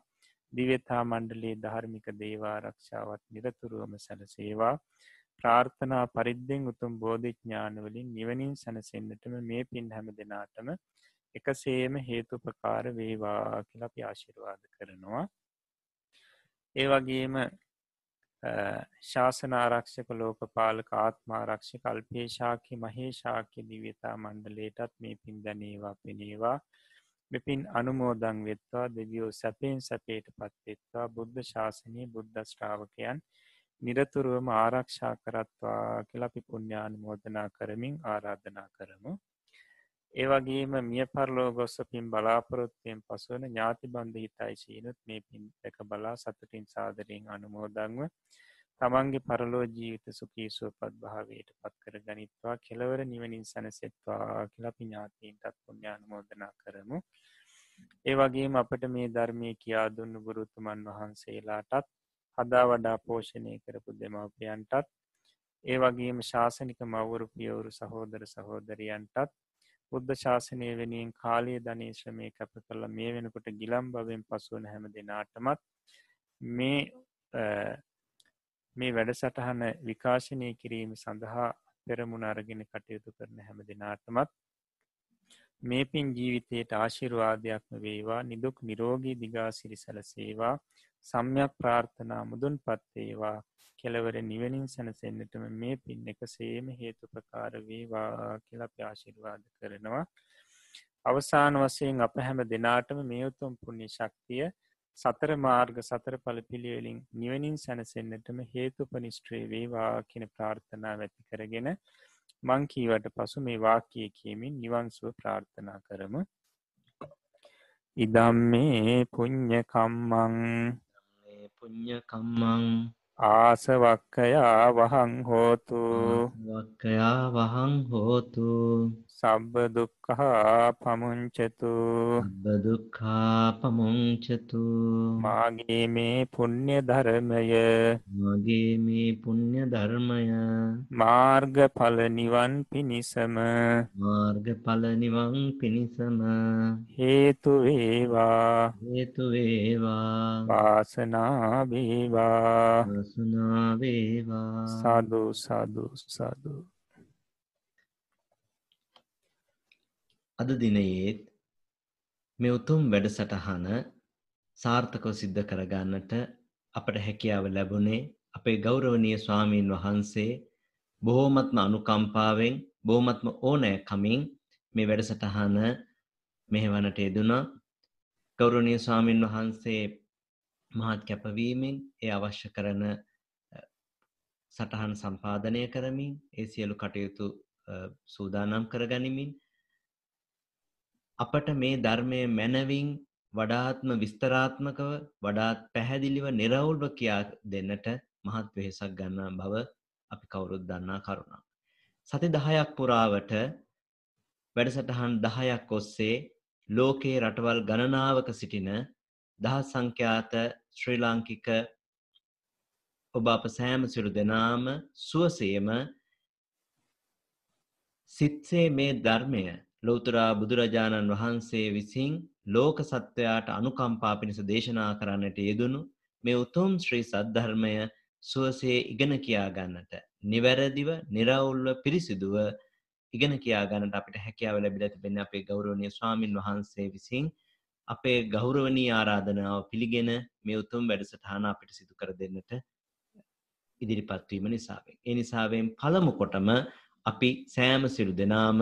දිවෙතා මණ්ඩලේ ධර්මික දේවා රක්ෂාවත් නිරතුරුවම සැලසේවා. ප්‍රාර්ථනා පරිද්දෙන් උතුම් බෝධිඥානවලින් නිවනින් සැනසෙන්න්නටම මේ පින් හැම දෙනාටම එකසේම හේතුපකාර වේවා කියලා අපි ආශිර්වාද කරනවා. ඒ වගේම ශාසන ආරක්ෂක ලෝකපාලක ආත්මාරක්ෂ කල්පේශාකි මහේශාක්‍ය දිවතා මණ්ඩලේටත් මේ පින් දැනේවා පෙනේවා මෙපින් අනුමෝදං වෙත්වා දෙවියෝ සැපෙන් සැපේට පත්වෙත්වා බුද්ධ ශාසනය බුද්ධ ශ්‍රාවකයන් නිරතුරුවම ආරක්ෂා කරත්වා කියලපි පුුණ්‍යානුමෝදනා කරමින් ආරාධනා කරමු. ඒවගේම මිය පරලෝ ගොස්ස පින් බලාපොරොත්වයෙන් පසුවන ඥාති බන්ධ හිතයි සීනුත් මේ පින් එක බලා සතුටින් සාදරයෙන් අනුමෝදංව තමන්ගේ පරලෝ ජීවිත සුකී සුවපත් භාවයට පත් කර ගනිත්වා කෙලවර නිවනින් සැනසෙත්වා කියලපි ඥාතීන්ටත් පුුණ්‍යානුමෝදනා කරමු. ඒ වගේම අපට මේ ධර්මය කියා දුන්න ගුරුතුමන් වහන්සේලාටත් හදා වඩා පෝෂණය කරපු දෙමවපියන්ටත් ඒ වගේම ශාසනික මවුරු පියවුරු සහෝදර සහෝදරියන්ටත් බුද්ධ ශාසනය වෙනින් කාලය ධනී ශ්‍රමය කැප කරල මේ වෙනකොට ගිලම් බවෙන් පසුවන හැම දෙනාටමත් මේ මේ වැඩසටහන විකාශනය කිරීම සඳහා පෙරමුණ අරගෙන කටයුතු කරන හැම දෙනාටමත් මේ පින් ජීවිතයට ආශිරවාදයක්ම වේවා නිදුක් නිරෝගී දිගාසිරි සැලසේවා සම්යක් ප්‍රාර්ථනා මුදුන් පත්තේවා කෙලවර නිවනින් සැනසෙන්න්නටම මේ පින් එක සේම හේතුපකාර වේවා කියලා ප්‍යාශිර්වාද කරනවා. අවසාන වසයෙන් අප හැම දෙනාටම මේ උතුම් පුුණ්‍ය ශක්තිය සතර මාර්ග සතර පල පිළිවෙලින් නිවනින් සැනසෙන්න්නටම හේතුපනිස්ට්‍රේ වේවා කියන ප්‍රාර්ථනා වැති කරගෙන මංකීවට පසු මේ වාකය කියමින් නිවන්සුව ප්‍රාර්ථනා කරමු. ඉදම් මේ පුං්ඥකම්මං පුං්ඥකම්මං ආසවක්කයා වහං හෝතු. වක්කයා වහං හෝතු. සබ්බ දුක්කහා පමුංචතු. බදුක්කා පමුංචතු. මාගේ මේ පුුණ්්‍ය ධර්මය. මගේ මේ පුුණ්්‍ය ධර්මය. මාර්ගඵල නිවන් පිණිසම. මාර්ගඵල නිවන් පිණිසම. හේතුවේවා හේතුවේවා වාසනාවේවා වසනාවේවා සාධූ සාධූ සාධූ අද දිනයේත් මේ උතුම් වැඩසටහන සාර්ථකව සිද්ධ කරගන්නට අපට හැකියාව ලැබුණේ අපේ ගෞරවනීය ස්වාමීන් වහන්සේ බොහෝමත්ම අනුකම්පාවෙන් බොහොමත්ම ඕනෑ කමින් මේ වැඩසටහන මෙහෙවනට යෙදුණා. ගෞරවනීය ස්වාමීන් වහන්සේ මහත් කැපවීමෙන් ඒ අවශ්‍ය කරන සටහන් සම්පාදනය කරමින් ඒ සියලු කටයුතු සූදානම් කරගනිමින් අපට මේ ධර්මය මැනවින් වඩාත්ම විස්තරාත්මකව වඩාත් පැහැදිලිව නිරවුල්ව කියා දෙන්නට මහත් වෙහෙසක් ගන්නා බව අපි කවුරුත් දන්නා කරුණා. සති දහයක් පුරාවට වැඩසටහන් දහයක් ඔස්සේ ලෝකයේ රටවල් ගණනාවක සිටින දහ සංඛ්‍යාත ශ්‍රී ලාංකික ඔබ අප සෑම සිරු දෙනාම සුවසේම සිත්සේ මේ ධර්මය ලෝතුරා බුදුරජාණන් වහන්සේ විසින් ලෝක සත්වයාට අනුකම්පා පිණිස දේශනා කරන්නට යෙදුණු මේ උතුම් ශ්‍රී සද්ධර්මය සුවසේ ඉගෙන කියා ගන්නට නිවැරදිව නිරවුල්ව පිරිසිදුව ඉගෙන කියා ගන්නට අපිට හැකියාව ලැබිලා තිබෙන්නේ අපේ ගෞරවනීය ස්වාමින් වහන්සේ විසින් අපේ ගෞරවනීය ආරාධනාව පිළිගෙන මේ උතුම් වැඩසටහන අපිට සිදු කර දෙන්නට ඉදිරිපත් වීම නිසාවෙන්. ඒ නිසාවෙන් පළමු කොටම අපි සෑම සිළු දෙනාම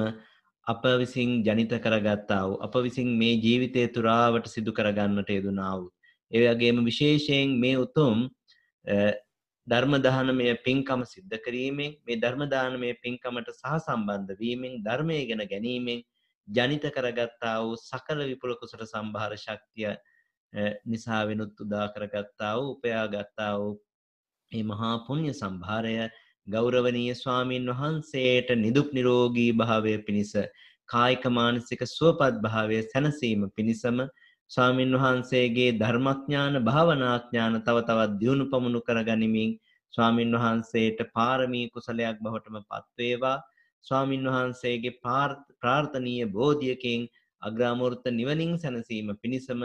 අප විසින් ජනිත කරගත්තා වූ අප විසින් මේ ජීවිතය තුරාවට සිදු කරගන්නට යෙදුනා වූ. ඒ වගේම විශේෂයෙන් මේ උතුම් ධර්මදානමය පින්කම සිද්ධ කිරීමෙන් මේ ධර්මදානමය පින්කමට සහ සම්බන්ධ වීමෙන් ධර්මය ගෙන ගැනීමෙන් ජනිත කරගත්තා වූ සකල විපුල කුසට සම්භාර ශක්තිය නිසා වෙනුත් උදා කරගත්තා වූ උපයා ගත්තා වූ මේ මහා පුුණ්්‍ය සම්භාරය ගෞරවනීය ස්වාමීන් වහන්සේට නිදුක් නිරෝගී භාවය පිණිස කායික මානසික සුවපත් භාවය සැනසීම පිණිසම ස්වාමීන් වහන්සේගේ ධර්මඥාන භාවනාඥාන තව තවත් දියුණු පමුණු කරගනිමින් ස්වාමීන් වහන්සේට පාරමී කුසලයක් බවටම පත්වේවා ස්වාමීන් වහන්සේගේ ප්‍රාර්ථනීය බෝධියකින් අග්‍රාමෘර්ත නිවනින් සැනසීම පිණිසම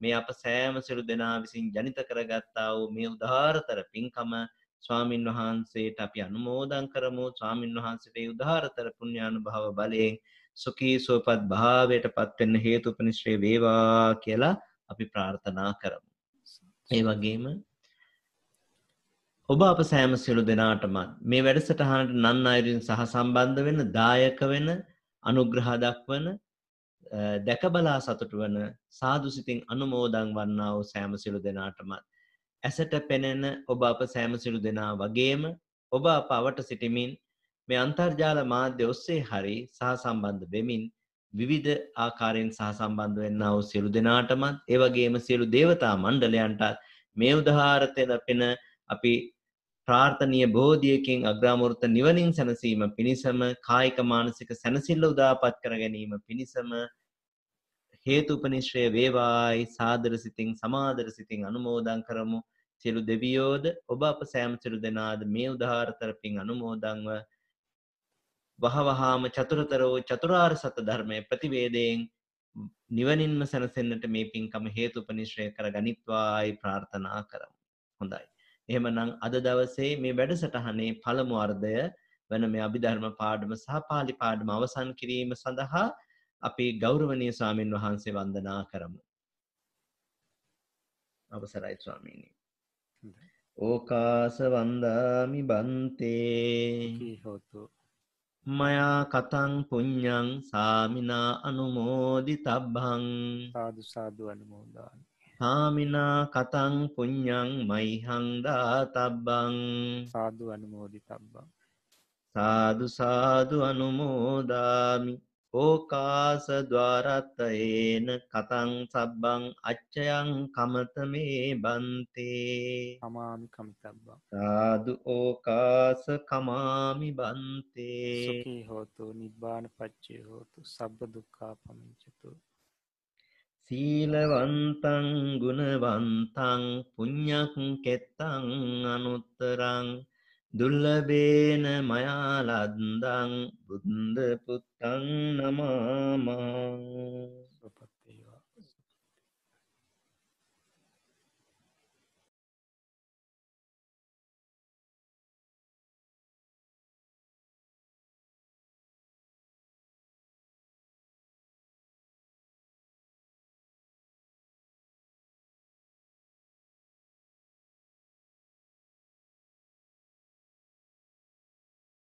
මේ අප සෑම සිරු දෙනා විසින් ජනිත කරගත්තා වූ මේ උදාාරතර පින්කම ස්වාමින් වහන්සේට අපි අනුමෝදන් කරමු ස්වාමින් වහන්සේට ඒ උදාාරතර පුණ්‍යානුභාව බලයෙන් සුඛී සුවපත් භාවයට පත්වෙන්න හේතුපනිශ්‍රේ වේවා කියලා අපි ප්‍රාර්ථනා කරමු. ඒ වගේම ඔබ අප සෑම සියලු දෙනාටමත් මේ වැඩසටහනට නන් අයුරින් සහ සම්බන්ධ වෙන දායක වෙන අනුග්‍රහ දක්වන දැකබලා සතුටු වන සාදු සිතින් අනුමෝදන් වන්නා වූ සෑම සියලු දෙනාටමත් ඇසට පෙනෙන ඔබ අප සෑම සියලු දෙනා වගේම ඔබ අප අවට සිටිමින් මේ අන්තර්ජාල මාධ්‍ය ඔස්සේ හරි සහ සම්බන්ධ වෙමින් විවිධ ආකාරයෙන් සහ සම්බන්ධ වෙන්න වූ සියලු දෙනාටමත් ඒ වගේම සියලු දේවතා මණ්ඩලයන්ටත් මේ උදාහරතය ලැබෙන අපි ප්‍රාර්ථනීය බෝධියකින් අග්‍රාමෘත නිවනින් සැනසීම පිණිසම කායික මානසික සැනසෙල්ල උදාපත් කර ගැනීම පිණිසම හේතුපනිශ්‍රය වේවායි සාදර සිතින් සමාදර සිතින් අනුමෝදන් කරමු සියලු දෙවියෝද ඔබ අප සෑම සියලු දෙනාද මේ උදාහරතර පින් අනුමෝදන්ව වහවහාම චතුරතර වූ චතුරාර්ය සත්‍ය ධර්මයේ ප්‍රතිවේදයෙන් නිවනින්ම සැනසෙන්නට මේ පින්කම හේතුපනිශ්‍රය කර ගනිත්වායි ප්‍රාර්ථනා කරමු. හොඳයි. එහෙමනම් අද දවසේ මේ වැඩසටහනේ පළමු අර්ධය වන මේ අභිධර්ම පාඩම සහ පාලි පාඩම අවසන් කිරීම සඳහා අපි ගෞරවනීය ස්වාමින් වහන්සේ වන්දනා කරමු. අවසරයි ස්වාමීනි. ඕකාස වන්දාමි බන්තේ. හෝතු? මයා කතං පුඤ්ඤං සාමිනා අනුමෝදි තබ්බං සාදු සාදු අනුමෝදාන සාමිනා කතං පුඤ්ඤං මයිහං දාතබ්බං. සාදු අනුමෝදි තබ්බං සාදු සාදු අනුමෝදාමි ඕකාස ద్వාරත්තේන කතං සබ්බං අච්චයං කමත මේ බන්තේ. අමාමි කමිතබ්බං සාදු ඕකාස කමාමි බන්තේ. හෝතු නිබ්බාන පච්චේ හෝතු සබ්බ දුක්ඛා පමිච්චතු සීලවන්තං ගුණවන්තං පුඤ්ඤක් කෙත්තං අනුත්තරං දුල්ලබේන මයාලද්දං බුද්ධ පුත්තං නමාමං